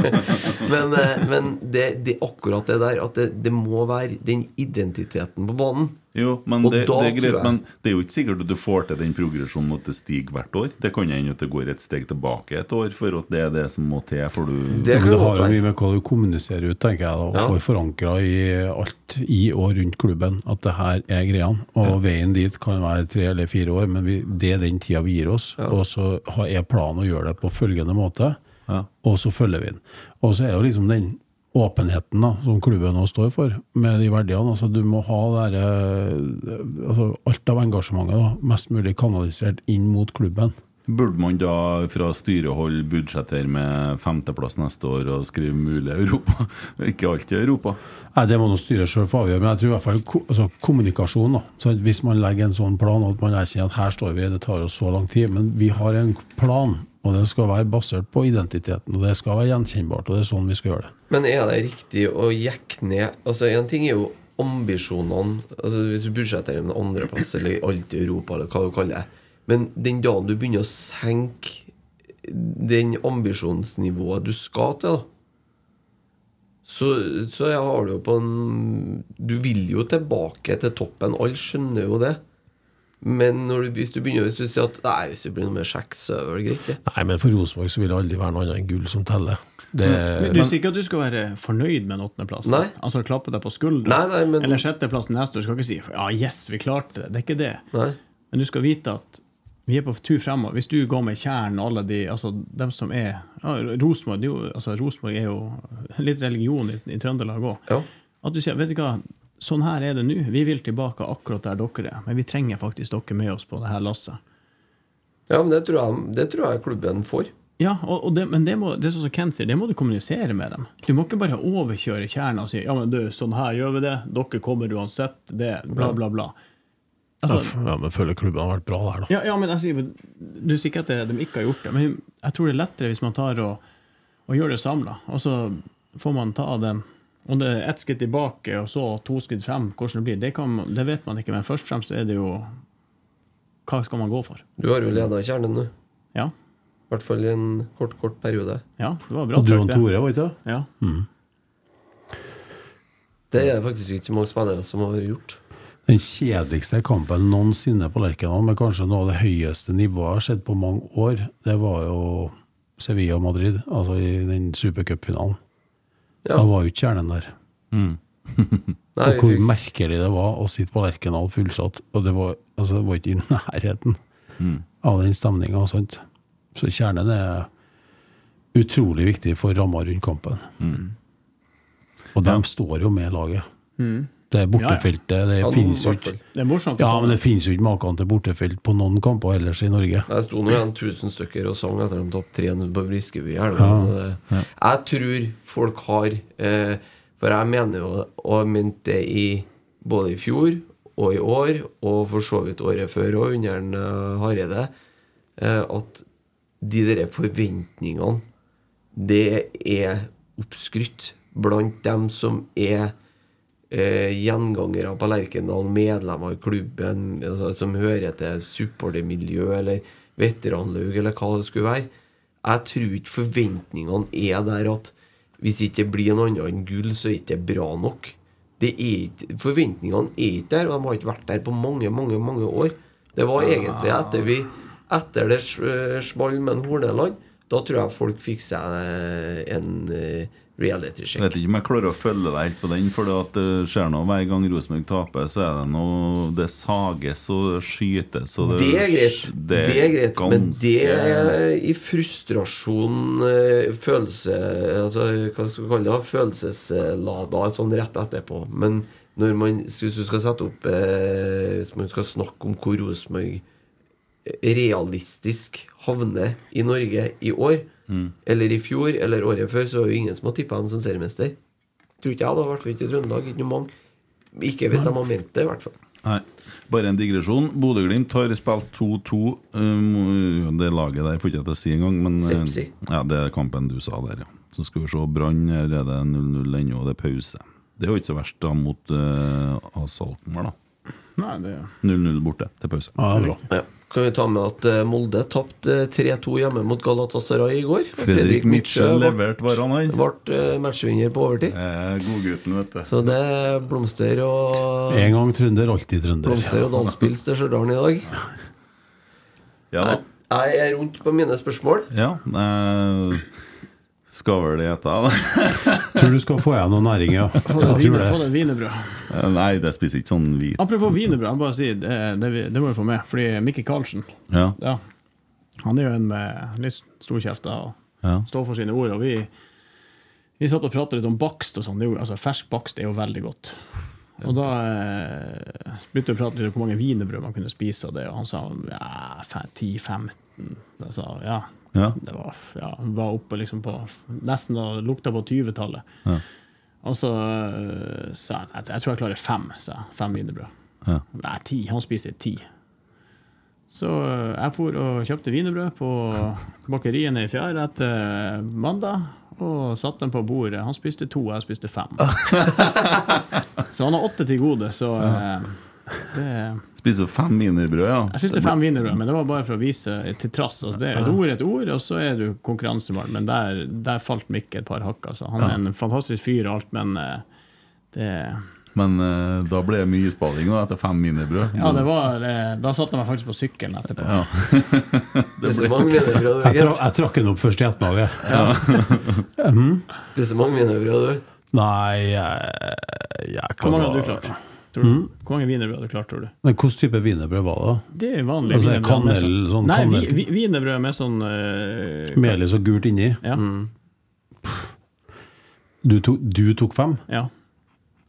men eh, men det, det akkurat det der at det, det må være den identiteten på banen. Jo, men det, da det er greit, jeg- men det er jo ikke sikkert at du får til den progresjonen at det stiger hvert år. Det kan hende at det går et steg tilbake et år for at det er det som må til for du Det Men det har jo mye med hva du kommuniserer ut, tenker jeg, da, og Ja. får forankra i alt i og rundt klubben at det her er greiene. Og veien dit kan være tre eller fire år, men vi, det er den tida vi gir oss. Og så har- er planen å gjøre det på følgende måte, Ja. og så følger vi den. Og så er det jo liksom den åpenheten da, som klubben nå står for, med de verdiene. Altså, du må ha der, altså, alt av engasjementet da, mest mulig kanalisert inn mot klubben. Burde man da fra styrehold budsjettere med femteplass neste år og skrive mulig Europa? Ikke alltid Europa. Nei, Det må nå styret sjøl få avgjøre, men jeg tror i hvert fall altså, kommunikasjon. da. Så Hvis man legger en sånn plan, og at man erkjenner at her står vi, det tar oss så lang tid, men vi har en plan, og den skal være basert på identiteten, og det skal være gjenkjennbart, og det er sånn vi skal gjøre det. Men er det riktig å jekke ned Altså, en ting er jo ambisjonene altså Hvis du budsjetterer med andreplass eller alt i Europa, eller hva du kaller det. Men den dagen du begynner å senke den ambisjonsnivået du skal til, da så, så har du jo på en Du vil jo tilbake til toppen. Alle skjønner jo det. Men når du, hvis du begynner Hvis du sier at Nei, hvis det blir noe mer kjeks, så er det greit. Nei, men for Rosenborg så vil det aldri være noe annet enn gull som teller. Det, Men du sier ikke at du skal være fornøyd med en åttendeplass? Altså klappe deg på skuldra? Nei, nei, men- Eller sjetteplass neste år? Du skal ikke si ja, yes, vi klarte det. Det er ikke det. Nei. Men du skal vite at vi er på tur fremover. Hvis du går med Tjern og alle de altså dem som er ja, Rosenborg altså, er jo litt religion i, i Trøndelag òg. Ja. At du sier vet du hva, sånn her er det nå. Vi vil tilbake akkurat der dere er. Men vi trenger faktisk dere med oss på det her lasset. Ja, men det tror jeg, det tror jeg klubben får. Ja, og, og det, men det, må, det sånn som Kent sier, det må du kommunisere med dem. Du må ikke bare overkjøre kjernen og si ja, men du, sånn her gjør vi det, dere kommer uansett, det, bla, bla, bla. Altså, ja, men føler klubben har vært bra der, da. ja, ja, men jeg sier, Du sier ikke at de ikke har gjort det, men jeg tror det er lettere hvis man tar og, og gjør det samla. Og så får man ta dem Om det er ett skritt tilbake og så to skritt frem, hvordan det blir, det, kan, det vet man ikke. Men først og fremst er det jo Hva skal man gå for? Du har jo leda kjernen nå. Ja, I hvert fall i en kort, kort periode. ja det var bra Og du og. Tore, var ikke det? Ja. Det er faktisk ikke mange spillere som har gjort. Den kjedeligste kampen noensinne på Lerkendal, med kanskje noe av det høyeste nivået jeg har sett på mange år, det var jo Sevilla og Madrid, altså i den supercupfinalen. Ja. Da var jo ikke kjernen der. Nei, og hvor merkelig det var å sitte på Lerkendal fullsatt, og det var, altså, det var ikke i nærheten av den stemninga. sånt. Så kjernen er utrolig viktig for ramma rundt kampen. Og de står jo med laget. Det er bortefeltet. Det Ja, nå, finnes jo ikke Det er ja, men det finnes jo ikke maken til bortefelt på noen kamper ellers i Norge. Det sto nå igjen 1000 stykker og sang etter de tapte 3-0 på Briskeby Jeg tror folk har eh, For jeg mener jo, og mente det i både i fjor og i år, og for så vidt året før òg, under eh, Hareide, eh, at de der forventningene, det er oppskrytt blant dem som er eh, gjengangere på Lerkendal, medlemmer i klubben, altså, som hører til supportermiljø eller veteranlaug, eller hva det skulle være. Jeg tror ikke forventningene er der at hvis ikke det blir noe annet enn gull, så er det ikke bra nok. Det er forventningene er ikke der, og de har ikke vært der på mange, mange mange år. Det var egentlig etter vi Etter det sm- small med Horneland, da tror jeg folk fikk seg eh, en eh, check. Jeg vet ikke om jeg klarer å følge deg helt på den, for det skjer noe hver gang Rosenborg taper, så er det noe Det sages og skytes og Det er greit, det er greit men det er i frustrasjon eh, Følelse altså, Hva skal vi kalle det? Følelseslada sånn rett etterpå. Men når man, hvis du skal sette opp eh, Hvis man skal snakke om hvor Rosenborg realistisk havner i Norge i år, eller i fjor, eller året før, så var jo ingen som har tippa dem som seriemester. Tror ikke jeg, da. I hvert fall ikke i Trøndelag. Ikke noe mange. Ikke hvis de har ment det, i hvert fall. Nei. Bare en digresjon. Bodø-Glimt har spilt 2-2. Um, det laget der får ikke jeg til å si engang, men Sepsi. ja, det er kampen du sa der, ja. Så skal vi se. Brann er det 0-0 ennå, og det er pause. Det er jo ikke så verst da mot uh, Asalkmaar, da. Nei, det 0-0 borte til pause. Ja, det er bra. Ja. Kan vi ta med at eh, Molde tapte eh, 3-2 hjemme mot Galatasaray i går? Fredrik, Fredrik Mitchell ble, leverte varene, han. ble eh, matchvinner på overtid. Eh, Godgutten, vet du. Så det er blomster og En gang trønder, alltid trønder. Blomster og danspils til Stjørdal i dag. Ja. Jeg jeg er rundt på mine spørsmål. ja eh, skal vel det hete da? Tror du skal få igjen noe næring, ja. Få deg det. wienerbrød. Eh, Nei, det spiser ikke sånn hvit. Apropos wienerbrød, bare sier, det, det, det må vi få med. Fordi Mikke Karlsen Ja. ja, Han er jo en med litt storkjefta og Ja. står for sine ord. Og vi, vi satt og pratet litt om bakst og sånn. Det Altså, fersk bakst er jo veldig godt. Og da eh, begynte vi å prate litt om hvor mange wienerbrød man kunne spise av det, og han sa ja, 10-15. Jeg sa ja. Ja. Det var, ja, var oppe liksom på Nesten og lukta på 20-tallet. Ja. Og så eh, sa jeg jeg, jeg tror jeg klarer fem, sa jeg. Fem wienerbrød. Ja. Nei, ti. Han spiser ti. Så eh, jeg for og kjøpte wienerbrød på bakeriet i Fjær etter mandag, og satte dem på bordet. Han spiste to, jeg spiste fem. så han har åtte til gode, så eh, det Spiser fem wienerbrød, ja. Jeg spiste fem wienerbrød, men det var bare for å vise til trass. Altså, det er et ord er et ord, og så er du konkurransemann. Men der, der falt Mikk et par hakk. Altså. Han er en fantastisk fyr og alt, men eh, det Men eh, da ble det mye spaling da, etter fem wienerbrød. Ja, det var eh, Da satte jeg meg faktisk på sykkelen etterpå. Ja. Spiser mange wienerbrød, Jeg, tra jeg trakk den opp først i ettermiddag. Spiser mange wienerbrød, du. Nei, jeg, jeg Hvor mange har du klart? Tror du? Hvor mange wienerbrød hadde du klart, tror du? Men hvilken type wienerbrød var det? Det er vanlig Altså, wienerbrød med kanel, sånn Nei, kanel. vi- wienerbrød med sånn uh, Melis og gult inni? Ja. Du, tok- du tok fem? ja.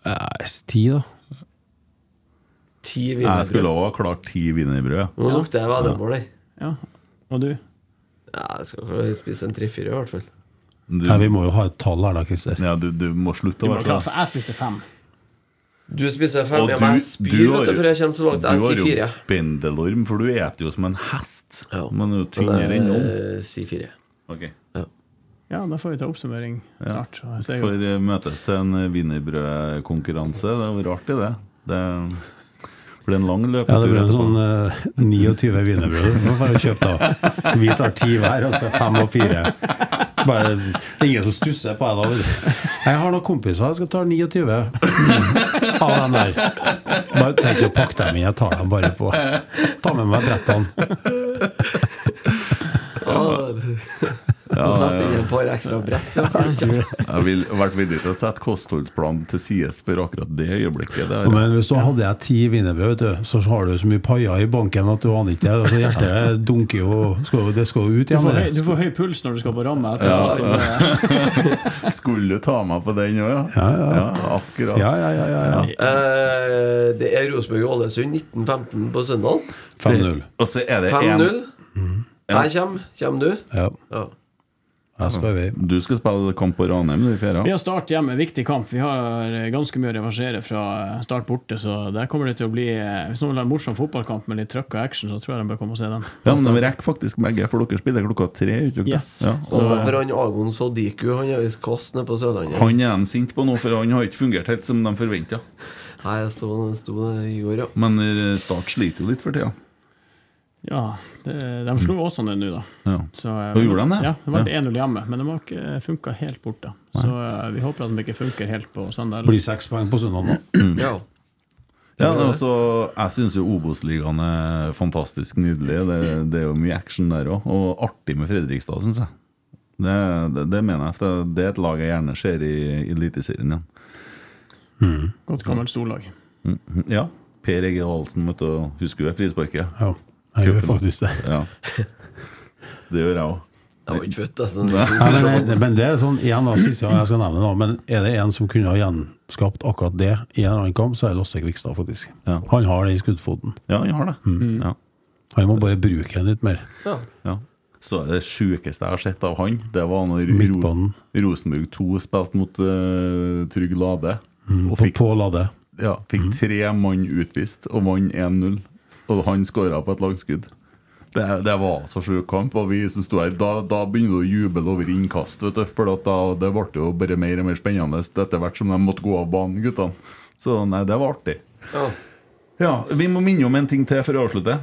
Eh, ti, da. Ti Jeg skulle òg ha klart ti wienerbrød. Nå lukter jeg veddemål der. ja. Og du? Ja, jeg skal spise en tre-fire, i hvert fall. Du, Nei, vi må jo ha et tall her, da, Christer. ja, du, du må slutte å være klart, sånn. jeg spiste fem. Du spiser fem, Og du, jeg spyr du har vet du, jo- før jeg kommer så langt. Du har jo bendelorm, for du eter jo som en hest. Ja. Men du er jo tynnere enn noen. Eh, Si fire. Ok. Ja, da får vi ta oppsummering snart. Ja. jeg Får eh, møtes til en eh, wienerbrødkonkurranse. Det var jo rart det. Det blir en lang Ja, det ble en sånn uh, 29 wienerbrød. Nå får jeg kjøpe da. Vi tar ti hver, altså fem og fire. Bare, det er ingen som stusser på deg da. Jeg har noen kompiser, jeg skal ta 29 av dem der. Bare tenk å pakke dem inn, jeg tar dem bare på. Ta med meg brettene. Og sette inn et par ekstra brett. Ja. Jeg ville vært villig til å sette kostholdsplanen til side for akkurat det øyeblikket. Det er, Men hvis du hadde jeg ti wienerbrød, så har du så mye paier i banken at du aner ikke det. Altså, hjertet dunker jo skal, Det skal jo ut Du igjen. får, høy, du får høy puls når du skal på ramme etterpå. Ja, så Skulle du ta meg på den òg, ja? Ja, ja. akkurat. Ja, ja, ja, ja, ja. Eh, det er Rosenborg-Ålesund 1915 på søndag. 5-0. Og så er det en 5-0. Her kommer. Kommer du? Ja, Ja. Jeg skal vi. Du skal spille kamp på Ranheim i fjerde? Vi har Start hjemme, viktig kamp. Vi har eh, ganske mye å reversere fra Start borte, så der kommer det til å bli eh, Hvis noen vil ha en morsom fotballkamp med litt trøkk og action, så tror jeg de bør komme og se den. Ja, men de rekker faktisk begge, for dere spiller klokka tre. Ikke? Yes. Ja. Og så for han Agon Sodiku, han er visst kast nede på Sørlandet. Han er de sint på nå, for han har ikke fungert helt som de forventa. Nei, jeg så det sto det i går, ja. Men eh, Start sliter jo litt for tida. Ja, det, de slo Åsane nå, da. Ja. Så, da gjorde de det? Ja, det var 1-0 hjemme, men de har ikke funka helt borte. Så eh, vi håper at de ikke funker helt på søndag. Blir seks poeng på søndag nå. ja. Ja, altså, Jeg syns jo Obos-ligaen er fantastisk nydelig. Det, det er jo mye action der òg. Og artig med Fredrikstad, syns jeg. Det, det, det mener jeg. For det, det er et lag jeg gjerne ser i, i Eliteserien igjen. Godt gammelt storlag. Mhm. Ja. Per Egil Ahlsen, vet du, husker du det frisparket? Ja, jeg gjør faktisk det. Ja. Det gjør jeg òg. Jeg var ikke født, altså. Nei, men, men det er sånn, igjen da, siste gang jeg skal nevne det men er det en som kunne ha gjenskapt akkurat det i en annen kamp, så er det Lasse Kvikstad, faktisk. Ja. Han har det i skuddfoten. Ja, han har det. Ja. Han må bare bruke den litt mer. Ja. Ja. Så det sjukeste jeg har sett av han, det var når Ro Rosenborg 2 spilte mot uh, Trygg Lade. Mm, Og På, fikk på Lade. Ja, fikk tre mann utvist og vant 1-0. Og han skåra på et langskudd. Det, det var så sjuk kamp. Og vi som sto her, da, da begynner du å juble over innkast. Vet du, for at da, det ble jo bare mer og mer spennende etter hvert som de måtte gå av banen, guttene. Så nei, det var artig. Ja. Ja, Vi må minne om en ting til før vi avslutter.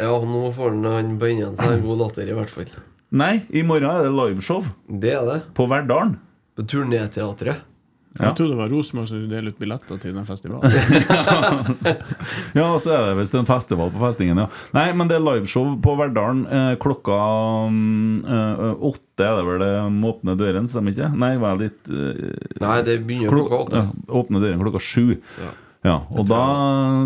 ja, nå får han, han bøyne seg en god latter, i hvert fall. Nei, i morgen er det liveshow Det er det. på Verdalen. På turnéteatret. Ja. Jeg trodde det var Rosenborg som skulle dele ut billetter til den festivalen. Ja, så er det visst en festival på festningen, ja. Nei, men det er liveshow på Verdalen eh, klokka mm, eh, åtte. Er det vel det må åpne døren, stemmer ikke? Nei, var jeg litt eh, Nei, det begynner Klok- klokka åtte. Ja, åpne døren klokka sju. Ja. Ja, og da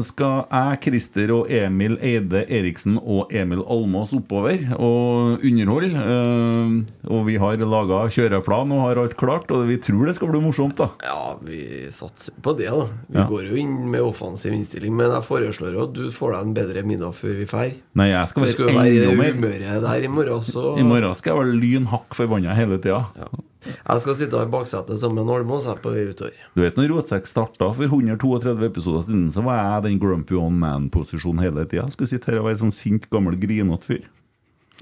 skal jeg, Christer og Emil Eide Eriksen og Emil Almås oppover og underholde. Eh, og vi har laga kjøreplan og har alt klart, og vi tror det skal bli morsomt, da. Ja, vi satser på det, da. Vi Ja. går jo inn med offensiv innstilling, men jeg foreslår jo at du får deg en bedre middag før vi drar. Nei, jeg skal være i enda mer humøret der i morgen, så I morgen skal jeg være lyn hakk forbanna hele tida. Ja. Jeg skal sitte i baksetet sammen med Almås på vei utover. Du vet når Rotsekk starta for 132 episoder siden, så var jeg den grumpy on man-posisjonen hele tida. Skulle sitte her og være sånn sint, gammel, grinete fyr.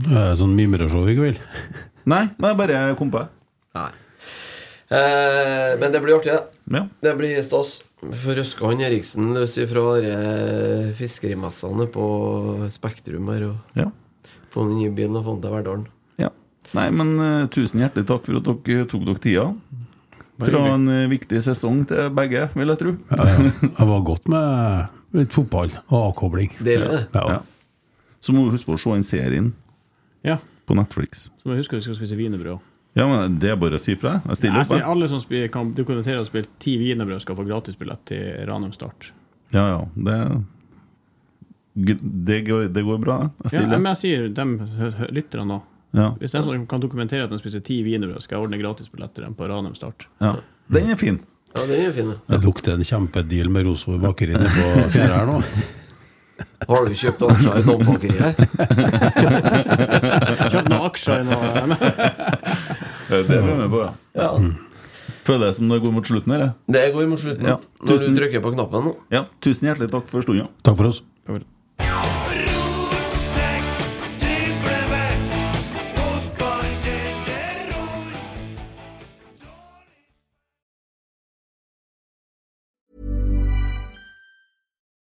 Eh, Sånn mimreshow i kveld. Nei, men jeg bare kom på det. Nei. Eh, men det blir artig, det. Ja. Det blir stas. For røska han Eriksen løs ifra de fiskerimessene på Spektrum her, og Ja. få han inn i bilen og få han til Verdalen. Nei, men uh, tusen hjertelig takk for at dere tok dere tida. Fra en uh, viktig sesong til begge, vil jeg tro. Ja, ja. Det var godt med litt fotball og avkobling. Deilig, det. Ja. Ja. Så må du huske på å se den serien Ja, på Netflix. så må jeg huske at vi skal spise wienerbrød. Ja, men Det er bare å si fra. Jeg stiller Jeg opp. jeg. alle som spiller, kan dokumentere og spille ti wienerbrød, skal få gratisbillett til Ranum Start. Ja, ja. Det, det, går, det går bra, Jeg Jeg Ja, men jeg sier dem lytterne nå. Ja, Hvis den som kan dokumentere at de spiser ti wienerbrød, skal jeg ordne gratisbillett til dem på Ranum Start. ja. Den er fin. Ja, den er fin. Det lukter en kjempedeal med Rosenborg bakeri nede på fjæra her nå. Har du kjøpt aksjer i Dompakeriet? kjøpt noen aksjer i noe Det er det vi er med på, ja. Ja. Føler jeg som det går mot slutten her. Det går mot slutten. Ja, Når du trykker på knappen nå. Ja, tusen hjertelig takk for stunda. Takk for oss. Rotsekk,